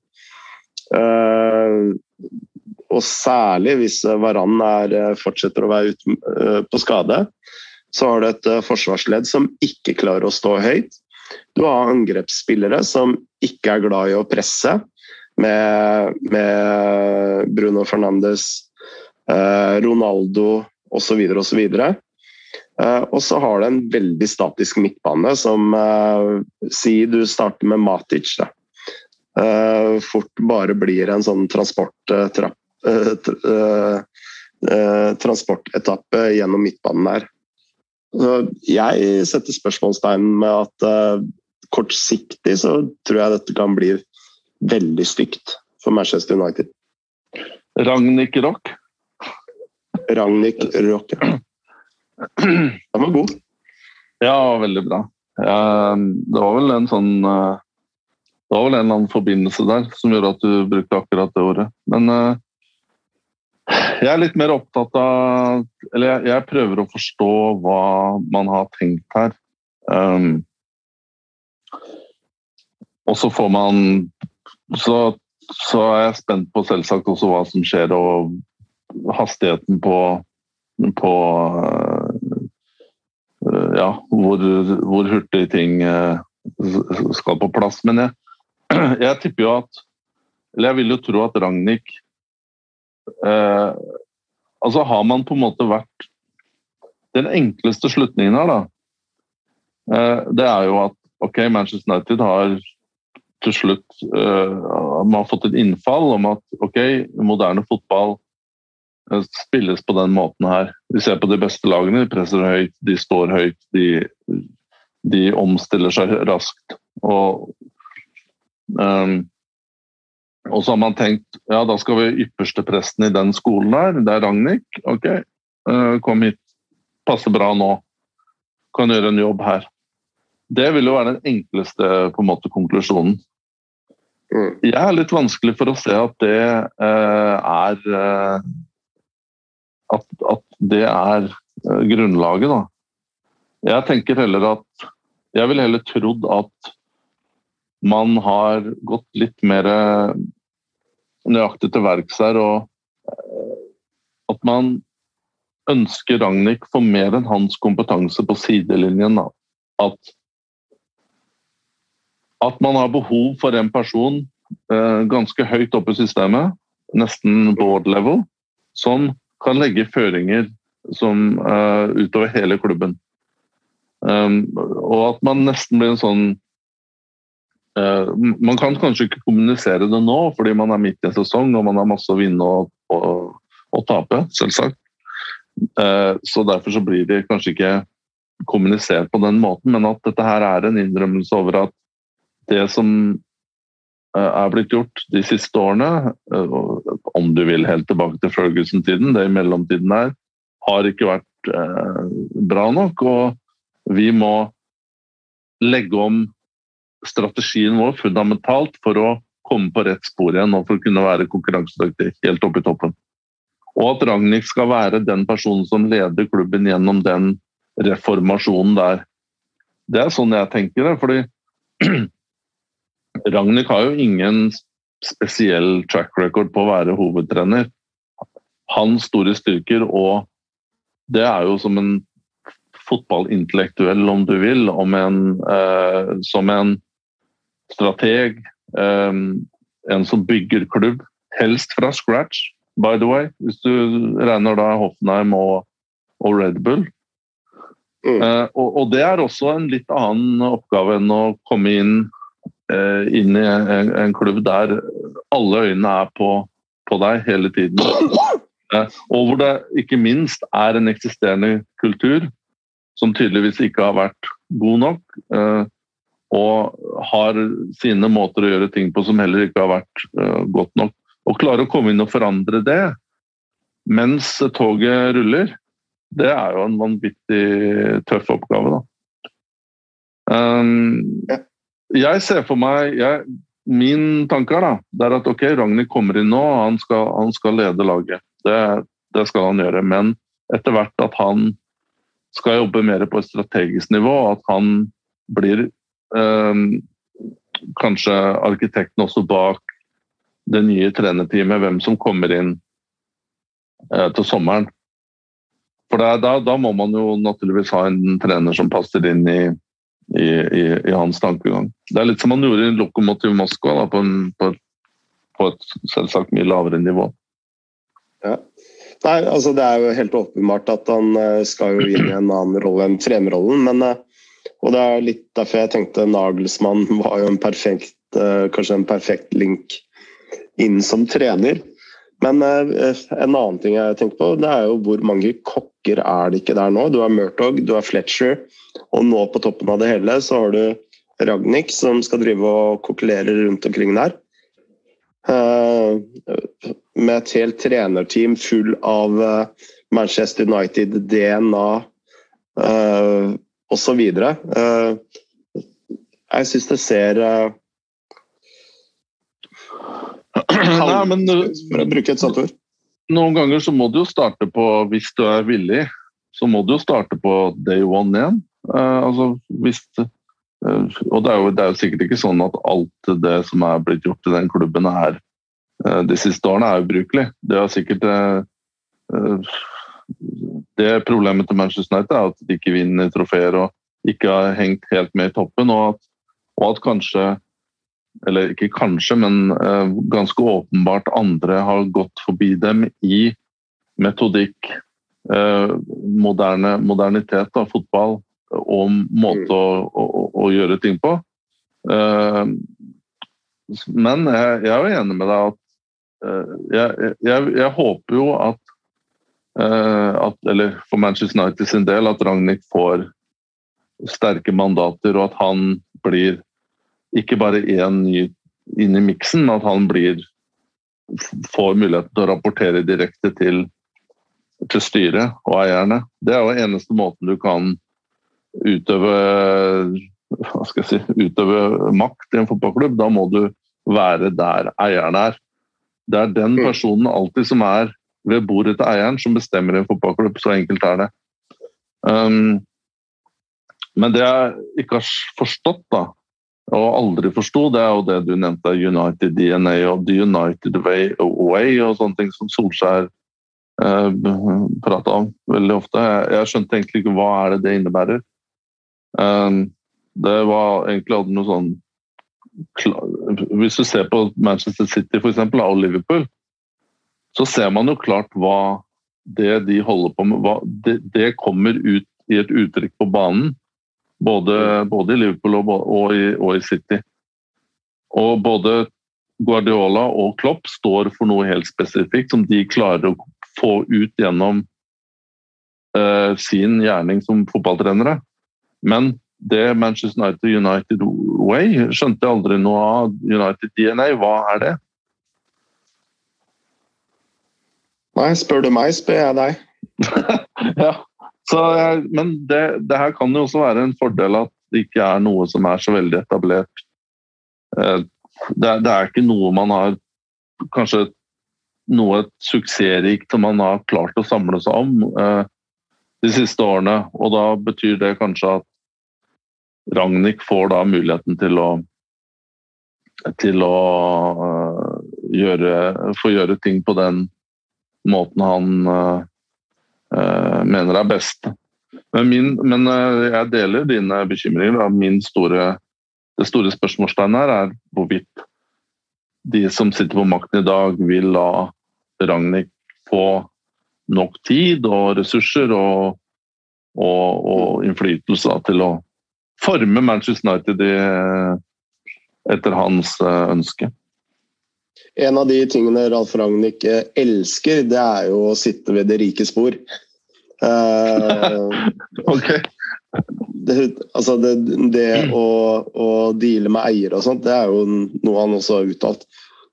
Og særlig hvis Varan er, fortsetter å være ute på skade, så har du et forsvarsledd som ikke klarer å stå høyt. Du har angrepsspillere som ikke er glad i å presse med, med Bruno Fernandes, eh, Ronaldo osv. osv. Eh, og så har du en veldig statisk midtbane som eh, Si du starter med Matic. Da. Eh, fort bare blir en sånn transporttrapp transportetappe gjennom midtbanen der. Jeg setter spørsmålstegn med at kortsiktig så tror jeg dette kan bli veldig stygt for Manchester United. Ragnhild Rock? Ragnhild Rock, ja. Den var god. Ja, veldig bra. Det var vel en sånn eh, Det var vel en eller annen forbindelse der som gjorde at du brukte akkurat det ordet. Men uh, jeg er litt mer opptatt av Eller jeg, jeg, prøver å forstå hva man har tenkt her. Um, og så får man så, så, er jeg spent på selvsagt også hva som skjer, og hastigheten på, på uh, Ja, hvor, hvor, hurtig ting uh, skal på plass. Men jeg, jeg, tipper jo at Eller jeg vil jo tro at Ragnhild uh, Altså har man på en måte vært Den enkleste slutningen her, da, det er jo at ok, Manchester United har til slutt uh, man har fått et innfall om at ok, moderne fotball uh, spilles på den måten her. Vi ser på de beste lagene, de presser høyt, de står høyt, de, de omstiller seg raskt. Og, um, og så har man tenkt ja, da skal vi ypperste presten i den skolen der. Det er Ragnhild. Ok, uh, kom hit. Passer bra nå. Kan gjøre en jobb her. Det vil jo være den enkleste på en måte, konklusjonen. Mm. Jeg er litt vanskelig for å se at det eh, er eh, at, at det er uh, grunnlaget, da. Jeg tenker heller at Jeg vil heller trodd at man har gått litt mer nøyaktig til verks her, og at man ønsker Ragnhild for mer enn hans kompetanse på sidelinjen. Da. At, at man har behov for en person eh, ganske høyt oppe i systemet, nesten board level, som kan legge føringer som, eh, utover hele klubben. Um, og at man nesten blir en sånn uh, Man kan kanskje ikke kommunisere det nå, fordi man er midt i en sesong og man har masse å vinne og, og, og tape, selvsagt. Uh, så derfor så blir det kanskje ikke kommunisert på den måten, men at dette her er en innrømmelse over at det som er blitt gjort de siste årene, om du vil helt tilbake til Ferguson-tiden, det i mellomtiden her, har ikke vært eh, bra nok. Og vi må legge om strategien vår fundamentalt for å komme på rett spor igjen og for å kunne være konkurransedyktig helt oppe i toppen. Og at Ragnhild skal være den personen som leder klubben gjennom den reformasjonen der. Det er sånn jeg tenker det. fordi Ragnhild har jo ingen spesiell track record på å være hovedtrener. Hans store styrker og det er jo som en fotballintellektuell, om du vil, om en, eh, som en strateg. Eh, en som bygger klubb, helst fra scratch, by the way, hvis du regner da Hoffenheim og, og Red Bull. Mm. Eh, og, og, det er også en litt annen oppgave enn å komme inn, inn i en, en, klubb der alle øynene er på, på deg hele tiden. Eh, og hvor det ikke minst er en eksisterende kultur som tydeligvis ikke har vært god nok. Eh, og har sine måter å gjøre ting på som heller ikke har vært eh, godt nok. Å klare å komme inn og forandre det mens toget ruller, det er jo en vanvittig tøff oppgave, da. Jeg ser for meg jeg, Min tanke da, er at ok, Ragnhild kommer inn nå, han skal, han skal lede laget. Det, det skal han gjøre. Men etter hvert at han skal jobbe mer på et strategisk nivå, at han blir eh, kanskje arkitekten også bak det nye trenerteamet, hvem som kommer inn eh, til sommeren. For da, da, må man jo naturligvis ha en trener som passer inn i, i, i, i hans tankegang. Det er litt som han gjorde i Lokomotiv Moskva, da, på, en, på, på, et selvsagt mye lavere nivå. Ja. Nei, altså Det er jo helt åpenbart at han eh, skal jo inn i en annen rolle enn fremrollen. Men, eh, og det er litt derfor jeg tenkte Nagelsmann var jo en perfekt, eh, kanskje en perfekt link inn som trener. Men en annen ting jeg tenker på, det er jo hvor mange kokker er det ikke der nå? Du har Murtog, du har Fletcher, og nå på toppen av det hele så har du Ragnhild som skal drive og kokkelere rundt omkring der. Eh, med et helt trenerteam full av eh, Manchester United, DNA osv. Jeg syns det ser Nei, men, For å bruke et sånt ord. Noen ganger så må du jo starte på, hvis du er villig, så må du jo starte på day one igjen. Uh, altså, hvis, uh, og det er, jo, det er, jo, sikkert ikke sånn at alt det som er blitt gjort i den klubben, her uh, de siste årene er ubrukelig. Det er sikkert Det problemet til Manchester United er at de ikke vinner trofeer og ikke har hengt helt med i toppen, og at, og at kanskje eller ikke kanskje, men ganske åpenbart andre har gått forbi dem i metodikk, moderne, modernitet av fotball og måte å, å, å, gjøre ting på. Men jeg, jeg, er jo enig med deg at jeg, jeg, jeg, håper jo at, at, Eller for Manchester United sin del, at Ragnhild får sterke mandater, og at han blir ikke bare én ny inn i miksen, men at han blir får muligheten til å rapportere direkte til, til styret og eierne. Det er jo eneste måten du kan utøve, hva skal jeg si, utøve makt i en fotballklubb, da må du være der eieren er. Det er den mm. personen alltid som er ved bordet til eieren som bestemmer i en fotballklubb. Så enkelt er det. Um, men det jeg ikke har forstått, da, og aldri forsto, det er jo det du nevnte, United DNA og The United Way Away og sånne ting som Solskjær eh, prata om veldig ofte. Jeg, jeg, skjønte egentlig ikke hva er det det innebærer. Um, det var egentlig hadde noe sånn Hvis du ser på Manchester City for eksempel, og Liverpool, så ser man jo klart hva det de holder på med, det, det, kommer ut i et uttrykk på banen. Både, både i Liverpool og, og, i, og, i, City. Og både Guardiola og Klopp står for noe helt spesifikt som de klarer å få ut gjennom uh, sin gjerning som fotballtrenere. Men det Manchester United United Way skjønte jeg aldri noe av. United DNA, hva er det? Nei, spør du meg, spør jeg deg. ja, jeg, men det, det, her kan jo også være en fordel at det ikke er noe som er så veldig etablert. Eh, det, det er ikke noe man har Kanskje noe suksessrikt som man har klart å samle seg om eh, de siste årene. Og da betyr det kanskje at Ragnhild får da muligheten til å til å gjøre, få gjøre ting på den måten han mener er best. Men, min, men jeg deler dine bekymringer. Min store, det store spørsmålstegnet her er hvorvidt de som sitter på makten i dag, vil la Ragnhild få nok tid og ressurser og, og, og innflytelse til å forme Manchester United i, etter hans eh, ønske. En av de tingene Ralf Ragnhild elsker, det er jo å sitte ved det rike spor. Uh, ok. Det, altså det, det å, å, deale med eiere og sånt, det er jo noe han også har uttalt.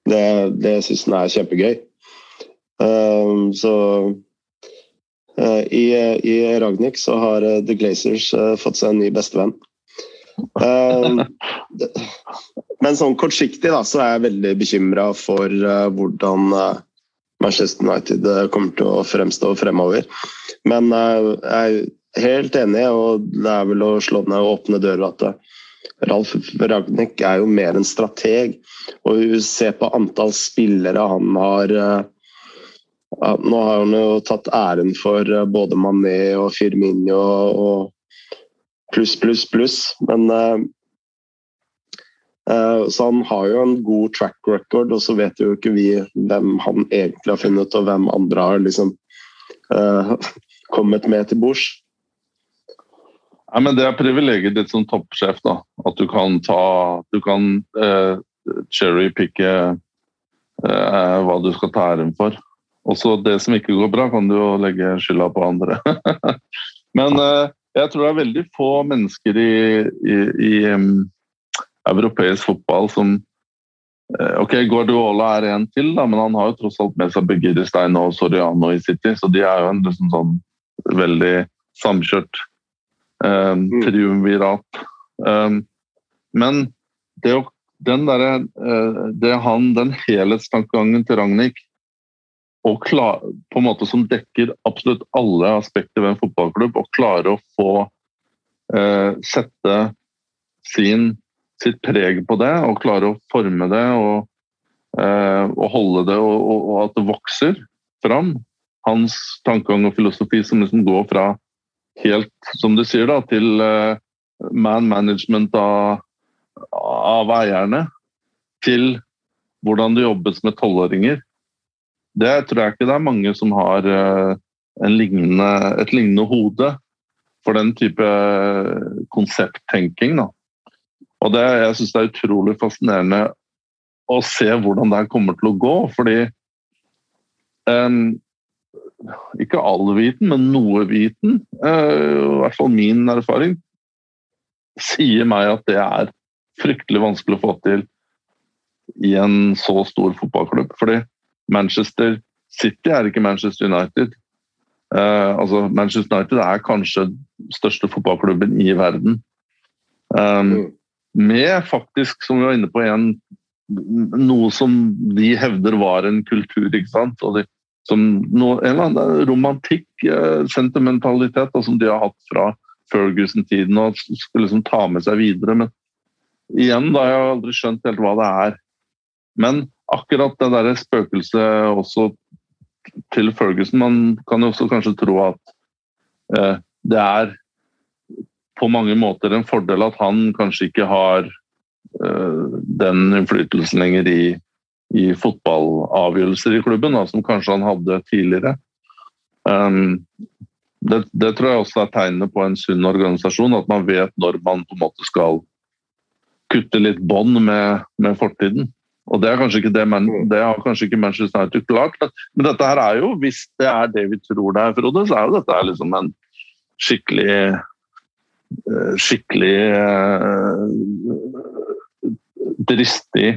Det, det syns han er kjempegøy. Uh, så uh, i, i Ragnhild så har The Glazers fått seg en ny bestevenn. Ehm, men sånn kortsiktig da, så er jeg veldig bekymra for uh, hvordan uh, Manchester United uh, kommer til å fremstå fremover. Men jeg er helt enig, og det er vel å slå ned og åpne dører at Ralf Ragnhild er jo mer en strateg. Og se på antall spillere han har Nå har han jo tatt æren for både Mané og Firmino og pluss, pluss, pluss. Men Så han har jo en god track record, og så vet jo ikke vi hvem han egentlig har funnet, og hvem andre har liksom uh, kommet med til bords. Ja, men Det er privilegiet ditt som toppsjef. da, At du kan ta Du kan uh, cherrypicke uh, hva du skal ta æren for. Også det som ikke går bra, kan du jo legge skylda på andre. men uh, jeg tror det er veldig få mennesker i, i, i um, europeisk fotball som uh, Ok, Guardiola er en til, da, men han har jo tross alt med seg Begirstein og Soriano i City, så de er jo en liksom, sånn veldig samkjørt um, triumvirat. Um, men det den, derre uh, det han, den helhetstankegangen til Ragnhild og klar, på en måte som dekker absolutt alle aspekter ved en fotballklubb, og klare å få eh, sette sin, sitt preg på det og klare å forme det og, eh, og holde det, og, og, og, at det vokser fram. Hans tankegang og filosofi som liksom går fra helt, som du sier, da, til eh, man management av, av eierne, til hvordan det jobbes med tolvåringer det tror jeg ikke det er mange som har eh, lignende, et lignende hode for den type eh, konsepttenking. Da. Og det, jeg syns det er utrolig fascinerende å se hvordan det her kommer til å gå. Fordi um, ikke all viten, men noe viten, uh, i hvert fall min erfaring, sier meg at det er fryktelig vanskelig å få til i en så stor fotballklubb. Fordi Manchester City er ikke Manchester United. Uh, altså Manchester United er kanskje største fotballklubben i verden. Um, med faktisk, som vi var inne på en, noe som de hevder var en kultur. ikke sant? De, noe, en eller annen romantikk, eh, sentimentalitet, da, som de har hatt fra Ferguson-tiden og skulle liksom ta med seg videre. Men igjen, da jeg har jeg aldri skjønt helt hva det er. Men akkurat det der spøkelset også til Ferguson Man kan jo også kanskje tro at eh, det er på mange måter en fordel at han kanskje ikke har uh, den innflytelsen lenger i, i fotballavgjørelser i klubben, da, som kanskje han hadde tidligere. Um, det, det, tror jeg også er tegnet på en sunn organisasjon, at man vet når man på en måte skal kutte litt bånd med, med fortiden. Og Det er kanskje ikke det, men det har kanskje ikke Manchester United klart. Men dette her er jo, hvis det er det vi tror det er, Frode, så er jo dette liksom en skikkelig Skikkelig uh, dristig,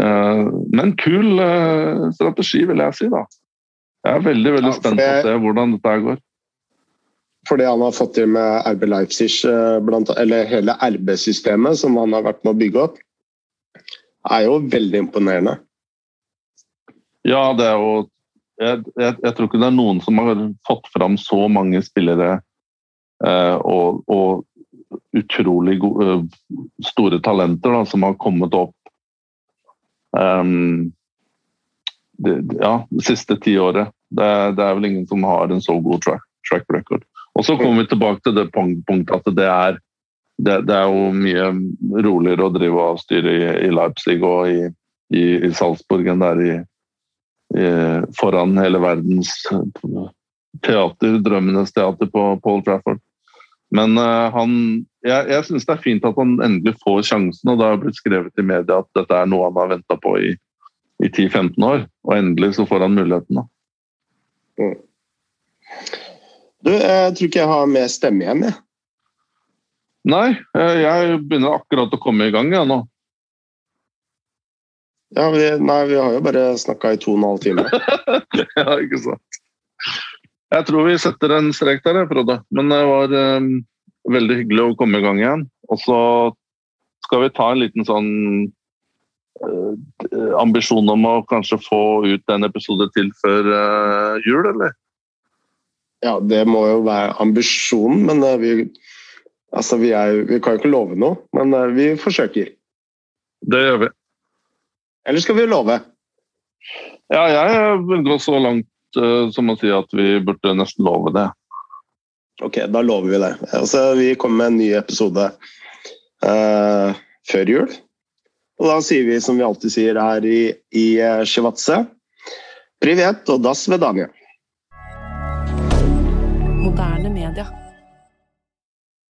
uh, men kul strategi, vil jeg si. da. Jeg er veldig veldig spent på å se hvordan dette går. For det han har fått til med RB Leipzig, blant, eller hele RB-systemet som han har vært med å bygge opp, er jo veldig imponerende. Ja, det er jo jeg, jeg, jeg, tror ikke det er noen som har fått fram så mange spillere eh, og, og, utrolig gode, eh, store talenter da, som har kommet opp um, det, ja, det siste tiåret. Det, det er vel ingen som har en så god track, track record. Og så kommer vi tilbake til det punktet at det er det, det, er jo mye roligere å drive og styre i, i Leipzig og i, i, i Salzburg enn det er i, foran hele verdens teater, drømmenes teater på Paul Trafford. Men uh, han Jeg, jeg syns det er fint at han endelig får sjansen, og det har blitt skrevet i media at dette er noe han har venta på i, i 10-15 år, og endelig så får han muligheten. da. Mm. Du, jeg tror ikke jeg har mer stemme igjen, jeg. Nei, eh, jeg begynner akkurat å komme i gang jeg nå. Ja, vi, nei, vi har jo bare snakka i to og en halv time. ja, ikke sant. Jeg tror vi setter en strek der, Frode. Men det var um, veldig hyggelig å komme i gang igjen. Og så skal vi ta en liten sånn eh, ambisjon om å kanskje få ut en episode til før eh, jul, eller? Ja, det må jo være ambisjonen, men eh, vi Altså, vi, er, vi kan jo ikke love noe, men uh, vi forsøker. Det gjør vi. Eller skal vi love? Ja, jeg vil gå så langt uh, som å si at vi burde nesten love det. Ok, da lover vi det. Altså, vi kommer med en ny episode uh, før jul. Og da sier vi som vi alltid sier her i, i Shivatse Privet og das vedanje. Moderne